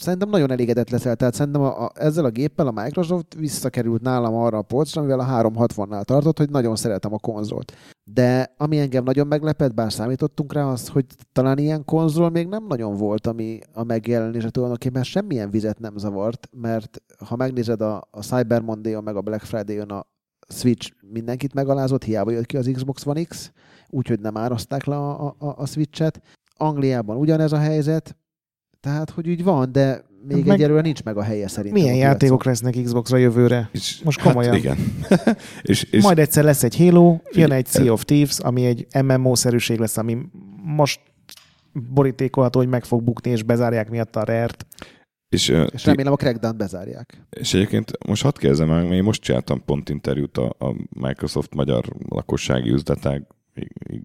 szerintem nagyon elégedett leszel. Tehát szerintem a, a, ezzel a géppel a Microsoft visszakerült nálam arra a polcra, amivel a 360-nál tartott, hogy nagyon szeretem a konzolt. De ami engem nagyon meglepett, bár számítottunk rá, az, hogy talán ilyen konzol még nem nagyon volt, ami a megjelenése tulajdonképpen semmilyen vizet nem zavart, mert ha megnézed a, a Cyber Monday-on, meg a Black Friday-on a Switch mindenkit megalázott, hiába jött ki az Xbox One X, úgyhogy nem áraszták le a, a, a Switch-et. Angliában ugyanez a helyzet, tehát, hogy úgy van, de még Meg- egyelőre nincs meg a helye szerintem. Milyen játékok lesznek Xboxra jövőre? És, Most komolyan. Hát igen. és, és Majd egyszer lesz egy Halo, jön egy Sea of Thieves, ami egy MMO-szerűség lesz, ami most borítékolható, hogy meg fog bukni, és bezárják miatt a rare-t. És, És remélem a Crackdown bezárják. És egyébként most hadd kérdezem meg, én most csináltam pont interjút a, a Microsoft magyar lakossági üzletág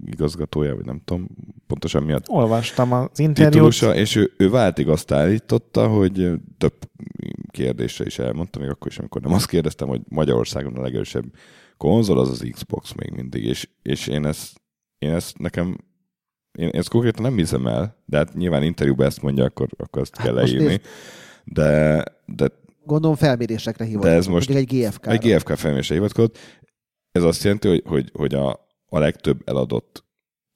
igazgatója, vagy nem tudom pontosan mi a Olvastam az interjút. titulusa, és ő, ő váltig azt állította, hogy több kérdésre is elmondta, még akkor is, amikor nem azt kérdeztem, hogy Magyarországon a legerősebb konzol az az Xbox még mindig, és, és én ezt, én ezt nekem én ezt konkrétan nem hiszem el, de hát nyilván interjúban ezt mondja, akkor, akkor kell Hát most leírni. De, de Gondolom felmérésekre hivatkozik. ez most- egy GFK. egy GFK felmérésre hivatkozott. Ez azt jelenti, hogy, hogy, hogy a, a legtöbb eladott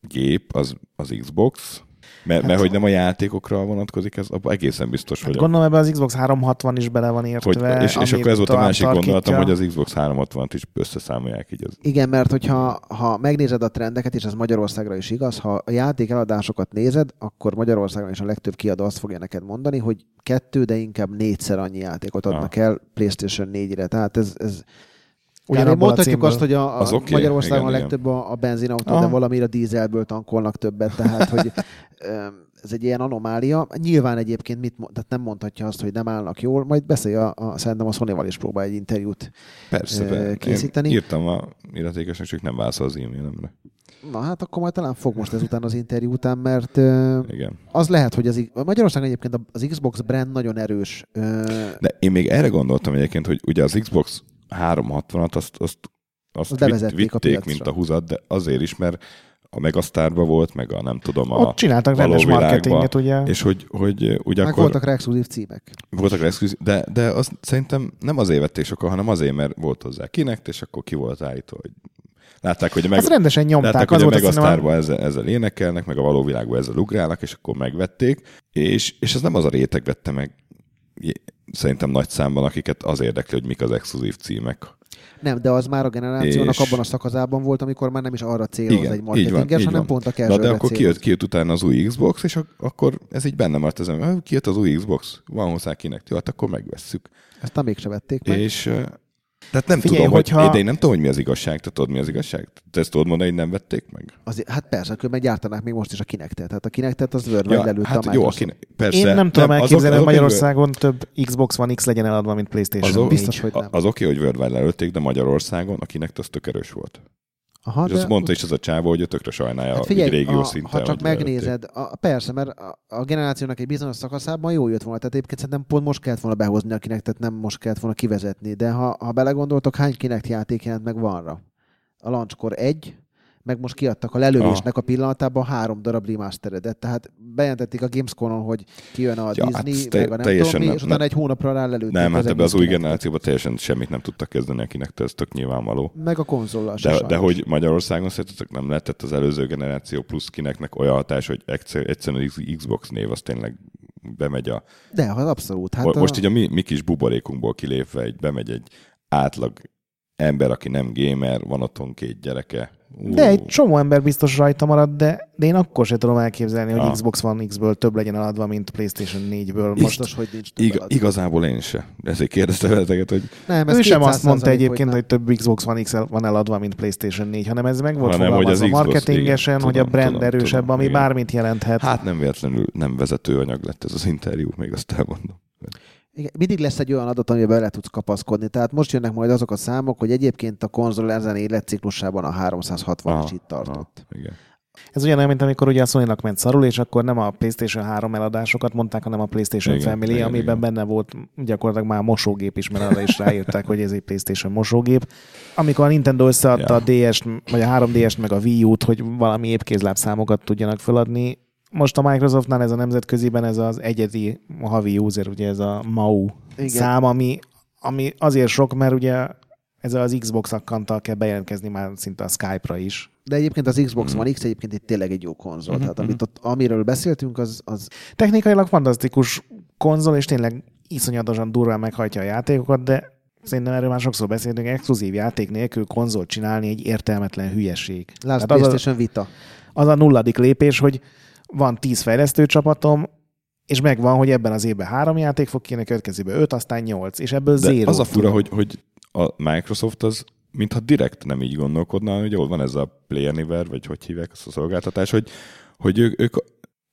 gép az, az Xbox, mert, Hát- mert hogy nem a játékokra vonatkozik, ez abban egészen biztos, Hát hogy, gondolom ebben az Xbox 360 is bele van hogy értve. és, és amit akkor ez volt a másik tarkítja. gondolatom, hogy az Xbox 360-at is összeszámolják így. Az, Igen, mert hogyha ha megnézed a trendeket, és ez Magyarországra is igaz, ha a játék eladásokat nézed, akkor Magyarországon is a legtöbb kiadó azt fogja neked mondani, hogy kettő, de inkább négyszer annyi játékot adnak el PlayStation 4-re. Tehát ez, ez A mondhatjuk azt, hogy a, a Az oké, Magyarországon igen, a igen. legtöbb a, a benzinautó, Aha. de valamire a dízelből tankolnak többet, tehát hogy ez egy ilyen anomália. Nyilván egyébként mit, tehát nem mondhatja azt, hogy nem állnak jól, majd beszélj a, a szerintem a Sony-val is próbál egy interjút. persze, készíteni. Én írtam a illetékesnek, csak nem válaszol az e-mailemre. Na hát akkor majd talán fog most ezután az interjú után, mert ö, Igen. az lehet, hogy az, Magyarországon egyébként az Xbox brand nagyon erős. Ö, De én még erre gondoltam egyébként, hogy ugye az Xbox 360-at azt, azt, azt Azt vitt, a vitték, piacra. mint a húzat, de azért is, mert a Megasztárba volt, meg a nem tudom, a, Ott csináltak rendes világba. marketinget, ugye? és hogy, hogy ugye meg akkor voltak rá exkluzív címek. voltak exkluzív, de, de azt szerintem nem azért vették sokan, hanem azért, mert volt hozzá Kinect, és akkor ki volt állítva, hogy Látták, hogy a meg... Azt rendesen nyomták, Látták, az hogy a volt a ezzel, ezzel énekelnek, meg a való világban ezzel ugrálnak, és akkor megvették, és, és ez nem az a réteg vette meg szerintem nagy számban, akiket az érdekli, hogy mik az exkluzív címek. Nem, de az már a generációnak És- abban a szakaszában volt, amikor már nem is arra céloz Igen, egy marketinges, hanem van. pont a Na, casual de akkor kijött, kijött utána az új Xbox, és ak- akkor ez így benne maradt az ember. "Ah, Kijött az új Xbox, van hozzá kinek, jó, hát akkor megvesszük. Ezt nem mégse vették meg. És tehát nem Figyelj, tudom, hogyha- hogy, de én nem tudom, hogy mi az igazság. Te tudod, mi az igazság? Te ezt tudod mondani, hogy nem vették meg? Azért, hát persze, akkor meg gyártanák még most is a kinektet. Tehát a kinektet az Word ja, lelőtte hát a jó, Microsoft. akinek, persze. Én nem tudom azok- elképzelni, hogy azok- Magyarországon több Xbox One X legyen eladva, mint PlayStation Azok, 4. biztos, hogy nem. Az, oké, hogy Wordwell lelőtték, de Magyarországon, akinek az tök erős volt. Aha, és azt mondta is az a csávó, hogy ő tökre sajnálja Hát figyelj, figyelj, régió a, szinten. ha csak megnézed, a, persze, mert a, a generációnak egy bizonyos szakaszában jó jött volna, tehát egyébként szerintem pont most kellett volna behozni akinek, tehát nem most kellett volna kivezetni, de ha, ha belegondoltok, hány kinek játék jelent meg vanra? A launchkor egy, meg most kiadtak a lelövésnek a pillanatában három darab remasteredet, tehát bejelentették a Gamescom-on, hogy kijön a Ja, Disney, hát te- meg a nem tudom mi, és utána egy hónapra rá lelőtték Nem, hát ebbe az új generációban teljesen semmit nem tudtak kezdeni, akinek ez tök nyilvánvaló. Meg a konzollal De, de hogy Magyarországon szerintetek nem lehetett az előző generáció plusz kineknek olyan hatás, hogy egyszer, egyszerűen az Xbox név az tényleg bemegy a... De, hát abszolút. Hát Hát a... most így a mi, mi kis buborékunkból kilépve egy, bemegy egy átlag ember, aki nem gamer, van otthon két gyereke. Ú, De egy csomó ember biztos rajta marad, de, de én akkor sem tudom elképzelni, hogy Ah. Xbox One X-ből több legyen eladva, mint PlayStation 4-ből. Most Biztos, hogy nincs több Ig- eladva. igazából én se. Ezért kérdeztem veleteket, hogy Nem, ő sem azt 200% mondta egyébként, nem. hogy több Xbox One X van eladva, mint PlayStation 4, hanem ez meg volt Hanem, hogy az Xbox, marketingesen, igen, hogy a brand tudom, erősebb, tudom, ami igen. bármit jelenthet. hát nem véletlenül nem vezető anyag lett ez az interjú, még azt elmondom. Igen, mindig lesz egy olyan adat, amiben bele tudsz kapaszkodni. Tehát most jönnek majd azok a számok, hogy egyébként a konzol ezen életciklusában a 360 is itt tartott. igen. Ez ugyanolyan, mint amikor ugye a sony ment szarul, és akkor nem a PlayStation 3 eladásokat mondták, hanem a PlayStation Igen, Family, igen, amiben igen. benne volt gyakorlatilag már a mosógép is, mert arra is ráírták, hogy ez egy PlayStation mosógép. Amikor a Nintendo összeadta Ja. a DS-t, vagy a 3DS-t, meg a Wii U-t, hogy valami épkézláb számokat tudjanak feladni, most a Microsoftnál ez a nemzetköziben ez az egyedi havi user, ugye ez a MAU Igen. Szám, ami, ami azért sok, mert ugye ezzel az Xbox akkantal kell bejelentkezni már szinte a Skype-ra is. De egyébként az Xbox Mm. One X egyébként itt tényleg egy jó konzol. Mhm, Tehát amit ott, amiről beszéltünk, az, az Technikailag fantasztikus konzol, és tényleg iszonyatosan durván meghajtja a játékokat, de szerintem erről már sokszor beszéltünk, exkluzív játék nélkül konzolt csinálni egy értelmetlen hülyeség. Last Tehát az, a, PlayStation Vita. az a nulladik lépés, hogy van tíz fejlesztő csapatom, és megvan, hogy ebben az évben három játék fog kijönni, a következőben öt, aztán nyolc, és ebből De zéro. az a fura, hogy, hogy a Microsoft az mintha direkt nem így gondolkodna, hogy jól van ez a Play Anywhere, vagy hogy hívják ezt a szolgáltatás, hogy, hogy ők, ők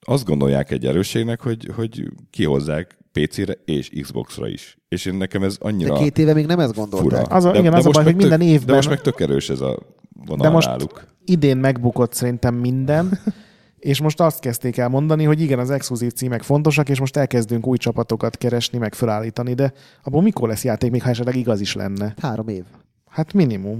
azt gondolják egy erősségnek, hogy, hogy kihozzák PC-re és Xbox-ra is. És én nekem ez De annyira két éve még nem ezt gondolták. fura. Az a- igen, az a baj, hogy minden tök, évben- De most meg tök erős ez a vonal De most- náluk. idén megbukott szerintem minden, és most azt kezdték el mondani, hogy igen, az exkluzív címek fontosak, és most elkezdünk új csapatokat keresni, meg felállítani, de abból mikor lesz játék, még ha esetleg igaz is lenne? Három év. Hát minimum.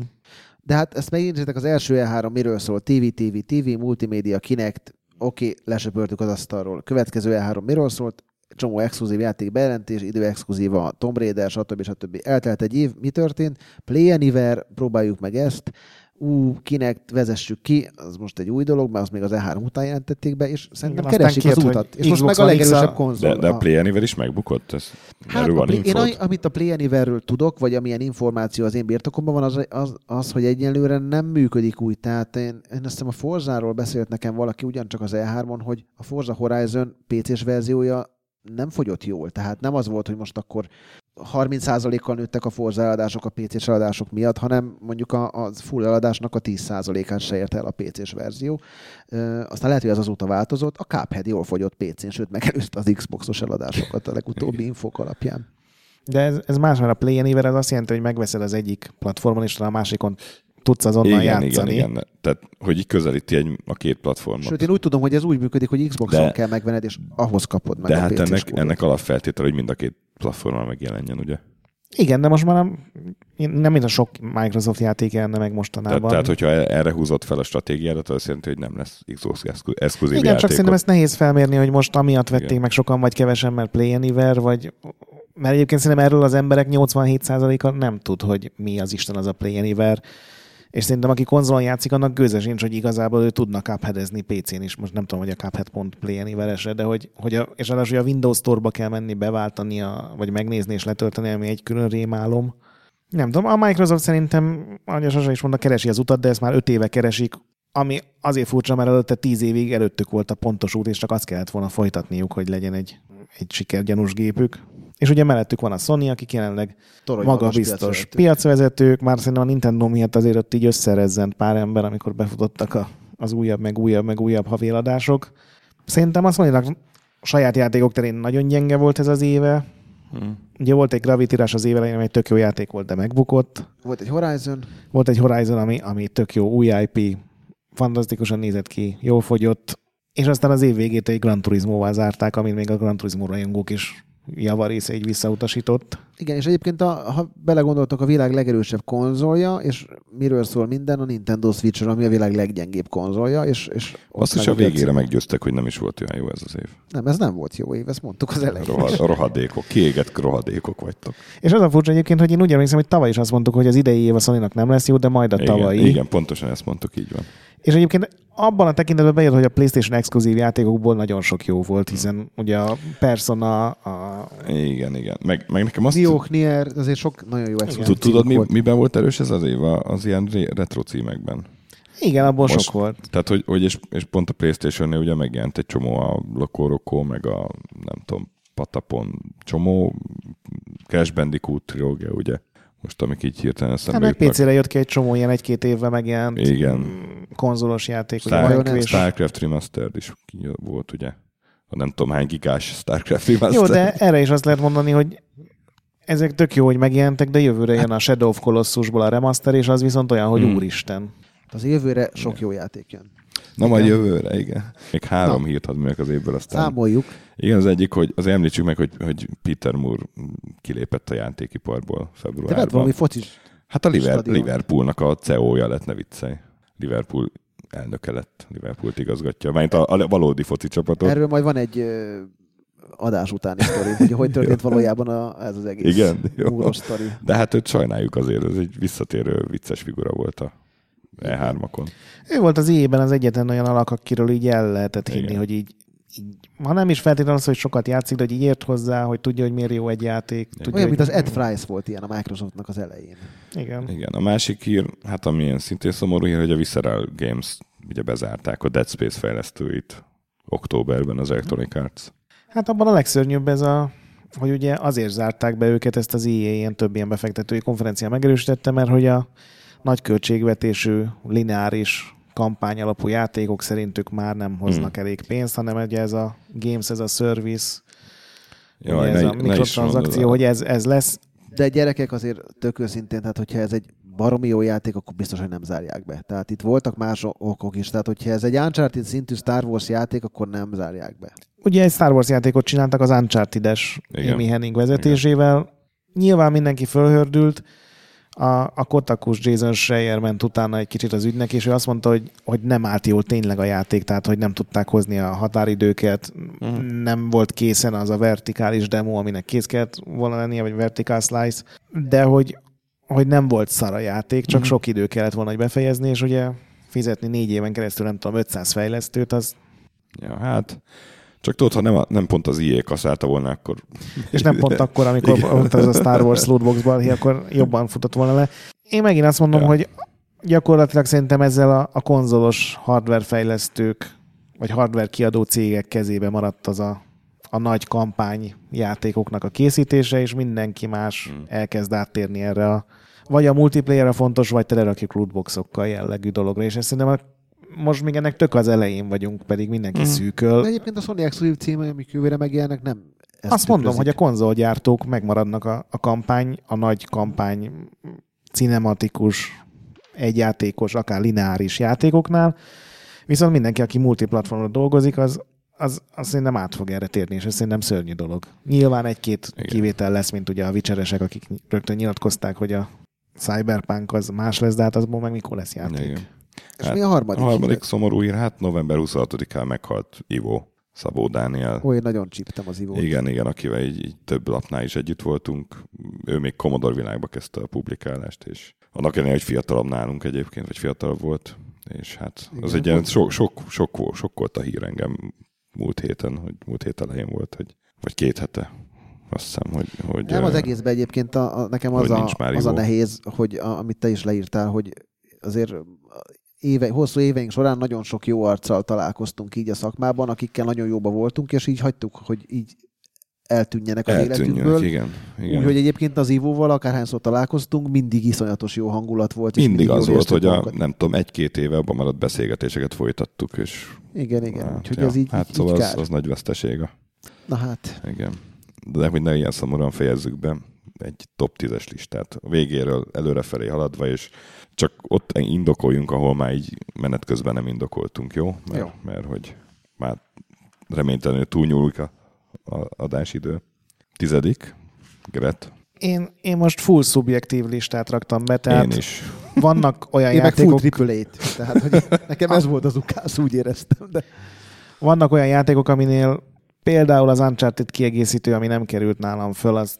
De hát ezt megnézzétek, az első E3 miről szól? TV, TV, TV, multimédia, Kinect, oké, okay, lesöpörtük az asztalról. Következő E3 miről szólt? Csomó exkluzív játék bejelentés, idő exkluzív a Tomb Raider, stb. stb. Eltelt egy év, mi történt? Play Anywhere, próbáljuk meg ezt. Ú, Kinect vezessük ki, az most egy új dolog, mert az még az E3 után jelentették be, és szerintem Igen, keresik az utat. És most meg a legerősebb konzol. De, de a Play Anywhere is megbukott? Ez, Hát a van én, a- amit a Play Anywhere-ről tudok, vagy amilyen információ az én birtokomban van, az, az, az hogy egyelőre nem működik úgy. Tehát én, én azt hiszem a Forzáról beszélt nekem valaki ugyancsak az E3-on, hogy a Forza Horizon PC-s verziója nem fogyott jól. Tehát nem az volt, hogy most akkor 30%-kal nőttek a Forza eladások a PC-s eladások miatt, hanem mondjuk a, a full eladásnak a 10%-át se ért el a PC-s verzió. Ö, aztán lehet, hogy az azóta változott. A Cuphead jól fogyott PC-n, sőt megelőzte az Xbox-os eladásokat a legutóbbi infók alapján. De ez, ez más, mert a Play Anywhere az azt jelenti, hogy megveszed az egyik platformon, és a másikon tudsz azonnal igen, játszani. igen, igen. Tehát, hogy így közelíti egy, a két platformot. Sőt, én úgy tudom, hogy ez úgy működik, hogy Xbox-on De- kell megvenned, és ahhoz kapod meg De a hát ennek, kódot. ennek alapfeltétel, hogy mind a két platformon megjelenjen, ugye? Igen, de most már nem, nem mint a sok Microsoft játék jelenne meg mostanában. Tehát, tehát, hogyha e- erre húzott fel a stratégiádat, az azt jelenti, hogy nem lesz Xbox exklu- exkluzív Igen, csak játékod. szerintem ezt nehéz felmérni, hogy most amiatt vették Igen. meg sokan, vagy kevesen, mert Play Anywhere, vagy... Mert egyébként szerintem erről az emberek 87%-a nem tud, hogy mi az Isten az a Play Anywhere. És szerintem aki konzolon játszik, annak gőze sincs, hogy igazából ő tudna cupheadezni PC-n is. Most nem tudom, hogy a Cuphead pont play veresre, de hogy, hogy a, és ráadásul a Windows Store-ba kell menni, beváltani, a, vagy megnézni és letölteni, ami egy külön rémálom. Nem tudom, a Microsoft szerintem, ahogy a Sasa is mondta, keresi az utat, de ezt már öt éve keresik, ami azért furcsa, mert előtte tíz évig előttük volt a pontos út, és csak azt kellett volna folytatniuk, hogy legyen egy, egy sikergyanús gépük. És ugye mellettük van a Sony, akik jelenleg maga biztos piacvezetők. Már szerintem a Nintendo miatt azért ott így összerezzent pár ember, amikor befutottak a, az újabb, meg újabb, meg újabb havéladások. Szerintem a sony saját játékok terén nagyon gyenge volt ez az éve. Hmm. Ugye volt egy Gravity Rush az évelején, ami egy tök jó játék volt, de megbukott. Volt egy Horizon. Volt egy Horizon, ami, ami tök jó, új IP, fantasztikusan nézett ki, jól fogyott, és aztán az év végét egy Gran Turismo-val zárták, amit még a Gran Turismo rajongók is javarésze így visszautasított. Igen, és egyébként a, ha belegondoltok, a világ legerősebb konzolja, és miről szól minden, a Nintendo switch ami a világ leggyengébb konzolja, és, és azt is a végére meggyőztek, hogy nem is volt olyan jó ez az év. Nem, ez nem volt jó év, ezt mondtuk az elején. Rohad, rohadékok, kiégett rohadékok vagytok. És az a furcsa egyébként, hogy én úgy emlékszem, hogy tavaly is azt mondtuk, hogy az idei év a sony nem lesz jó, de majd a igen, tavalyi. Igen, pontosan ezt mondtuk, így van. És egyébként abban a tekintetben bejött, hogy a PlayStation exkluzív játékokból nagyon sok jó volt, hiszen ugye a Persona, a... Igen, igen. Meg, meg nekem azt... Nioh, Nier, azért sok nagyon jó exkluzív Tudod, mi, miben volt erős ez az év? Az ilyen retro címekben. Igen, abból Most, sok volt. Tehát, hogy, hogy és, és pont a Playstation-nél ugye megjelent egy csomó a Loco meg a nem tudom, Patapon csomó Crash Bandicoot trilógia, ugye? Most amik így hirtelen eszembe hát, PC-re jött ki egy csomó ilyen egy-két évvel megjelent Igen. konzolos játék. Star, ugye, Starcraft Remastered is volt, ugye? A nem tudom hány gigás Starcraft Remastered. Jó, de erre is azt lehet mondani, hogy ezek tök jó, hogy megjelentek, de jövőre jön a Shadow of Colossusból a remaster, és az viszont olyan, hogy hmm. úristen. Az jövőre sok jó játék jön. Na majd jövőre, igen. Még három Na. hírt hadd meg az évből aztán. Számoljuk. Igen, az egyik, hogy az említsük meg, hogy, hogy Peter Moore kilépett a játékiparból februárban. Tehát valami focis Hát a Liverpool, Liverpoolnak a CEO-ja lett, ne viccelj. Liverpool elnöke lett, Liverpoolt igazgatja. Mert a, a valódi foci csapatot. Erről majd van egy adás utáni sztori, hogy hogy történt valójában a, ez az egész Igen, jó. sztori. De hát őt sajnáljuk azért, ez egy visszatérő vicces figura volt a E3-akon. Ő volt az éjében az egyetlen olyan alak, akiről így el lehetett hinni, Igen. hogy így, így, ha nem is feltétlenül az, hogy sokat játszik, de hogy így ért hozzá, hogy tudja, hogy miért jó egy játék. Tudja, Olyan, hogy... mint az Ed Fries volt ilyen a Microsoftnak az elején. Igen. Igen. A másik hír, hát amilyen szintén szomorú hír, hogy a Visceral Games ugye bezárták a Dead Space fejlesztőit októberben az Electronic Arts. Hát abban a legszörnyűbb ez a hogy ugye azért zárták be őket, ezt az EA ilyen több ilyen befektetői konferencián megerősítette, mert hogy a nagy költségvetésű, lineáris kampány alapú játékok szerintük már nem hoznak hmm. elég pénzt, hanem ugye ez a games, ez a service, Jaj, ez ne, a mikrotranszakció, hogy ez, ez lesz. De gyerekek azért tök őszintén, tehát hogyha ez egy baromi jó játék, akkor biztos, hogy nem zárják be. Tehát itt voltak más okok is. Tehát, hogyha ez egy Uncharted szintű Star Wars játék, akkor nem zárják be. Ugye egy Star Wars játékot csináltak az Uncharted-es Amy Henning vezetésével. Igen. Nyilván mindenki fölhördült, a, a Kotakus Jason Schreier ment utána egy kicsit az ügynek, és ő azt mondta, hogy, hogy nem állt jól tényleg a játék, tehát hogy nem tudták hozni a határidőket, uh-huh. nem volt készen az a vertikális demo, aminek kész kellett volna lennie, vagy vertical slice, de hogy, hogy nem volt szar a játék, csak uh-huh. sok idő kellett volna, hogy befejezni, és ugye fizetni négy éven keresztül, nem tudom, 500 fejlesztőt, az... Ja, hát csak tudod, ha nem, a, nem pont az IE kaszálta volna, akkor... És nem pont akkor, amikor pont ez a Star Wars lootboxban, akkor jobban futott volna le. Én megint azt mondom, ja. hogy gyakorlatilag szerintem ezzel a, a konzolos hardware fejlesztők, vagy hardware kiadó cégek kezébe maradt az a, a nagy kampány játékoknak a készítése, és mindenki más hmm. elkezd áttérni erre a vagy a multiplayerre fontos, vagy telerakjuk lootboxokkal jellegű dologra, és ezt szerintem a most még ennek tök az elején vagyunk, pedig mindenki mm. szűköl. De egyébként a Sony Exclusive címei, amik jövőre megjelennek, nem ezt Azt mondom, hogy a konzolgyártók megmaradnak a, a kampány, a nagy kampány cinematikus, egyjátékos, akár lineáris játékoknál, viszont mindenki, aki multiplatformon dolgozik, az, az, az szerintem át fog erre térni, és ez szerintem szörnyű dolog. Nyilván egy-két Igen. kivétel lesz, mint ugye a vicseresek, akik rögtön nyilatkozták, hogy a Cyberpunk az más lesz, de hát azból meg mikor lesz játék. Igen. És hát, mi a harmadik? A harmadik hír? szomorú hír, hát november 26-án meghalt Ivo Szabó Dániel. Ó, én nagyon csíptem az Ivo. Igen, igen, akivel így, így több lapnál is együtt voltunk. Ő még Commodore világba kezdte a publikálást, és Annak ellenére, hogy fiatalabb nálunk egyébként, vagy fiatalabb volt. És hát az Igen, egy ilyen sok, sok, sok, volt- sok volt a hír engem múlt héten, hogy múlt hét elején volt, hogy, vagy két hete. Azt hiszem, hogy... hogy Nem az egészben egyébként a, a, nekem az a, az a nehéz, hogy a, amit te is leírtál, hogy azért éve, hosszú éveink során nagyon sok jó arccal találkoztunk így a szakmában, akikkel nagyon jóba voltunk, és így hagytuk, hogy így eltűnjenek az Eltűnjön, életükből. igen. igen. Úgyhogy egyébként az Ivóval akárhányszor találkoztunk, mindig iszonyatos jó hangulat volt. és Mindig az jól volt, hogy a, nem tudom, egy-két éve abban maradt beszélgetéseket folytattuk, és Igen, igen. hát, Úgyhogy ja, ez így, hát így, szóval így az, kár. az nagy veszteség. a- Na hát, Igen. De hogy ne ilyen szomorúan fejezzük be, egy top 10-es listát. A végéről előrefelé haladva, és csak ott indokoljunk, ahol már így menet közben nem indokoltunk, jó? Mert, Jó. mert hogy már reménytelenül túlnyúlik a, a adásidő. Tizedik, Gret. Én, én most full szubjektív listát raktam be, tehát Én is. vannak olyan én meg full játékok, triple. Tehát, hogy nekem ez volt az ukász, úgy éreztem. De... vannak olyan játékok, aminél például az Uncharted kiegészítő, ami nem került nálam föl, azt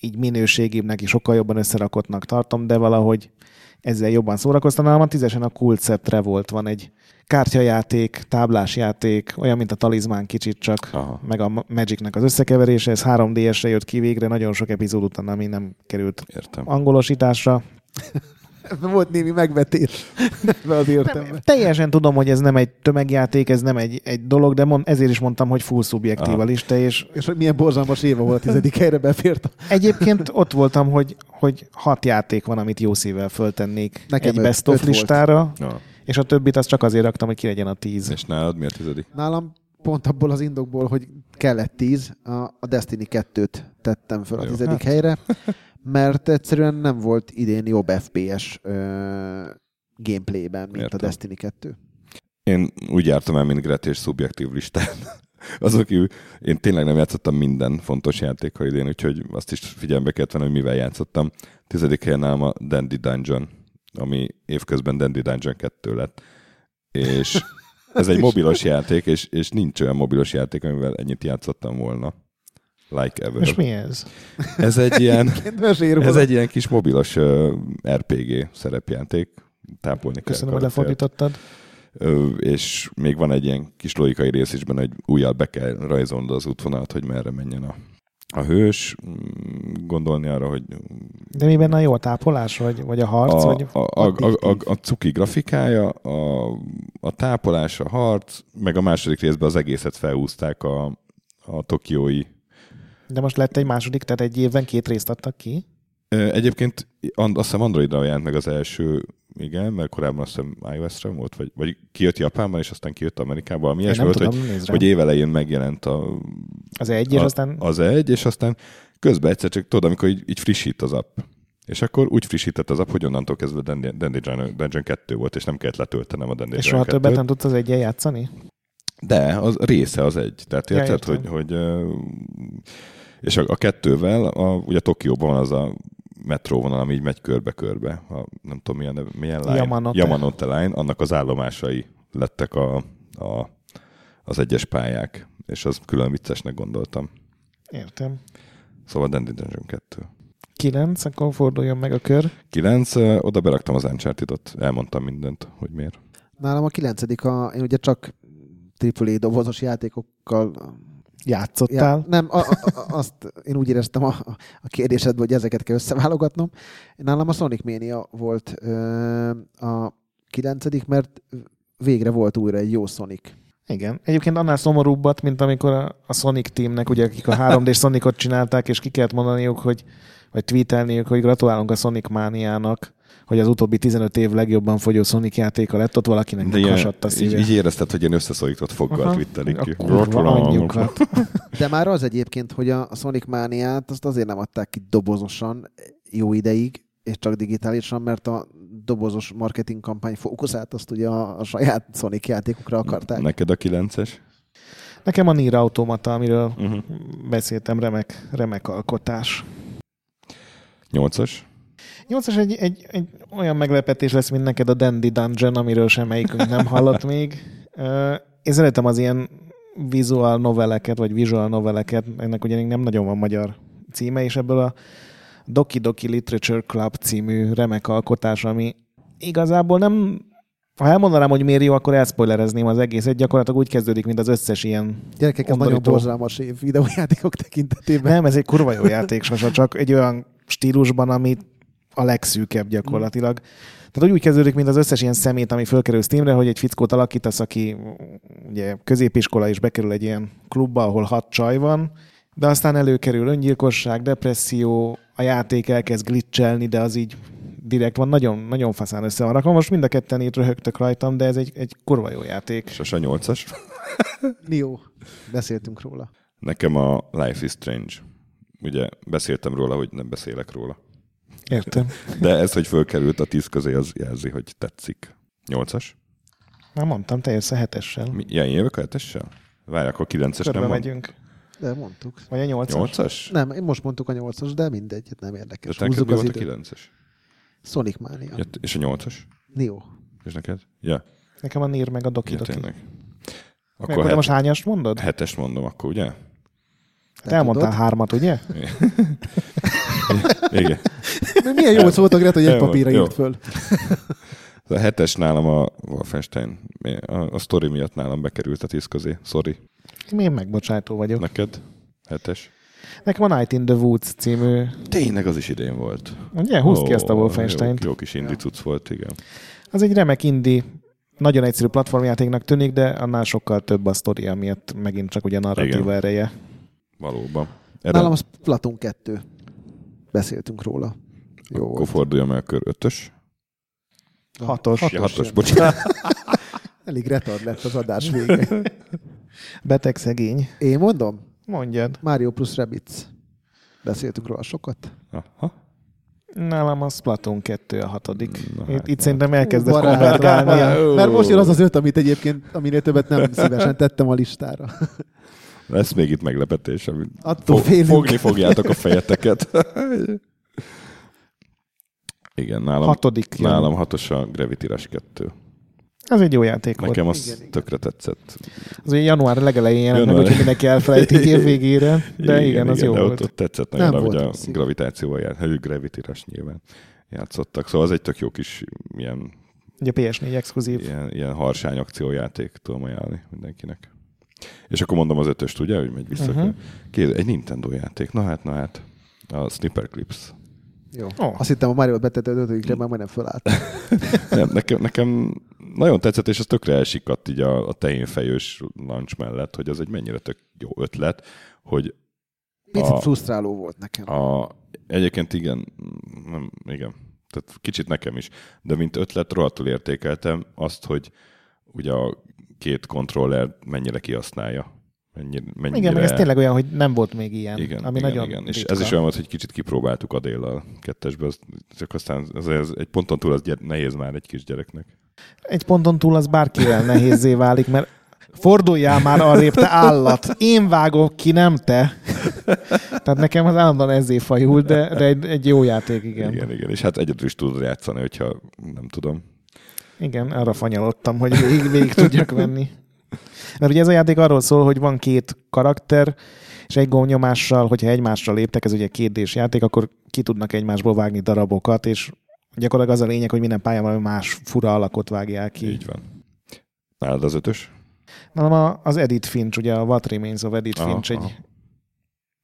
így minőségibbnek is sokkal jobban összerakottnak tartom, de valahogy ezzel jobban szórakoztam. Nálam a tízesen a Cult Set Revolt van egy kártyajáték, táblásjáték, olyan, mint a talizmán kicsit csak, Aha. meg a Magicnek az összekeverése, ez 3DS-re jött ki végre, nagyon sok epizód után, ami nem került Értem. angolosításra. Volt némi megvetés. Ebben az értemben. Nem, teljesen tudom, hogy ez nem egy tömegjáték, ez nem egy, egy dolog, de mond, ezért is mondtam, hogy full szubjektív Aha. a lista, és És hogy milyen borzalmas éve volt a tizedik helyre befért. a- egyébként ott voltam, hogy, hogy hat játék van, amit jó szívvel föltennék Nekem egy öt- best of volt. listára, Ja. és a többit azt csak azért raktam, hogy ki legyen a tíz. És nálad mi a tizedik? Nálam pont abból az indokból, hogy kellett tíz, a, a Destiny 2-t tettem föl a Jó, tizedik hát. helyre, mert egyszerűen nem volt idén jobb FPS ö, gameplayben, mint Értem. a Destiny 2. Én úgy jártam el, mint Gret és szubjektív listán. Azok én tényleg nem játszottam minden fontos játékkal idén, úgyhogy azt is figyelembe kellett venni, hogy mivel játszottam. Tizedik helyen nálam a Dandy Dungeon, ami évközben Dandy Dungeon 2 lett. És ez egy mobilos játék, és, és nincs olyan mobilos játék, amivel ennyit játszottam volna. Like ever. És mi ez? Ez egy ilyen, ez egy ilyen kis mobilos uh, RPG szerepjáték. Tápolni kell Köszönöm, hogy karaktert. lefordítottad. Ö, és még van egy ilyen kis logikai rész is benne, hogy újjal be kell rajzolnod az útvonalat, hogy merre menjen a, a hős. Mm, Gondolni arra, hogy De mi benne a jó a tápolás, vagy, vagy a harc? a, vagy... a, a, a, a, a cuki grafikája, a, a tápolás, a harc, meg a második részben az egészet felhúzták a, a tokiói. De most lett egy második, tehát egy évben két részt adtak ki. Egyébként azt hiszem Androidra jelent meg az első, igen, mert korábban azt hiszem iOS-ra volt, vagy, vagy kijött Japánban, és aztán kijött Amerikában, valami Én ilyesmi volt, hogy, tudom, rá. hogy évelején megjelent a, Az egy, és a, aztán az egy, és aztán közben egyszer csak tudod, amikor így, így frissít az app. És akkor úgy frissített az app, hogy onnantól kezdve Dungeon, Dungeon 2 volt, és nem kellett letöltenem a Dandy és Dungeon soha többet 2-t. nem tudsz az egyen játszani? De, az része az egy. Tehát Ja, érted, hogy, hogy és a, a kettővel, a, ugye Tokióban van az a metróvonal, ami így megy körbe-körbe. A, nem tudom, milyen, milyen line. Yamanote. Yamanote line. Annak az állomásai lettek a, a, az egyes pályák. És az külön viccesnek gondoltam. Értem. Szóval Dandy Dungeon 2. Kilenc, akkor forduljon meg a kör. 9, ö, oda beraktam az Uncharted-ot, elmondtam mindent, hogy miért. Nálam a kilencedik, a, én ugye csak AAA dobozos játékokkal Játszottál? Ja, nem, a, a, a, azt én úgy éreztem a, a kérdésedből, hogy ezeket kell összeválogatnom. Nálam a Sonic Mania volt ö, a kilencedik, mert végre volt újra egy jó Sonic. Igen. Egyébként annál szomorúbbat, mint amikor a, a Sonic teamnek, ugye akik a 3D Sonicot csinálták, és ki kellett mondaniuk, hogy, vagy tweetelniük, hogy gratulálunk a Sonic mániának, hogy az utóbbi 15 év legjobban fogyó Sonic játéka lett, ott valakinek De hasadt a így, szíve. így érezted, hogy ilyen összeszorított foggal twittelik ki. De már az egyébként, hogy a Sonic Mániát azt azért nem adták ki dobozosan jó ideig, és csak digitálisan, mert a dobozos marketing kampány fókuszát azt ugye a, a saját Sonic játékokra akarták. Neked a 9-es? Nekem a Nier Automata, amiről Uh-huh. beszéltem, remek, remek alkotás. 8-as? 8 egy, egy, egy olyan meglepetés lesz, mint neked a Dandy Dungeon, amiről semmelyikünk nem hallott még. Én szeretem az ilyen visual noveleket, vagy visual noveleket, ennek ugye még nem nagyon van magyar címe, és ebből a, Doki Doki Literature Club című remek alkotás, ami igazából nem ha elmondanám, hogy miért jó, akkor elspoilerezném az egészet. Gyakorlatilag úgy kezdődik, mint az összes ilyen Gyerekek, ez nagyon borzalmas év videójátékok tekintetében. Nem, ez egy kurva jó játék, Sasa, csak egy olyan stílusban, ami a legszűkebb gyakorlatilag. Tehát úgy kezdődik, mint az összes ilyen szemét, ami fölkerül Steamre, hogy egy fickót alakítasz, aki ugye középiskola és bekerül egy ilyen klubba, ahol hat csaj van, de aztán előkerül öngyilkosság, depresszió, a játék elkezd glitchelni, de az így direkt van, nagyon, nagyon faszán össze van rakva. Most mind a ketten itt röhögtök rajtam, de ez egy, egy kurva jó játék. A 8-as. Nio. Beszéltünk róla. Nekem a Life is Strange. Ugye beszéltem róla, hogy nem beszélek róla. Értem. De ez, hogy fölkerült a 10 közé, az jelzi, hogy tetszik. 8-as? Már mondtam, te jössz a hetessel. Mi, ilyen jövök a 7-essel? Várj, akkor 9-es Körbe nem van? megyünk. De mondtuk. Vagy a nyolcas? 8-as? Nem, én most mondtuk a nyolcas, de mindegy, nem De érdekes. neked Húzzuk az volt a. 9-es? Sonic Mania. Ja, és a 8-as? Nio. És neked? Ja, Nekem a Nier meg a Doki ja Doki. tényleg. Meg, Akkor de most het, hányast mondod? hetest mondom, akkor ugye? Te elmondtál tudod? hármat, ugye? Igen. Milyen jó szóltak, Gret, hogy egy papírra írt föl. A hetes nálam a Wolfenstein. A, a sztori miatt nálam bekerült a 10 közé. Sorry. Én megbocsátó vagyok. Neked? Hetes? Nekem a Night in the Woods című, Tényleg az is idén volt. ugye, húzd ki Ó, ezt a Wolfenstein-t. Jó, jó kis indi cucc volt, igen. Az egy remek indi, nagyon egyszerű platformjátéknak tűnik, de annál sokkal több a sztoria miatt megint csak ugye narratíva ereje. Valóban. Erre Nálam az Platon 2. Beszéltünk róla. Jó akkor volt. forduljam el kör ötös. Hatos. Ja, hatos, jön. bocsánat. Elég retard lett az adás vége. Beteg szegény. Én mondom? Mondjad. Mario plus Rabbids. Beszéltünk róla sokat. Aha. Nálam a Splatoon 2 a hatodik. Na Itt, hát, itt szerintem elkezdett Barát. konvertálni. Ó. Mert most jön az az öt, amit egyébként, aminél többet nem szívesen tettem a listára. Lesz még itt meglepetés, amit Attól fo- félünk. fogni fogjátok a fejeteket. Igen, nálam, Hatodik. jön. nálam hatos a Gravity Rush 2. Ez egy jó játék volt. Nekem az Igen, igen. tökre tetszett. Az ugye január legelején jelent meg, úgyhogy mindenki elfelejtik év végére, de igen, igen az jó de volt. Ott, tetszett Nem nagyon, hogy volt a igen. gravitációval jár, hogy Gravity Rush nyilván játszottak. Szóval az egy tök jó kis ilyen, Ugye PS4 exkluzív. ilyen, ilyen harsány akciójáték tudom ajánlani mindenkinek. És akkor mondom az ötöst, ugye, hogy megy vissza. Mhm. Uh-huh. Kéz, egy Nintendo játék. Na hát, na hát. A Snipper Clips. Jó. Ó. Azt hittem a Mario betető ötödikre, már majdnem fölállt. Nem, nekem, nekem nagyon tetszett, és az tökre elsikadt így a, a tehénfejős launch mellett, hogy az egy mennyire tök jó ötlet, hogy Picit A- frusztráló volt nekem. a, egyébként igen, nem, igen, tehát kicsit nekem is, de mint ötlet rohadtul értékeltem azt, hogy ugye a két kontroller mennyire kihasználja. Mennyire, mennyire, Igen, meg ez tényleg olyan, hogy nem volt még ilyen. igen, ami igen, nagyon igen. És ez is olyan volt, hogy kicsit kipróbáltuk a déllal kettesbe, az, csak aztán ez, ez egy ponton túl az gyere, nehéz már egy kis gyereknek. Egy ponton túl az bárkivel nehézé válik, mert forduljál már arrébb, te állat. Én vágok ki, nem te. Tehát nekem az állandóan ezzé fajul, de, de egy, egy jó játék, igen. Igen. igen. igen, igen. És hát egyedül is tudod játszani, hogyha nem tudom. Igen, arra fanyalodtam, hogy végig, végig tudjak venni. Mert ugye ez a játék arról szól, hogy van két karakter, és egy gombnyomással, hogyha egymásra léptek, ez ugye kétdés játék, akkor ki tudnak egymásból vágni darabokat, és gyakorlatilag az a lényeg, hogy minden pályán valami más fura alakot vágják ki. Így van. Nálad az ötös? Nálam a- az Edith Finch, ugye a What Remains of Edith Aha, Finch egy... aha.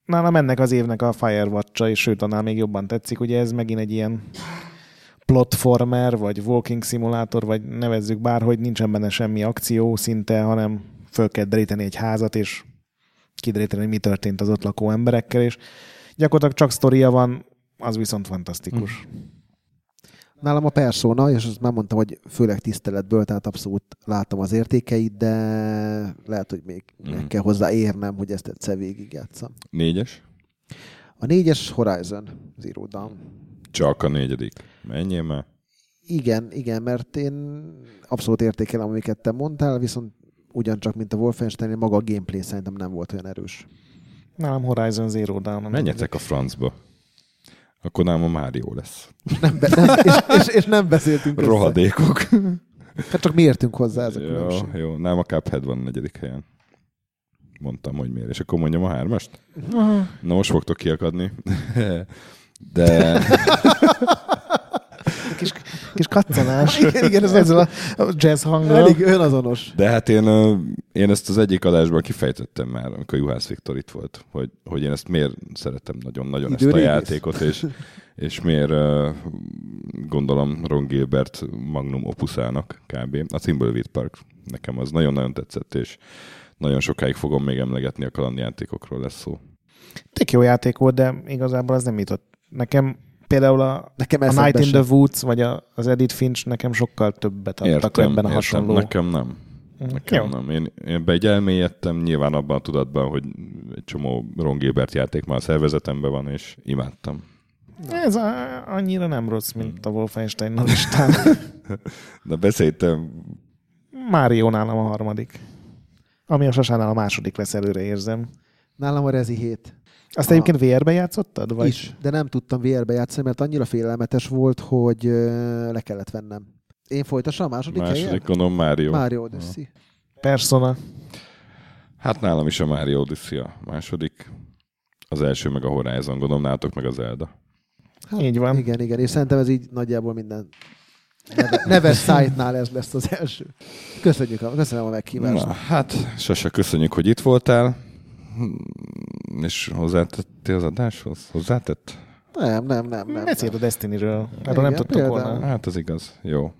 Nálam ennek az évnek a Firewatch-a, és sőt, annál még jobban tetszik. Ugye ez megint egy ilyen platformer, vagy walking simulator, vagy nevezzük bárhogy, nincsen benne semmi akció szinte, hanem föl kell deríteni egy házat, és kideríteni, hogy mi történt az ott lakó emberekkel, és gyakorlatilag csak sztoria van, az viszont fantasztikus. Nálam a Persona, és azt már mondtam, hogy főleg tiszteletből, tehát abszolút látom az értékeit, de lehet, hogy még Mhm. meg kell hozzá érnem, hogy ezt egyszer végigjátszam. Négyes? A négyes Horizon Zero Dawn. Csak a negyedik. Menjél már. Igen, igen, mert én abszolút értékelem, amiket te mondtál, viszont ugyancsak, mint a Wolfenstein, maga a gameplay szerintem nem volt olyan erős. Nálam Horizon Zero Dawn. Menjetek a francba. Akkor nálam a Mário lesz. Nem be, nem, és, és, és, nem beszéltünk össze. Rohadékok. Hát csak mi értünk hozzá ez a jó, különbség. jó. Nálam a Cuphead van a negyedik helyen. Mondtam, hogy miért. És akkor mondjam a hármast? Aha. Na most fogtok kiakadni. De Kis, kis kaccanás. Igen, igen, ez Ezzel a jazz hanggal. Elég önazonos. De hát én, én ezt az egyik adásban kifejtettem már, amikor Juhász Viktor itt volt, hogy, hogy én ezt miért szeretem nagyon-nagyon ezt a játékot, és, és miért gondolom Ron Gilbert magnum opuszának kb. A Thimbleweed Park nekem az nagyon-nagyon tetszett, és nagyon sokáig fogom még emlegetni a kalandjátékokról lesz szó. Tök jó játék volt, de igazából az nem jutott. Nekem például a, Nekem a Night in sem. the Woods, vagy a, az Edith Finch nekem sokkal többet adtak ebben a hasonló. Nekem nem. Nekem Jó. nem. Én, én egy elmélyedtem, nyilván abban a tudatban, hogy egy csomó Ron Gilbert játék már a szervezetemben van, és imádtam. Ez a, annyira nem rossz, mint a Wolfenstein a listán. De beszéltem, Mário nálam a harmadik. Ami a Sasánál a második lesz, előre érzem. Nálam a Rezi 7. Azt A- egyébként VR-be játszottad? Vagy? Is, de nem tudtam VR-be játszani, mert annyira félelmetes volt, hogy le kellett vennem. Én folytassam a második, második helyen? gondolom Mario. Mario Odyssey. Persona. Hát nálam is a Mario Odyssey a második. Az első meg a Horizon, gondolom nálatok meg az Zelda. Így van. Igen, igen, és szerintem ez így nagyjából minden neve- neves site-nál ez lesz az első. Köszönjük a, köszönöm a meghívást. Na, hát Sasa, köszönjük, hogy itt voltál. Hmm, És hozzátettél az adáshoz? Hozzátett? Nem, nem, nem, nem. Beszélt a Destiny-ről. Erről nem tudtok volna. Hát az igaz. Jó.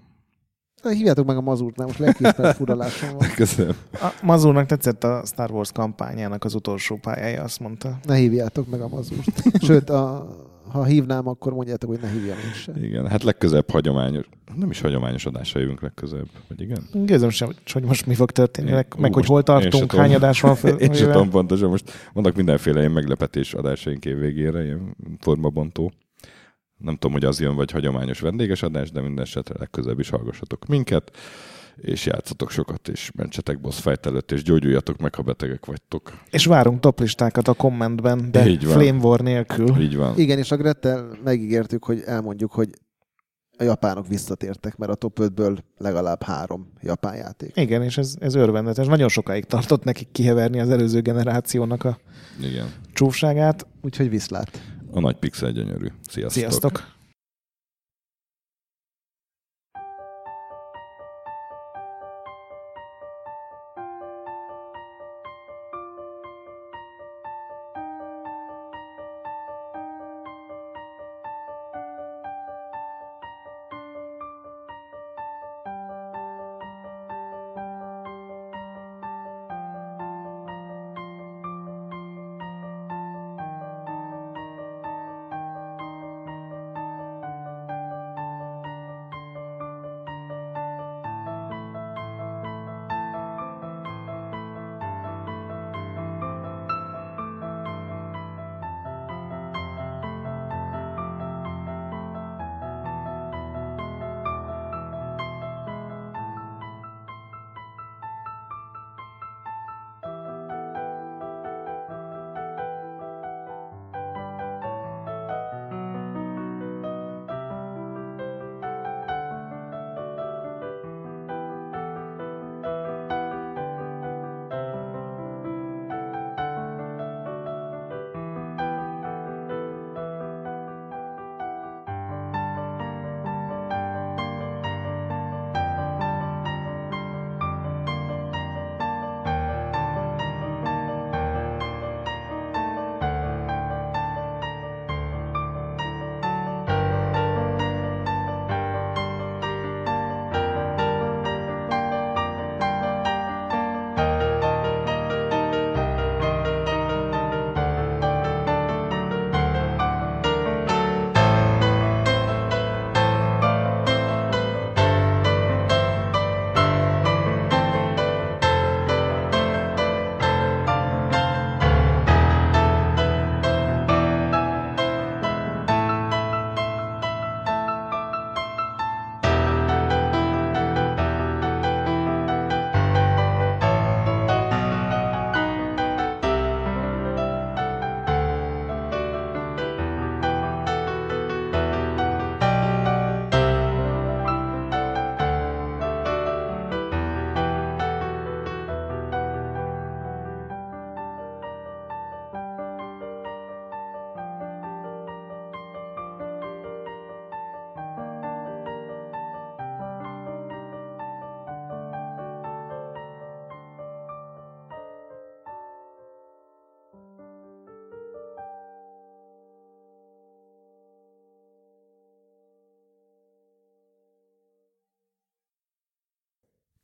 Na, Hívjátok meg a mazurt, nem most legkisebb furalásom van. Köszönöm. A Mazurnak tetszett a Star Wars kampányának az utolsó pályája, azt mondta. Ne hívjátok meg a mazurt. Sőt, a, ha hívnám, akkor mondjátok, hogy ne hívjam én sem. Igen, hát legközelebb hagyományos, nem is hagyományos adásra jövünk legközelebb, vagy igen? Gőzöm sem, hogy most mi fog történni, Én- meg, ú, meg hogy hol tartunk, hány adás van föl. Én sem tudom pontosan, most vannak mindenféle ilyen meglepetés adásaink év végére, ilyen formabontó. Nem tudom, hogy az jön, vagy hagyományos vendéges adás, de minden esetre legközelebb is hallgassatok minket, és játszatok sokat, és mentsetek boss fight előtt, és gyógyuljatok meg, ha betegek vagytok. És várunk toplistákat a kommentben, de Így van. Flame War nélkül. Így van. Igen, és a Grettel megígértük, hogy elmondjuk, hogy a japánok visszatértek, mert a top 5-ből legalább három japán játék. Igen, és ez, ez örvendetes. Nagyon sokáig tartott nekik kiheverni az előző generációnak a Igen. csúfságát. Úgyhogy viszlát. A nagy pixel gyönyörű. Sziasztok. Sziasztok!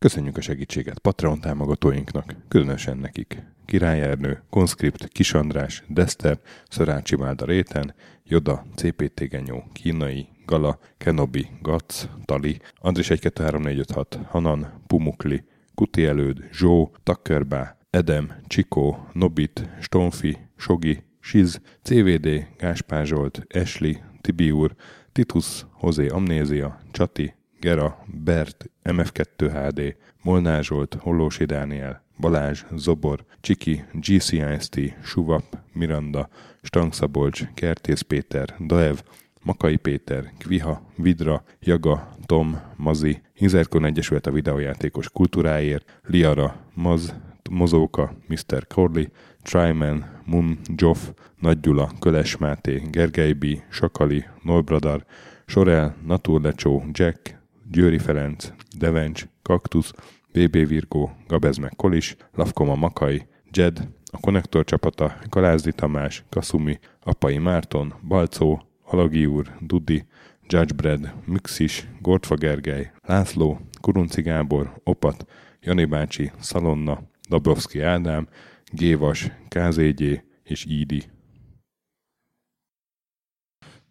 Köszönjük a segítséget Patreon támogatóinknak, különösen nekik. Király Ernő, Konskript, Kis András, Dester, Szörácsi Málda Réten, Joda, CPT Genyó, Kínai, Gala, Kenobi, Gac, Tali, Andris 1 2 3 4 5 6, Hanan, Pumukli, Kuti Előd, Zsó, Takkerbá, Edem, Csikó, Nobit, Stonfi, Sogi, Siz, CVD, Gáspár Zsolt, Esli, Tibiur, Titus, Hozé Amnézia, Csati, Gera, Bert, MF2 HD, Molnár Zsolt, Hollósi Dániel, Balázs, Zobor, Csiki, GCIST, Suvap, Miranda, Stangszabolcs, Kertész Péter, Daev, Makai Péter, Kviha, Vidra, Jaga, Tom, Mazi, Inzerkon Egyesület a videójátékos kultúráért, Liara, Maz, Mozóka, Mr. Corley, Tryman, Mun, Joff, Nagy Gyula, Köles Máté, Gergely B., Sakali, Nolbradar, Sorel, Naturlecsó, Jack, Győri Ferenc, Devencs, Kaktusz, BB Virgó, Gabez meg Kolis, Lavkoma Makai, Jed, a Konnektor csapata, Galázdi Tamás, Kasumi, Apai Márton, Balcó, Alagi úr, Dudi, Judgebred, Müxis, Gortfa Gergely, László, Kurunci Gábor, Opat, Jani bácsi, Szalonna, Dabrowski Ádám, Gévas, KZG és Ídi.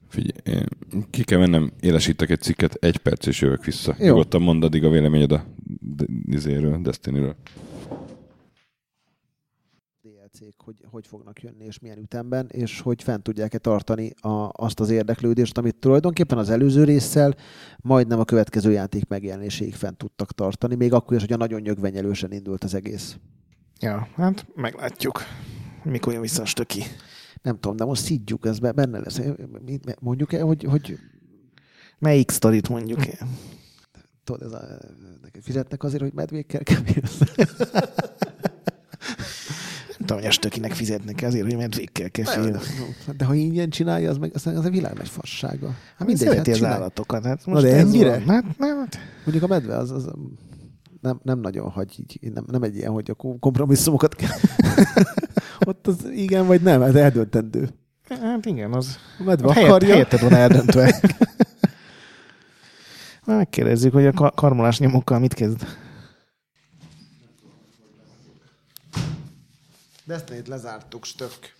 Figyelj, én ki kell mennem, élesítek egy cikket, egy perc és jövök vissza. Jó. Nyugodtan mondd addig a véleményed a izéről, Destiny-ről. DLC-k hogy, hogy fognak jönni, és milyen ütemben, és hogy fent tudják-e tartani a, azt az érdeklődést, amit tulajdonképpen az előző résszel majdnem a következő játék megjelenéséig fent tudtak tartani, még akkor is, hogy a nagyon nyögvenyelősen indult az egész. Ja, hát meglátjuk. Mikor jön vissza a stöki. Nem tudom, de most szidjuk, ez be- benne lesz. Mondjuk el, hogy, hogy Melyik sztorit mondjuk el? tudod, ez a, fizetnek azért, hogy medvékkel kevélsz. Nem tudom, hogy a stökinek fizetnek azért, hogy medvékkel kell félni. De ha ingyen csinálja, az meg az, az a világ nagy fassága. Hát mindegy, hát az állatokat. Hát Na most de ez ennyire? Hát, nem, Mondjuk a medve az, az nem, nem nagyon hagy így, nem, nem egy ilyen, hogy a kom- kompromisszumokat kell. Ott az igen vagy nem, ez eldöntendő. Hát igen, az A medve helyett, akarja. helyetted van eldöntve. Megkérdezzük, hogy a ka- karmolás nyomokkal mit kezd. Destiny-t lezártuk, stök.